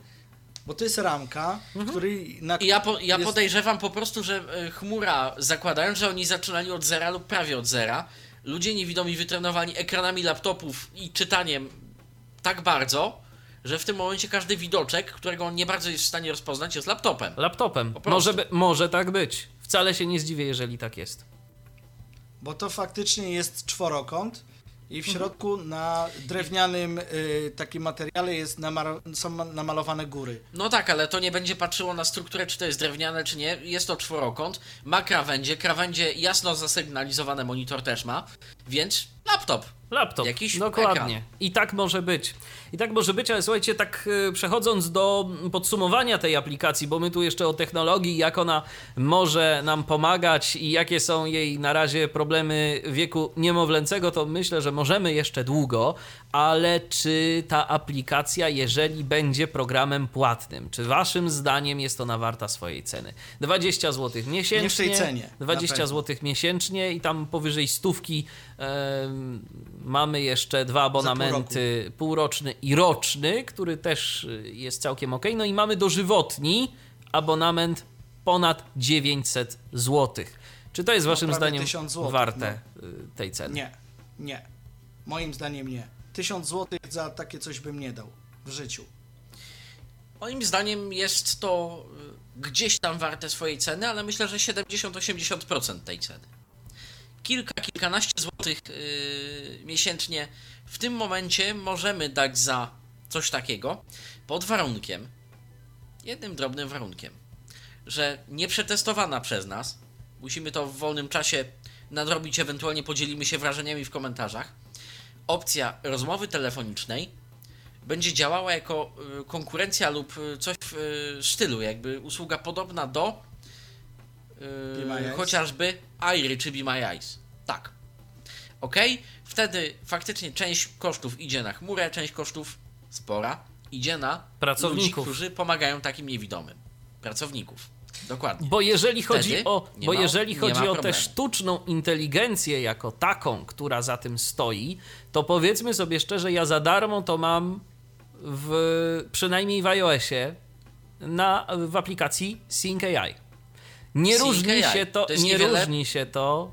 bo to jest ramka, który na
Mhm. I ja, po, ja
jest-
podejrzewam po prostu, że e, chmura, zakładając, że oni zaczynali od zera lub prawie od zera, ludzie niewidomi wytrenowani ekranami laptopów i czytaniem tak bardzo, że w tym momencie każdy widoczek, którego on nie bardzo jest w stanie rozpoznać, jest laptopem.
Laptopem. Może, by, może tak być. Wcale się nie zdziwię, jeżeli tak jest.
Bo to faktycznie jest czworokąt i w
Mhm.
środku na drewnianym y, takim materiale jest namar- są ma- namalowane góry.
No tak, ale to nie będzie patrzyło na strukturę, czy to jest drewniane, czy nie. Jest to czworokąt, ma krawędzie, krawędzie jasno zasygnalizowane monitor też ma, więc laptop.
Laptop.
Jakiś
Dokładnie.
ekran.
I tak może być. I tak może być, ale słuchajcie, tak e, przechodząc do podsumowania tej aplikacji, bo my tu jeszcze o technologii, jak ona może nam pomagać i jakie są jej na razie problemy wieku niemowlęcego, to myślę, że możemy jeszcze długo, ale czy ta aplikacja, jeżeli będzie programem płatnym, czy waszym zdaniem jest ona warta swojej ceny? 20 zł miesięcznie.
Nie w tej cenie, na
20
pewno.
zł miesięcznie i tam powyżej stówki mamy jeszcze dwa abonamenty, półroczny i roczny, który też y, jest całkiem ok. No i mamy dożywotni abonament ponad 900 zł. Czy to jest
No,
waszym zdaniem
1000 złotych,
warte y, tej ceny?
Nie, nie. Moim zdaniem nie. Tysiąc złotych za takie coś bym nie dał w życiu.
Moim zdaniem jest to y, gdzieś tam warte swojej ceny, ale myślę, że 70-80% tej ceny. Kilka, kilkanaście złotych yy, miesięcznie w tym momencie możemy dać za coś takiego, pod warunkiem, jednym drobnym warunkiem, że nieprzetestowana przez nas, musimy to w wolnym czasie nadrobić, ewentualnie podzielimy się wrażeniami w komentarzach, opcja rozmowy telefonicznej będzie działała jako y, konkurencja lub y, coś w y, stylu, jakby usługa podobna do Y,
Eyes?
chociażby Airy czy Be My Eyes. Tak. Ok? Wtedy faktycznie część kosztów idzie na chmurę, część kosztów spora idzie na
Pracowników.
ludzi, którzy pomagają takim niewidomym. Pracowników. Dokładnie.
Bo jeżeli chodzi
Wtedy
o, bo
ma-
jeżeli chodzi o tę sztuczną inteligencję jako taką, która za tym stoi, to powiedzmy sobie szczerze, ja za darmo to mam w, przynajmniej w iOSie na, w aplikacji Sync AI. Nie różni się to,
To
nie
niewiele-
różni się to,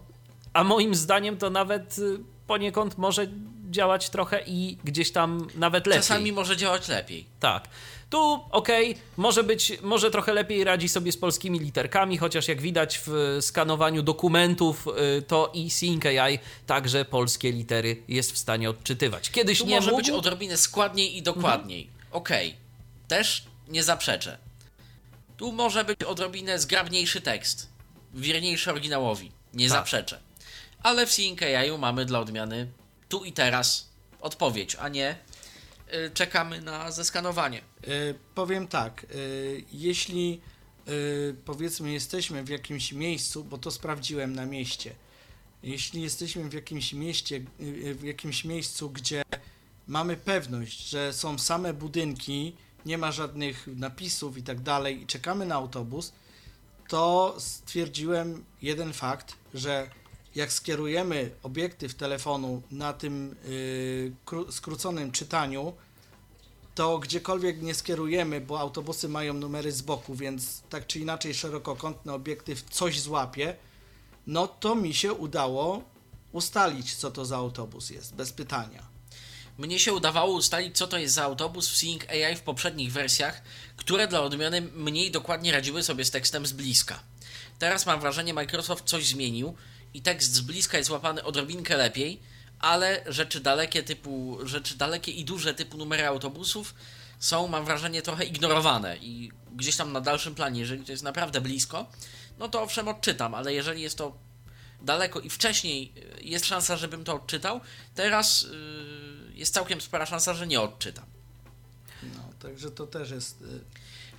a moim zdaniem to nawet y, poniekąd może działać trochę i gdzieś tam nawet lepiej.
Czasami może działać lepiej.
Tak. Tu okej, może być, może trochę lepiej radzi sobie z polskimi literkami, chociaż jak widać w skanowaniu dokumentów, y, to i Sync AI także polskie litery jest w stanie odczytywać. Kiedyś
Tu
nie
może
mógł,
być odrobinę składniej i dokładniej. Okej, też nie zaprzeczę. Tu może być odrobinę zgrabniejszy tekst, wierniejszy oryginałowi, nie
Tak.
zaprzeczę. Ale w Sync AI mamy dla odmiany tu i teraz odpowiedź, a nie y, czekamy na zeskanowanie.
Y, powiem tak, y, jeśli y, powiedzmy jesteśmy w jakimś miejscu, bo to sprawdziłem na mieście, jeśli jesteśmy w jakimś mieście, y, y, w jakimś miejscu, gdzie mamy pewność, że są same budynki, nie ma żadnych napisów i tak dalej i czekamy na autobus, to stwierdziłem jeden fakt, że jak skierujemy obiektyw telefonu na tym y, kró- skróconym czytaniu, to gdziekolwiek nie skierujemy, bo autobusy mają numery z boku, więc tak czy inaczej szerokokątny obiektyw coś złapie, no to mi się udało ustalić, co to za autobus jest, bez pytania.
Mnie się udawało ustalić, co to jest za autobus w Sync AI w poprzednich wersjach, które dla odmiany mniej dokładnie radziły sobie z tekstem z bliska. Teraz mam wrażenie, Microsoft coś zmienił i tekst z bliska jest łapany odrobinkę lepiej, ale rzeczy dalekie typu, rzeczy dalekie i duże typu numery autobusów są, mam wrażenie, trochę ignorowane i gdzieś tam na dalszym planie, jeżeli to jest naprawdę blisko, no to owszem odczytam, ale jeżeli jest to daleko i wcześniej y, jest szansa, żebym to odczytał, teraz y, jest całkiem spora szansa, że nie odczytam.
No, także to też jest... y,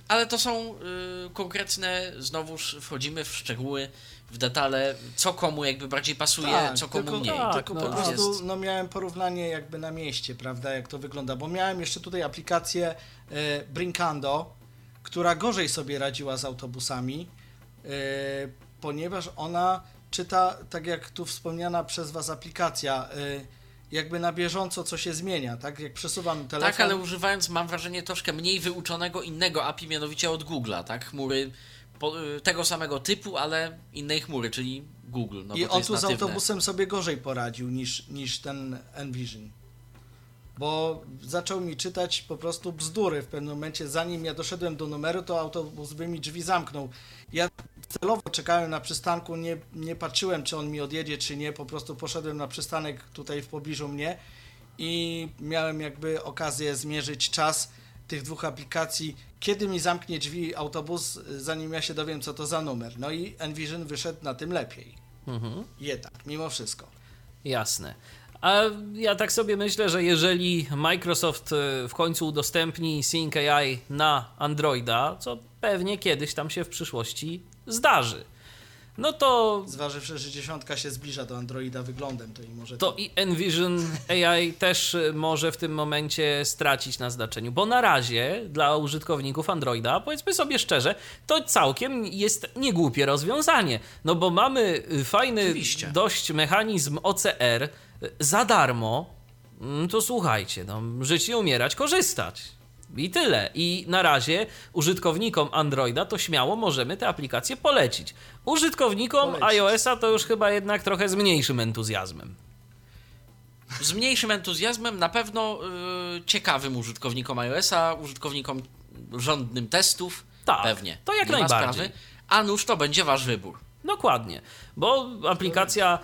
Ale to są y, konkretne, znowuż wchodzimy w szczegóły, w detale, co komu jakby bardziej pasuje,
Tak,
co komu
tylko,
mniej.
tak,
tylko
no,
po prostu
jest-
no, miałem porównanie jakby na mieście, prawda, jak to wygląda, bo miałem jeszcze tutaj aplikację Brinkando, która gorzej sobie radziła z autobusami, ponieważ ona czyta, tak jak tu wspomniana przez Was aplikacja, e, jakby na bieżąco co się zmienia, tak, jak przesuwam telefon.
Tak, ale używając, mam wrażenie, troszkę mniej wyuczonego innego API, mianowicie od Google'a, tak? Chmury po, y, tego samego typu, ale innej chmury, czyli Google. No,
I on tu z autobusem sobie gorzej poradził niż, niż ten Envision. Bo zaczął mi czytać po prostu bzdury w pewnym momencie. Zanim ja doszedłem do numeru, to autobus by mi drzwi zamknął. Ja celowo czekałem na przystanku, nie, nie patrzyłem, czy on mi odjedzie, czy nie. Po prostu poszedłem na przystanek tutaj w pobliżu mnie i miałem jakby okazję zmierzyć czas tych dwóch aplikacji, kiedy mi zamknie drzwi autobus, zanim ja się dowiem, co to za numer. No i Envision wyszedł na tym lepiej.
Mhm.
Jednak, mimo wszystko.
Jasne. A ja tak sobie myślę, że jeżeli Microsoft e, w końcu udostępni Sync AI na Androida, co pewnie kiedyś tam się w przyszłości zdarzy, no to
Zważywszy, że dziesiątka się zbliża do Androida wyglądem, to i może
to i Envision AI też y, może w tym momencie stracić na znaczeniu, bo na razie dla użytkowników Androida, powiedzmy sobie szczerze, to całkiem jest niegłupie rozwiązanie, no bo mamy y, fajny
Oczywiście.
dość mechanizm OCR za darmo, Mm, to słuchajcie, no żyć nie umierać, korzystać. I tyle. I na razie użytkownikom Androida to śmiało możemy te aplikacje polecić. Użytkownikom
Polecić.
iOS-a to już chyba jednak trochę z mniejszym entuzjazmem.
Z mniejszym entuzjazmem, na pewno y, ciekawym użytkownikom iOS-a, użytkownikom żądnym testów,
Tak,
pewnie.
to jak
nie
najbardziej.
sprawy. A nuż to będzie wasz wybór.
Dokładnie, bo aplikacja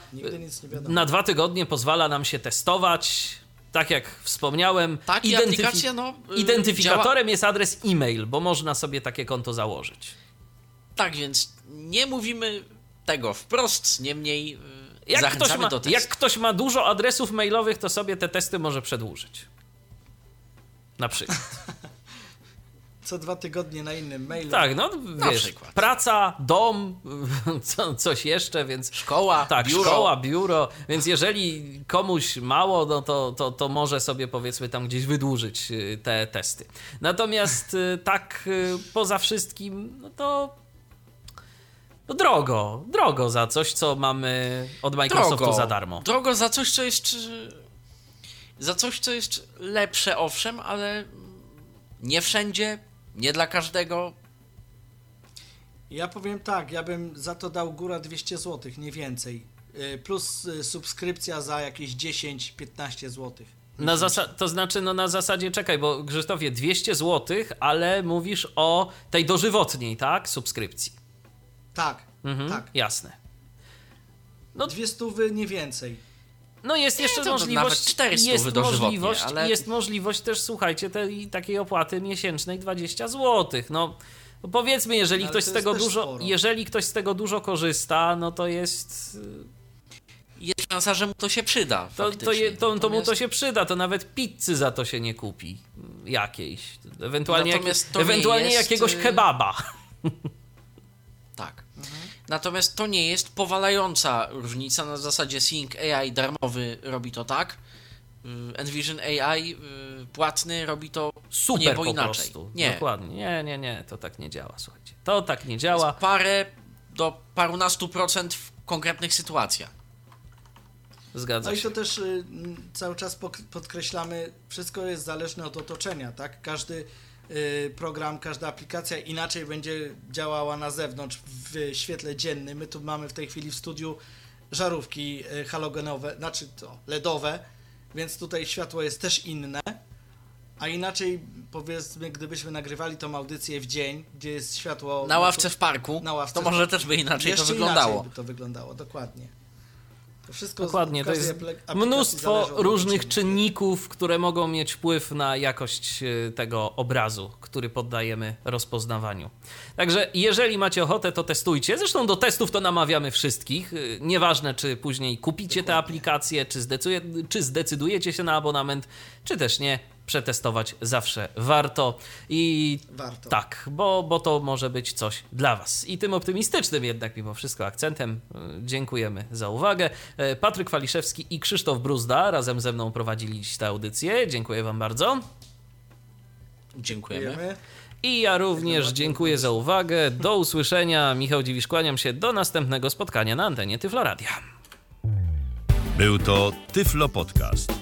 na dwa tygodnie pozwala nam się testować. Tak jak wspomniałem,
Tak,
identyfi-
no, y,
identyfikatorem jest adres e-mail, bo można sobie takie konto założyć.
Tak więc nie mówimy tego wprost, niemniej y,
Jak
zachęcamy
ktoś, ma,
do testu.
jak ktoś ma dużo adresów mailowych, to sobie te testy może przedłużyć. Na przykład.
co dwa tygodnie na innym mailu.
Tak, no wiesz,
przykład.
praca, dom, co, coś jeszcze, więc
Szkoła,
Tak,
biuro.
szkoła, biuro, więc jeżeli komuś mało, no to, to, to może sobie powiedzmy tam gdzieś wydłużyć y, te testy. Natomiast y, tak y, poza wszystkim, no to no drogo, drogo za coś, co mamy od Microsoftu
drogo,
za darmo.
Drogo za coś, co jest. Za coś, co jest lepsze, owszem, ale nie wszędzie, nie dla każdego.
Ja powiem tak, ja bym za to dał góra 200 zł, nie więcej. Y, Plus y, subskrypcja za jakieś 10-15 zł.
Na zasa- to znaczy, no na zasadzie, czekaj, bo Krzysztofie, 200 zł, ale mówisz o tej dożywotniej, tak? Subskrypcji.
Tak,
Mhm,
tak.
Jasne. No-
Dwie stówy, nie więcej.
No jest jeszcze
nawet
możliwość,
400
jest możliwość,
ale-
jest możliwość też, słuchajcie, tej takiej opłaty miesięcznej 20 zł. No no powiedzmy, jeżeli
Ale
ktoś
to
z tego dużo,
sporo.
jeżeli ktoś z tego dużo korzysta, no to jest,
Jest szansa, że mu to się przyda.
to, to, je, to, to mu to
Natomiast-
się przyda, to nawet pizzy za to się nie kupi jakiejś. Ewentualnie,
Natomiast nie
ewentualnie
jest,
jakiegoś
y-
kebaba.
Tak. Natomiast to nie jest powalająca różnica na zasadzie Sync AI darmowy robi to tak. y, Envision AI y, płatny robi to
Super
nie, bo
po
inaczej.
prostu.
Nie.
Dokładnie. Nie, nie, nie, to tak nie działa, słuchajcie. To tak nie działa.
Jest parę do parunastu procent w konkretnych sytuacjach.
Zgadza
No i
się.
to też y, cały czas podkreślamy, wszystko jest zależne od otoczenia, tak? Każdy program, każda aplikacja inaczej będzie działała na zewnątrz w świetle dziennym. My tu mamy w tej chwili w studiu żarówki y, halogenowe, znaczy to LEDowe, więc tutaj światło jest też inne. A inaczej powiedzmy, gdybyśmy nagrywali tą audycję w dzień, gdzie jest światło
Na ławce w parku,
Na ławce
to może też by inaczej to wyglądało.
Inaczej by to wyglądało, dokładnie. To wszystko z-
Dokładnie, to jest mnóstwo różnych czynników, które mogą mieć wpływ na jakość e, tego obrazu, który poddajemy rozpoznawaniu. Także jeżeli macie ochotę, to testujcie. Zresztą do testów to namawiamy wszystkich. E, Nieważne, czy później kupicie te aplikacje, czy, zdecyduje, czy zdecydujecie się na abonament, czy też nie. Przetestować zawsze warto i
Warto.
tak, bo, bo to może być coś dla Was. I tym optymistycznym jednak mimo wszystko akcentem y, dziękujemy za uwagę. E, Patryk Waliszewski i Krzysztof Bruzda razem ze mną prowadzili dziś tę audycję. Dziękuję Wam bardzo.
Dziękujemy.
Dziękujemy.
I ja również dziękuję za uwagę. Do usłyszenia. Michał Dziwisz, kłaniam się do następnego spotkania na antenie Tyfloradia.
Był to Tyflo Podcast.